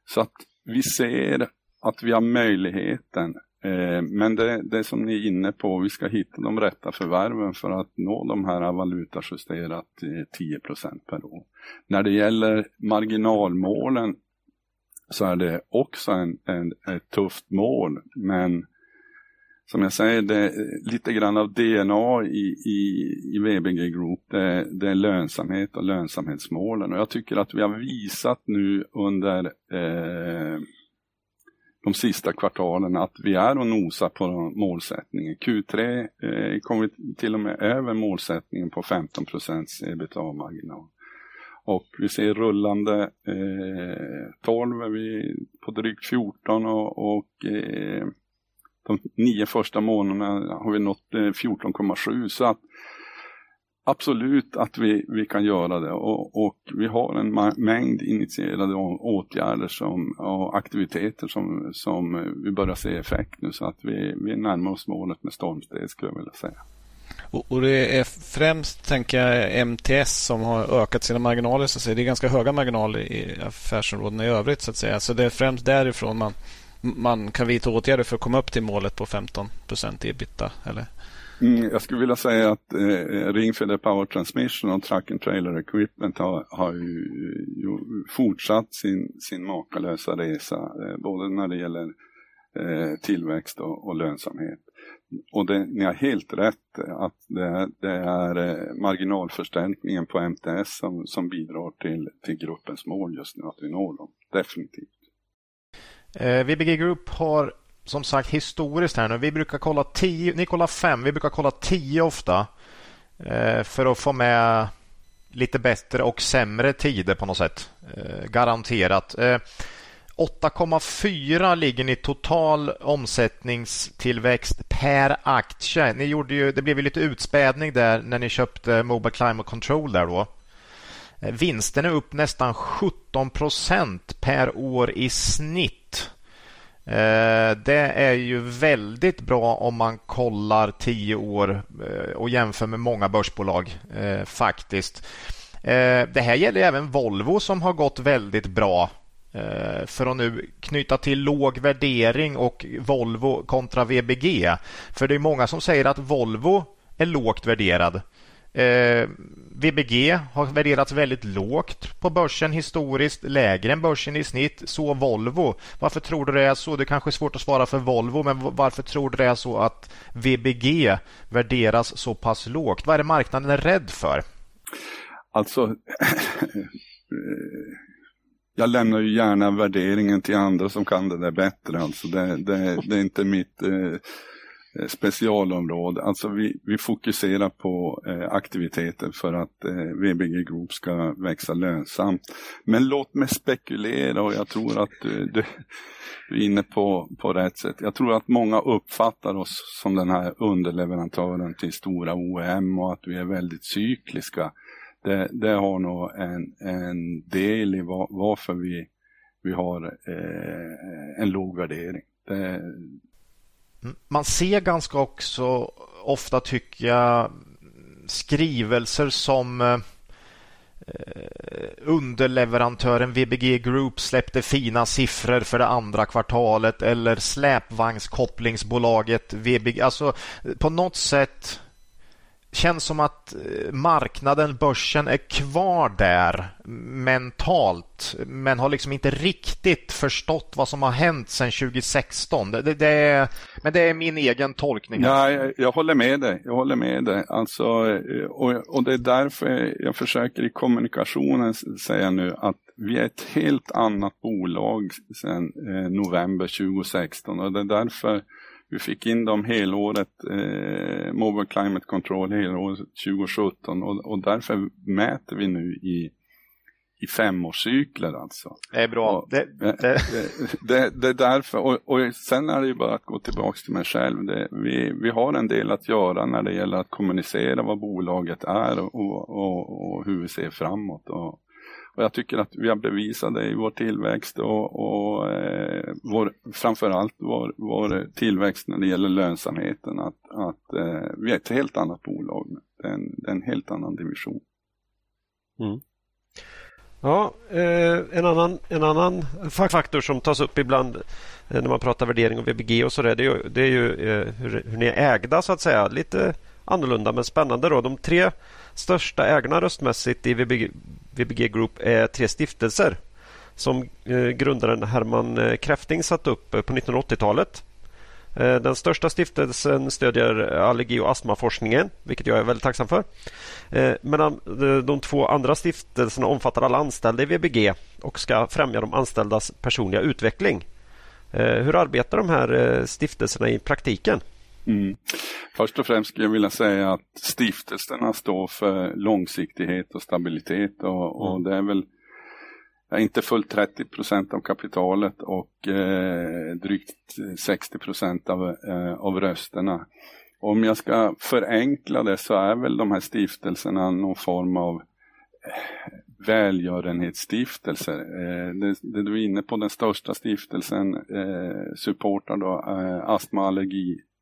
Så att vi ser att vi har möjligheten eh, men det, det som ni är inne på, vi ska hitta de rätta förvärven för att nå de här valutajusterat eh, 10 procent per år. När det gäller marginalmålen så är det också en, en, ett tufft mål, men som jag säger, det är lite grann av DNA i, i, i VBG Group, det, det, är lönsamhet och lönsamhetsmålen. Och jag tycker att vi har visat nu under eh, de sista kvartalen att vi är och nosar på målsättningen. Q3 eh, kom vi till och med över målsättningen på 15 procents ebitda-marginal. Och vi ser rullande eh, 12 är vi på drygt 14 och, och eh, de nio första månaderna har vi nått eh, 14,7 så att Absolut att vi, vi kan göra det och, och vi har en mängd initierade åtgärder som, och aktiviteter som, som eh, vi börjar se effekt nu så att vi, vi närmar oss målet med stormsteg skulle jag vilja säga. Och, och, det är främst tänker jag MTS som har ökat sina marginaler. Så att säga. Det är ganska höga marginaler i affärsområdena i övrigt. Så att säga. Så det är främst därifrån man, man kan vidta åtgärder för att komma upp till målet på 15 procent ebitda. Eller? Mm, jag skulle vilja säga att eh, Ringfeder Power Transmission och Truck and Trailer Equipment har, har ju, ju fortsatt sin, sin makalösa resa, eh, både när det gäller eh, tillväxt och, och, lönsamhet. Och det, ni har helt rätt eh, att det, det är eh, marginalförstärkningen på MTS som, som bidrar till, till gruppens mål just nu, att vi når dem. Definitivt. Eh, VBG Group har som sagt historiskt här nu. Vi brukar kolla 10, ni kollar 5, vi brukar kolla 10 ofta. Eh, för att få med lite bättre och sämre tider på något sätt. Eh, garanterat. Eh, 8,4 ligger ni total omsättningstillväxt per aktie. Ni gjorde ju, det blev ju lite utspädning där när ni köpte Mobile Climate Control där då. Eh, vinsten är upp nästan 17 procent per år i snitt. Eh, det är ju väldigt bra om man kollar tio år eh, och jämför med många börsbolag eh, faktiskt. Det här gäller även Volvo som har gått väldigt bra för att nu knyta till låg värdering och Volvo kontra VBG. För det är många som säger att Volvo är lågt värderad. Eh, VBG har värderats väldigt lågt på börsen historiskt, lägre än börsen i snitt. Så Volvo. Varför tror du det är så? Det kanske är svårt att svara för Volvo, men varför tror du det är så att VBG värderas så pass lågt? Vad är det marknaden är rädd för? Alltså, jag lämnar ju gärna värderingen till andra som kan det där bättre. Alltså det, det, det är inte mitt eh, Eh, Eh, specialområde. Alltså vi, vi fokuserar på eh, aktiviteter för att eh, VBG Group ska växa lönsamt. Men låt mig spekulera och jag tror att du, du, du är inne på, på rätt sätt. Jag tror att många uppfattar oss som den här underleverantören till stora OEM och att vi är väldigt cykliska. Det, det har nog en, en del i var, varför vi, vi har eh, en låg värdering. Det, man ser ganska också ofta tycker jag skrivelser som eh, underleverantören VBG Group släppte fina siffror för det andra kvartalet eller släpvagnskopplingsbolaget VBG. Alltså på något sätt känns som att eh, marknaden, börsen är kvar där mentalt men har liksom inte riktigt förstått vad som har hänt sedan 2016. Det, det, det är, men det är min egen tolkning. Ja, jag, jag, håller med dig. Jag håller med dig. Alltså, eh, och, och det är därför jag försöker i kommunikationen säga nu att vi är ett helt annat bolag sedan eh, november 2016 och det är därför vi fick in dem helåret, eh, Mobile Climate Control helåret 2017 och, och därför mäter vi nu i, i femårscykler alltså. Det är bra. Och, det, det, det, det, är därför, och, och, sen är det ju bara att gå tillbaka till mig själv. Det, vi, vi har en del att göra när det gäller att kommunicera vad bolaget är och, och, och hur vi ser framåt. Och, och jag tycker att vi har bevisat det i vår tillväxt och, och eh, vår, framförallt vår, vår tillväxt när det gäller lönsamheten. Att, att eh, vi är ett helt annat bolag. Det är en, det är en helt annan division. Mm. Ja, eh, en, annan, en annan faktor som tas upp ibland eh, när man pratar värdering och VBG och så där, det är ju, det är ju eh, hur, hur ni är ägda så att säga. Lite annorlunda men spännande då. De tre största ägarna röstmässigt i VBG, VBG Group är tre stiftelser som eh, grundaren Herman eh, Kräfting satt upp eh, på 1980-talet. Den största stiftelsen stödjer allergi och astmaforskningen, vilket jag är väldigt tacksam för. Medan de två andra stiftelserna omfattar alla anställda i VBG och ska främja de anställdas personliga utveckling. Hur arbetar de här stiftelserna i praktiken? Mm. Först och främst skulle jag vilja säga att stiftelserna står för långsiktighet och stabilitet och, och mm. det är väl inte fullt 30 procent av kapitalet och eh, drygt 60 procent av, eh, av rösterna. Om jag ska förenkla det så är väl de här stiftelserna någon form av eh, välgörenhetsstiftelser. Eh, det, det, du är inne på, den största stiftelsen eh, supportar då eh, astma och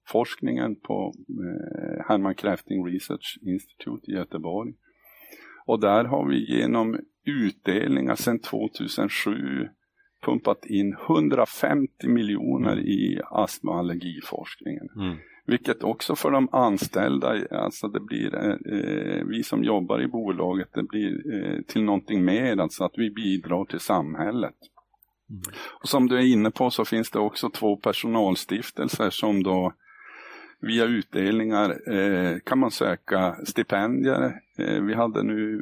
allergiforskningen på eh, Herman Kräfting Research Institute i Göteborg. Och där har vi genom utdelningar sedan 2007 pumpat in 150 miljoner i astma och allergiforskningen. Mm. Vilket också för de anställda, alltså det blir, eh, vi som jobbar i bolaget, det blir eh, till någonting mer, alltså att vi bidrar till samhället. Mm. Och som du är inne på så finns det också två personalstiftelser som då via utdelningar eh, kan man söka stipendier. Eh, vi hade nu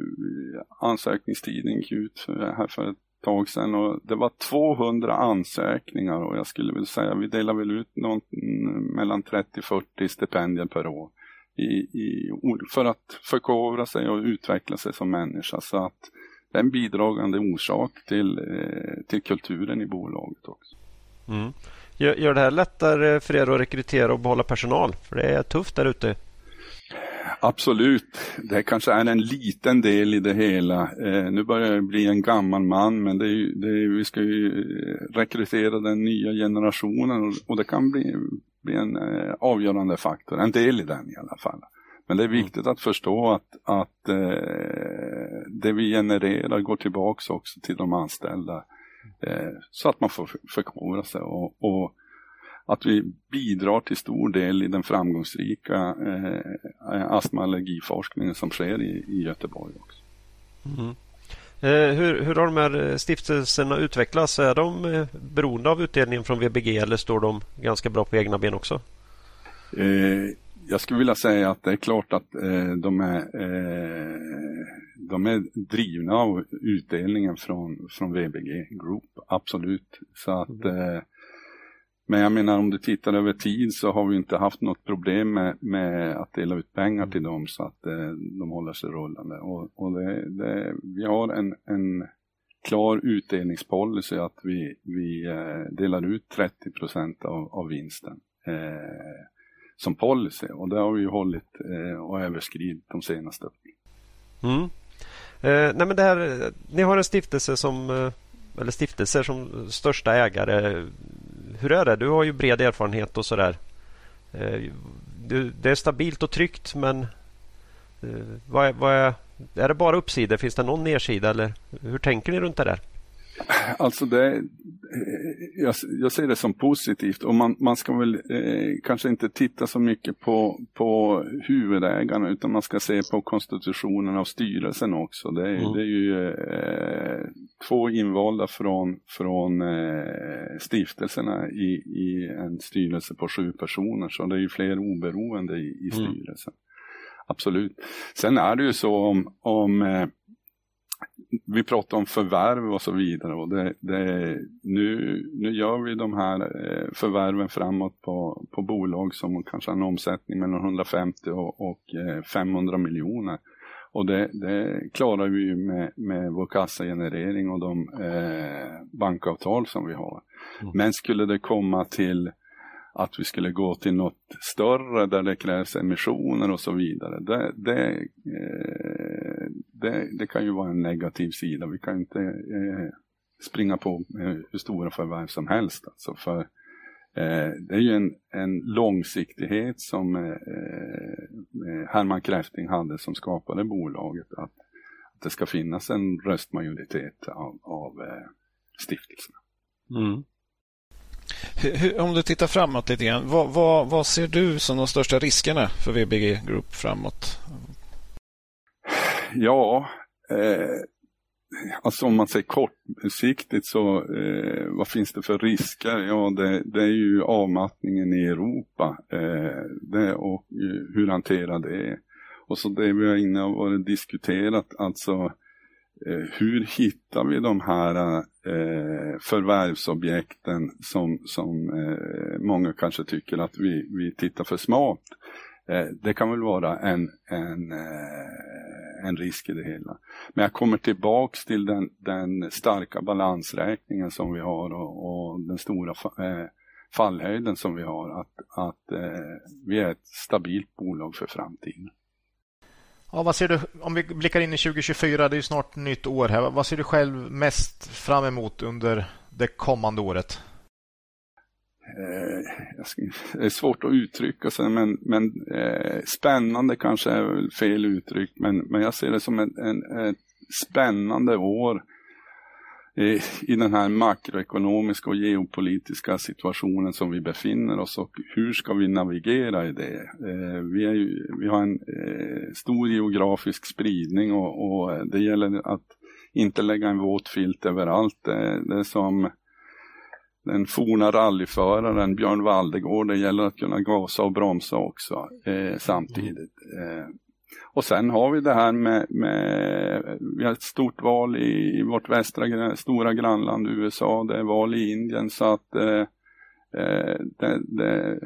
ansökningstiden gick ut här för ett tag sedan och det var 200 ansökningar och jag skulle vilja säga vi delar väl ut någon, mm, mellan 30-40 stipendier per år i, i, för att förkovra sig och utveckla sig som människa. Så att det är en bidragande orsak till, eh, till kulturen i bolaget också. Mm. Gör, det här lättare för er att rekrytera och behålla personal? För det är tufft där ute. Absolut, det kanske är en liten del i det hela. Eh, nu börjar jag bli en gammal man men det är, det är, vi ska ju rekrytera den nya generationen och, och det kan bli, bli en eh, avgörande faktor, en del i den i alla fall. Men det är viktigt mm. att förstå att, att eh, det vi genererar går tillbaks också till de anställda Eh, så att man får förkovra sig och, och, att vi bidrar till stor del i den framgångsrika eh, astma allergiforskningen som sker i, i Göteborg också. Mm. Eh, hur, hur har de här stiftelserna utvecklats? Är de eh, beroende av utdelningen från VBG eller står de ganska bra på egna ben också? Eh, jag skulle vilja säga att det är klart att eh, de, är, eh, de är drivna av utdelningen från, från VBG Group, absolut. Så att, mm. eh, men jag menar om du tittar över tid så har vi inte haft något problem med, med att dela ut pengar till dem så att eh, de håller sig rullande. Och, och det, det, vi har en, en klar utdelningspolicy att vi, vi eh, delar ut 30 procent av, av vinsten. Eh, som policy och det har vi hållit eh, och överskridit de senaste mm eh, nej men det här, Ni har en stiftelse som eh, eller stiftelser som största ägare. Hur är det? Du har ju bred erfarenhet och sådär. Eh, det är stabilt och tryggt men eh, vad är, vad är, är det bara uppsidor? Finns det någon nedsida eller hur tänker ni runt det där? Alltså det, jag, jag ser det som positivt och man, man ska väl eh, kanske inte titta så mycket på, på huvudägarna utan man ska se på konstitutionen av styrelsen också. Det är, mm. det är ju eh, två invalda från, från eh, stiftelserna i, i en styrelse på sju personer så det är ju fler oberoende i, i mm. styrelsen. Mm. Absolut. Sen är det ju så om, om eh, vi pratar om förvärv och så vidare och det, det, nu, nu gör vi de här eh, förvärven framåt på, på bolag som kanske har en omsättning mellan 150 och, och 500 eh, miljoner. Och det, det klarar vi ju med, med vår kassagenerering och de eh, bankavtal som vi har. Mm. Men skulle det komma till att vi skulle gå till något större där det krävs emissioner och så vidare. Det, det, eh, det, det kan ju vara en negativ sida. Vi kan inte eh, springa på eh, hur stora förvärv som helst. Alltså för, eh, det är ju en, en långsiktighet som eh, eh Herman Kräfting hade som skapade bolaget. Att, att det ska finnas en röstmajoritet av, av eh, stiftelserna. Mm. Hur, om du tittar framåt lite grann, vad, vad, vad, ser du som de största riskerna för VBG Group framåt? Ja, eh, alltså om man säger kortsiktigt så eh, vad finns det för risker? Ja, det, det är ju avmattningen i Europa eh, det, och eh, hur hanterar det? Och så det vi har inne och diskuterat, alltså Eh, Eh, hur hittar vi de här eh, förvärvsobjekten som, som eh, många kanske tycker att vi, vi tittar för smart? Eh, det kan väl vara en, en, eh, en risk i det hela. Men jag kommer tillbaks till den, den starka balansräkningen som vi har och, och den stora eh, fallhöjden som vi har. Att, att eh, vi är ett stabilt bolag för framtiden. Ja, vad ser du, om vi blickar in i 2024, det är ju snart nytt år här. Vad ser du själv mest fram emot under det kommande året? Eh, det är svårt att uttrycka sig, men, men eh, spännande kanske är fel uttryck, men, men jag ser det som ett, en, ett spännande år i den här makroekonomiska och geopolitiska situationen som vi befinner oss och hur ska vi navigera i det? Eh, vi, ju, vi har en eh, stor geografisk spridning och, och, det gäller att inte lägga en våt filt överallt. Det, eh, det är som den forna rallyföraren Björn Valdegård, det gäller att kunna gasa och bromsa också eh, samtidigt. Eh, och sen har vi det här med, med vi har ett stort val i, i vårt västra stora grannland USA, det är val i Indien så att eh, eh, det, det,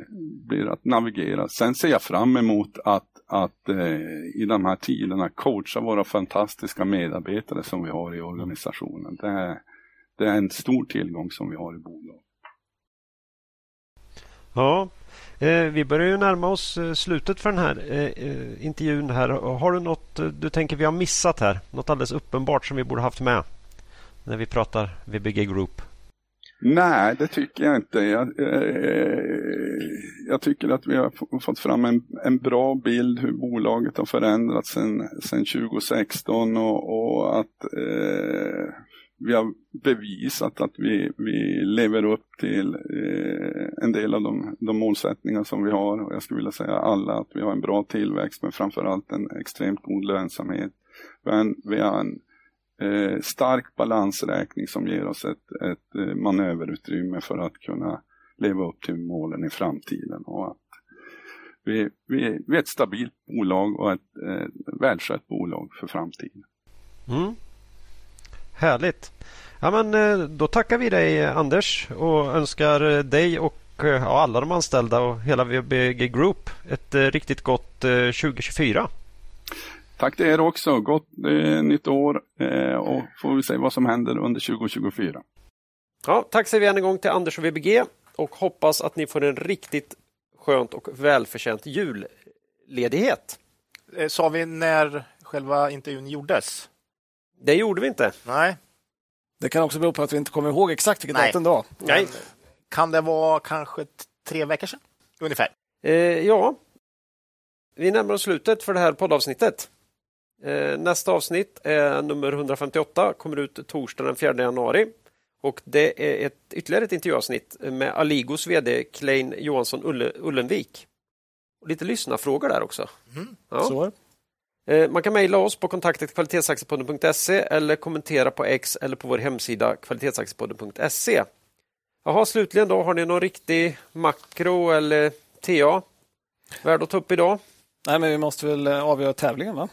blir att navigera. Sen ser jag fram emot att, att eh, i de här tiderna coacha våra fantastiska medarbetare som vi har i organisationen. Det är, det är en stor tillgång som vi har i bolaget. Ja, Eh, vi börjar ju närma oss eh, slutet för den här eh, intervjun. här. Har du något du tänker vi har missat här? Något alldeles uppenbart som vi borde haft med när vi pratar VBG Group? Nej, det tycker jag inte. Jag, jag tycker att vi har fått fram en, en bra bild hur bolaget har förändrats sedan 2016 och, och att eh, vi har bevisat att vi, vi lever upp till eh, en del av de, de målsättningar som vi har. Och jag skulle vilja säga alla att vi har en bra tillväxt men framförallt en extremt god lönsamhet. Vi har en, vi har en eh, stark balansräkning som ger oss ett, ett eh, manöverutrymme för att kunna leva upp till målen i framtiden. Och att vi, vi, vi är ett stabilt bolag och ett eh, välskött bolag för framtiden. Mm. Härligt. Ja, men eh, då tackar vi dig Anders och önskar dig och eh, ja, alla de anställda och hela VBG Group ett eh, riktigt gott 2024. Tack till er också. Gott eh, nytt år eh, och får vi se vad som händer under 2024. Ja, tack säger vi än en gång till Anders och VBG och hoppas att ni får en riktigt skönt och välförtjänt julledighet. Sa vi när själva intervjun gjordes? Det gjorde vi inte. Nej. Det kan också bero på att vi inte kommer ihåg exakt vilket datum det var. Nej. Kan det vara kanske tre veckor sedan? Ungefär. Eh, ja. Vi närmar oss slutet för det här poddavsnittet. Eh, nästa avsnitt är nummer 158, kommer ut torsdag den 4 januari. Och det är ett, ytterligare ett intervjuavsnitt med Aligos VD Klein Johansson Ulle, Ullenvik. Och lite lyssnarfrågor där också. Mm. Ja. Så. Eh, man kan mejla oss på kontaktet kvalitetsaktiepodden.se eller kommentera på X eller på vår hemsida kvalitetsaktiepodden.se. Jaha, slutligen då, har ni någon riktig makro eller TA värd att ta upp idag? Nej, men vi måste väl eh, avgöra tävlingen va?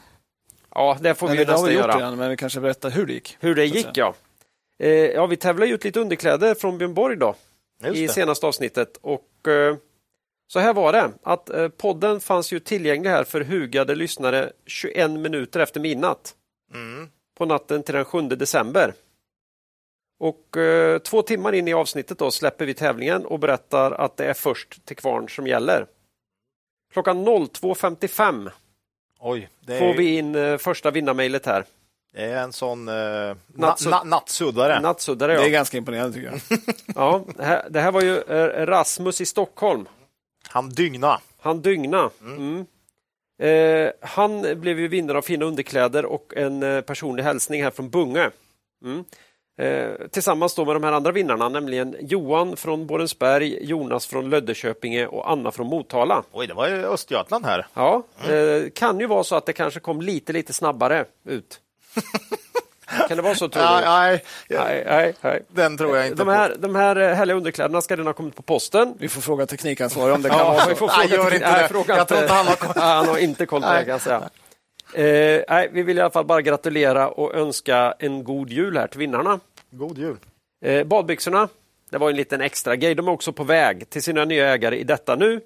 Ja, det får vi eller, nästan det göra. Igen, men vi kanske berättar hur det gick. Hur det gick, ja. Eh, ja, vi tävlar ut lite underkläder från Björn Borg då, i senaste avsnittet. Och Så här var det, att eh, podden fanns ju tillgänglig här för hugade lyssnare 21 minuter efter midnatt. På natten till den 7 december. Och eh, två timmar in i avsnittet då släpper vi tävlingen och berättar att det är först till kvarn som gäller. Klockan 02.55 Oj, det får är, vi in eh, första vinnarmejlet här. det är en sån na, Nattsud- na, nattsuddare. Nattsuddare, Det är ja. ganska imponerande tycker jag. ja det, här, det här var ju eh, Rasmus i Stockholm. Han dygna. Han dygna. Mm. Eh, han blev ju vinnare av fina underkläder och en eh, personlig hälsning här från Bunge. Mm. Eh, tillsammans då med de här andra vinnarna, nämligen Johan från Borensberg, Jonas från Löddeköpinge och Anna från Motala. Oj, det var ju Östergötland här. Ja, eh, kan ju vara så att det kanske kom lite, lite snabbare ut. kan det vara så tror du? Ja, nej, Nej, nej, nej. den tror jag inte De här, de här eh, härliga underkläderna ska redan ha kommit på posten. Vi får fråga teknikansvarig om det kan Ja, vara vi så. får Nej, fråga gör till- inte nej, det. fråga Jag tror inte han har koll. Han har inte koll på det kan jag säga. Eh, nej, vi vill i alla fall bara gratulera och önska en god jul här till vinnarna. på. God jul. Eh, badbyxorna, det var en liten extra grej. De är också på väg till sina nya ägare i detta nu.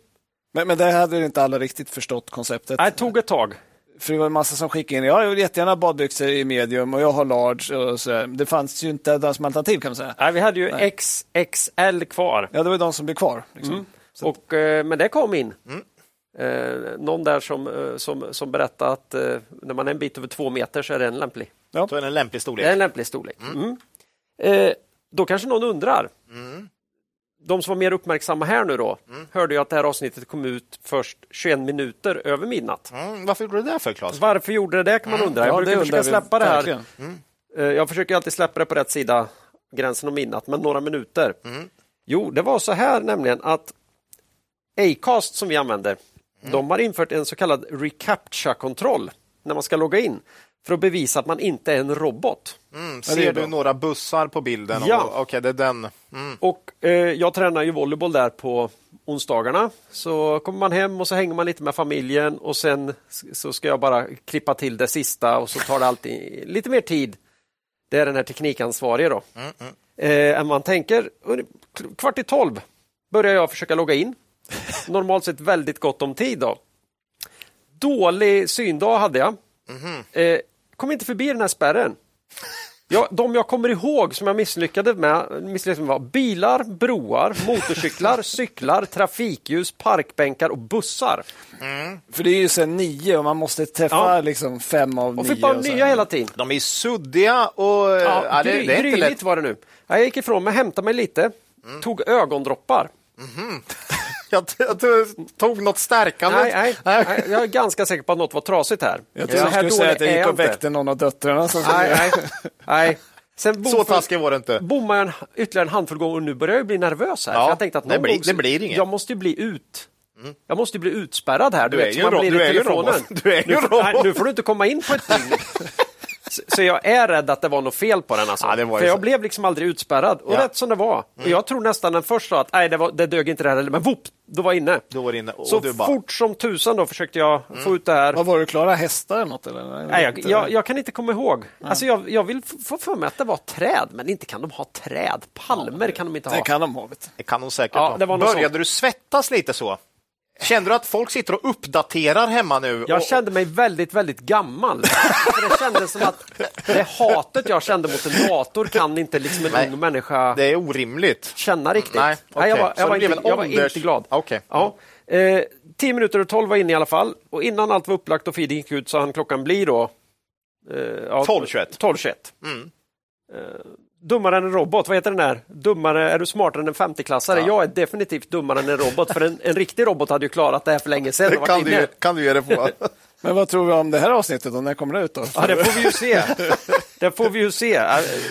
Men, men det hade inte alla riktigt förstått konceptet. Nej, tog ett tag. För det var en massa som skickade in, jag vill jättegärna badbyxor i medium och jag har large. Och så. där. Det fanns ju inte där som alternativ kan man säga. Nej, vi hade ju XXL kvar. Ja, det var de som blev kvar. Liksom. Mm. Och, eh, men det kom in. Eh, någon där som, eh, som, som berättade att eh, när man är en bit över två meter så är det en lämplig. Så är det en lämplig Det är storlek. en lämplig storlek. Mm. Eh, då kanske någon undrar. De som var mer uppmärksamma här nu då hörde ju att det här avsnittet kom ut först 21 minuter över midnatt. Mm, varför gjorde du det för, Claes? Varför gjorde det det kan man undra. Jag Ja, det brukar försöka släppa det här. verkligen. Eh, Jag försöker alltid släppa det på rätt sida gränsen om midnatt, men några minuter. Jo, det var så här nämligen att Acast som vi använder, de har infört en så kallad reCAPTCHA-kontroll när man ska logga in för att bevisa att man inte är en robot. Mm, ser du några bussar på bilden? Ja. Och- Okej, det är den. Mm. Och eh, Jag tränar ju volleyboll där på onsdagarna. Så kommer man hem och så hänger man lite med familjen och sen så ska jag bara klippa till det sista och så tar det alltid lite mer tid. Det är den här teknikansvarige då. Eh, än man tänker. Kvart i tolv börjar jag försöka logga in. Normalt sett väldigt gott om tid. då. Dålig syndag hade jag. Eh, kom inte förbi den här spärren. Ja, de jag kommer ihåg som jag misslyckades med, misslyckades med var bilar, broar, motorcyklar, cyklar, trafikljus, parkbänkar och bussar. För det är ju sen nio och man måste träffa Ja. liksom fem av Och nio. fick bara nya hela tiden. De är suddiga och... Ja, ja, det, gry, det är inte lätt. var det nu. Jag gick ifrån mig, hämtade mig lite, tog ögondroppar. Jag, t- jag t- tog något stärkande. Nej, nej, nej, jag är ganska säker på att något var trasigt här. Jag Så trodde du skulle säga att jag gick och inte. väckte någon av döttrarna. Som Nej, nej, nej. Sen bom- Så taskig var det inte. bommade jag en, ytterligare en handfull gånger och nu börjar jag bli nervös här. Ja, jag tänkte att det någon blir- gång så- det blir inget. Jag måste ju bli ut. Jag måste ju bli utspärrad här. Du vet, är som ju ro- blir du är ju robot. Du är ju nu, en får- robot. nej, nu får du inte komma in på ett dygn. Så- jag är rädd att det var något fel på den. Alltså. Ja, det var ju För jag så. blev liksom aldrig utspärrad. Och Ja. rätt som det var. Och jag tror nästan den första sa att nej, det, var, det dög inte det här heller. Men whoop, då var inne. Då var inne. Och Så du bara, fort som tusan då försökte jag få ut det här. Vad var det, Klara? Hästar eller något? Eller? Nej, jag, jag, jag kan inte komma ihåg. Alltså jag, jag vill få för mig att det var träd, men inte kan de ha träd. Palmer kan de inte ha. Det kan de ha. Det kan hon säkert Ja, ha. Började sånt. du svettas lite så? Kände du att folk sitter och uppdaterar hemma nu? Jag och, kände mig väldigt, väldigt gammal. För det kändes som att det hatet jag kände mot en dator kan inte liksom en Nej. ung människa Det är orimligt. känna riktigt. Nej, okej. jag var, jag var, inte, jag var inte glad. Okej. Ja. Eh, tio minuter och tolv var inne i alla fall. Och innan allt var upplagt och feeden gick ut så han klockan blir då... Eh, ja, 12.21. 12.21. Mm. Eh, dummare än en robot, vad heter den där? Dummare, är du smartare än en 50-klassare? Jag är definitivt dummare än en robot, för en, en riktig robot hade ju klarat det här för länge sedan. Det kan du, kan du ge det på. Men vad tror vi om det här avsnittet och när kommer det ut då? Ja, det får vi ju se. Det får vi ju se.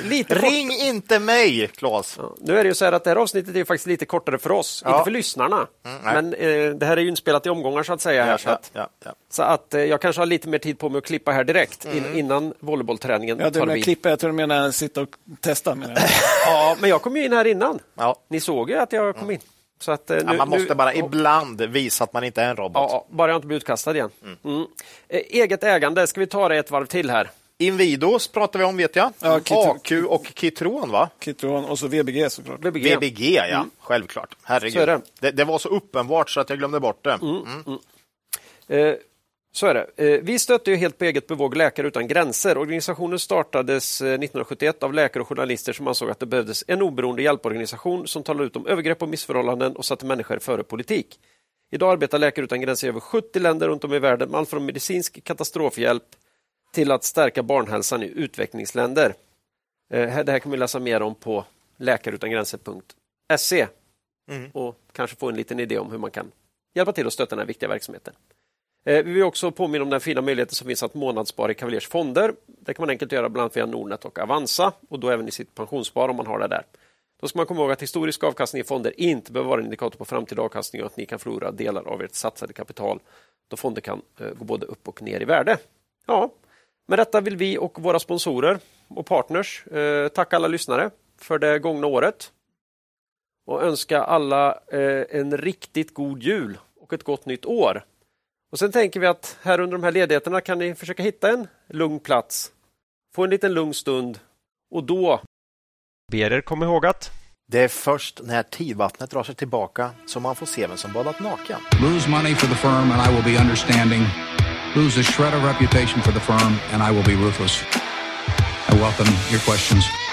Lite kort- Ring inte mig, Claes. Ja, Nu är det ju så här att det här avsnittet är faktiskt lite kortare för oss, Ja. inte för lyssnarna. nej. Men eh, det här är ju inspelat i omgångar så att säga. Här, så att, ja, ja. så att eh, jag kanske har lite mer tid på mig att klippa här direkt in, innan volleybollträningen Ja, tar vid. klippa, jag tror du menar sitta och testa. Menar. Ja, men jag kom ju in här innan. Ja. Ni såg ju att jag kom in. Så att, eh, Ja, nu, man måste nu, bara ja, ibland visa att man inte är en robot. Ja, bara jag inte blir utkastad igen. Mm. Eh, eget ägande, ska vi ta det ett varv till här? Invidos pratar vi om vet jag. Ja, AQ och Kitron va? Kitron och så VBG såklart. VBG. VBG ja, självklart. Herregud. Det. Det, det var så uppenbart så att jag glömde bort det. Mm. Eh, så är det. Eh, vi stötte ju helt på eget bevåg Läkare utan gränser. Organisationen startades eh, 1971 av läkare och journalister som ansåg att det behövdes en oberoende hjälporganisation som talade ut om övergrepp och missförhållanden och satte människor före politik. Idag arbetar Läkare utan gränser i över 70 länder runt om i världen med allt från medicinsk katastrofhjälp till att stärka barnhälsan i utvecklingsländer. Eh, Det här kan vi läsa mer om på läkareutangränser.se och kanske få en liten idé om hur man kan hjälpa till att stötta den här viktiga verksamheten. Eh, vi vill också påminna om den fina möjligheten som finns att månadsspara i Cavaliers fonder. Det kan man enkelt göra bland annat via Nordnet och Avanza och då även i sitt pensionsspar om man har det där. Då ska man komma ihåg att historisk avkastning i fonder inte behöver vara en indikator på framtida avkastning och att ni kan förlora delar av ert satsade kapital då fonder kan eh, gå både upp och ner i värde. Ja, med detta vill vi och våra sponsorer och partners eh, tacka alla lyssnare för det gångna året och önska alla eh, en riktigt god jul och ett gott nytt år. Och Sen tänker vi att här under de här ledigheterna kan ni försöka hitta en lugn plats, få en liten lugn stund och då ber er komma ihåg att Det är först när tidvattnet drar sig tillbaka som man får se vem som badat naken. Lose money for the firm and I will be understanding. Lose a shred of reputation for the firm and I will be ruthless. I welcome your questions.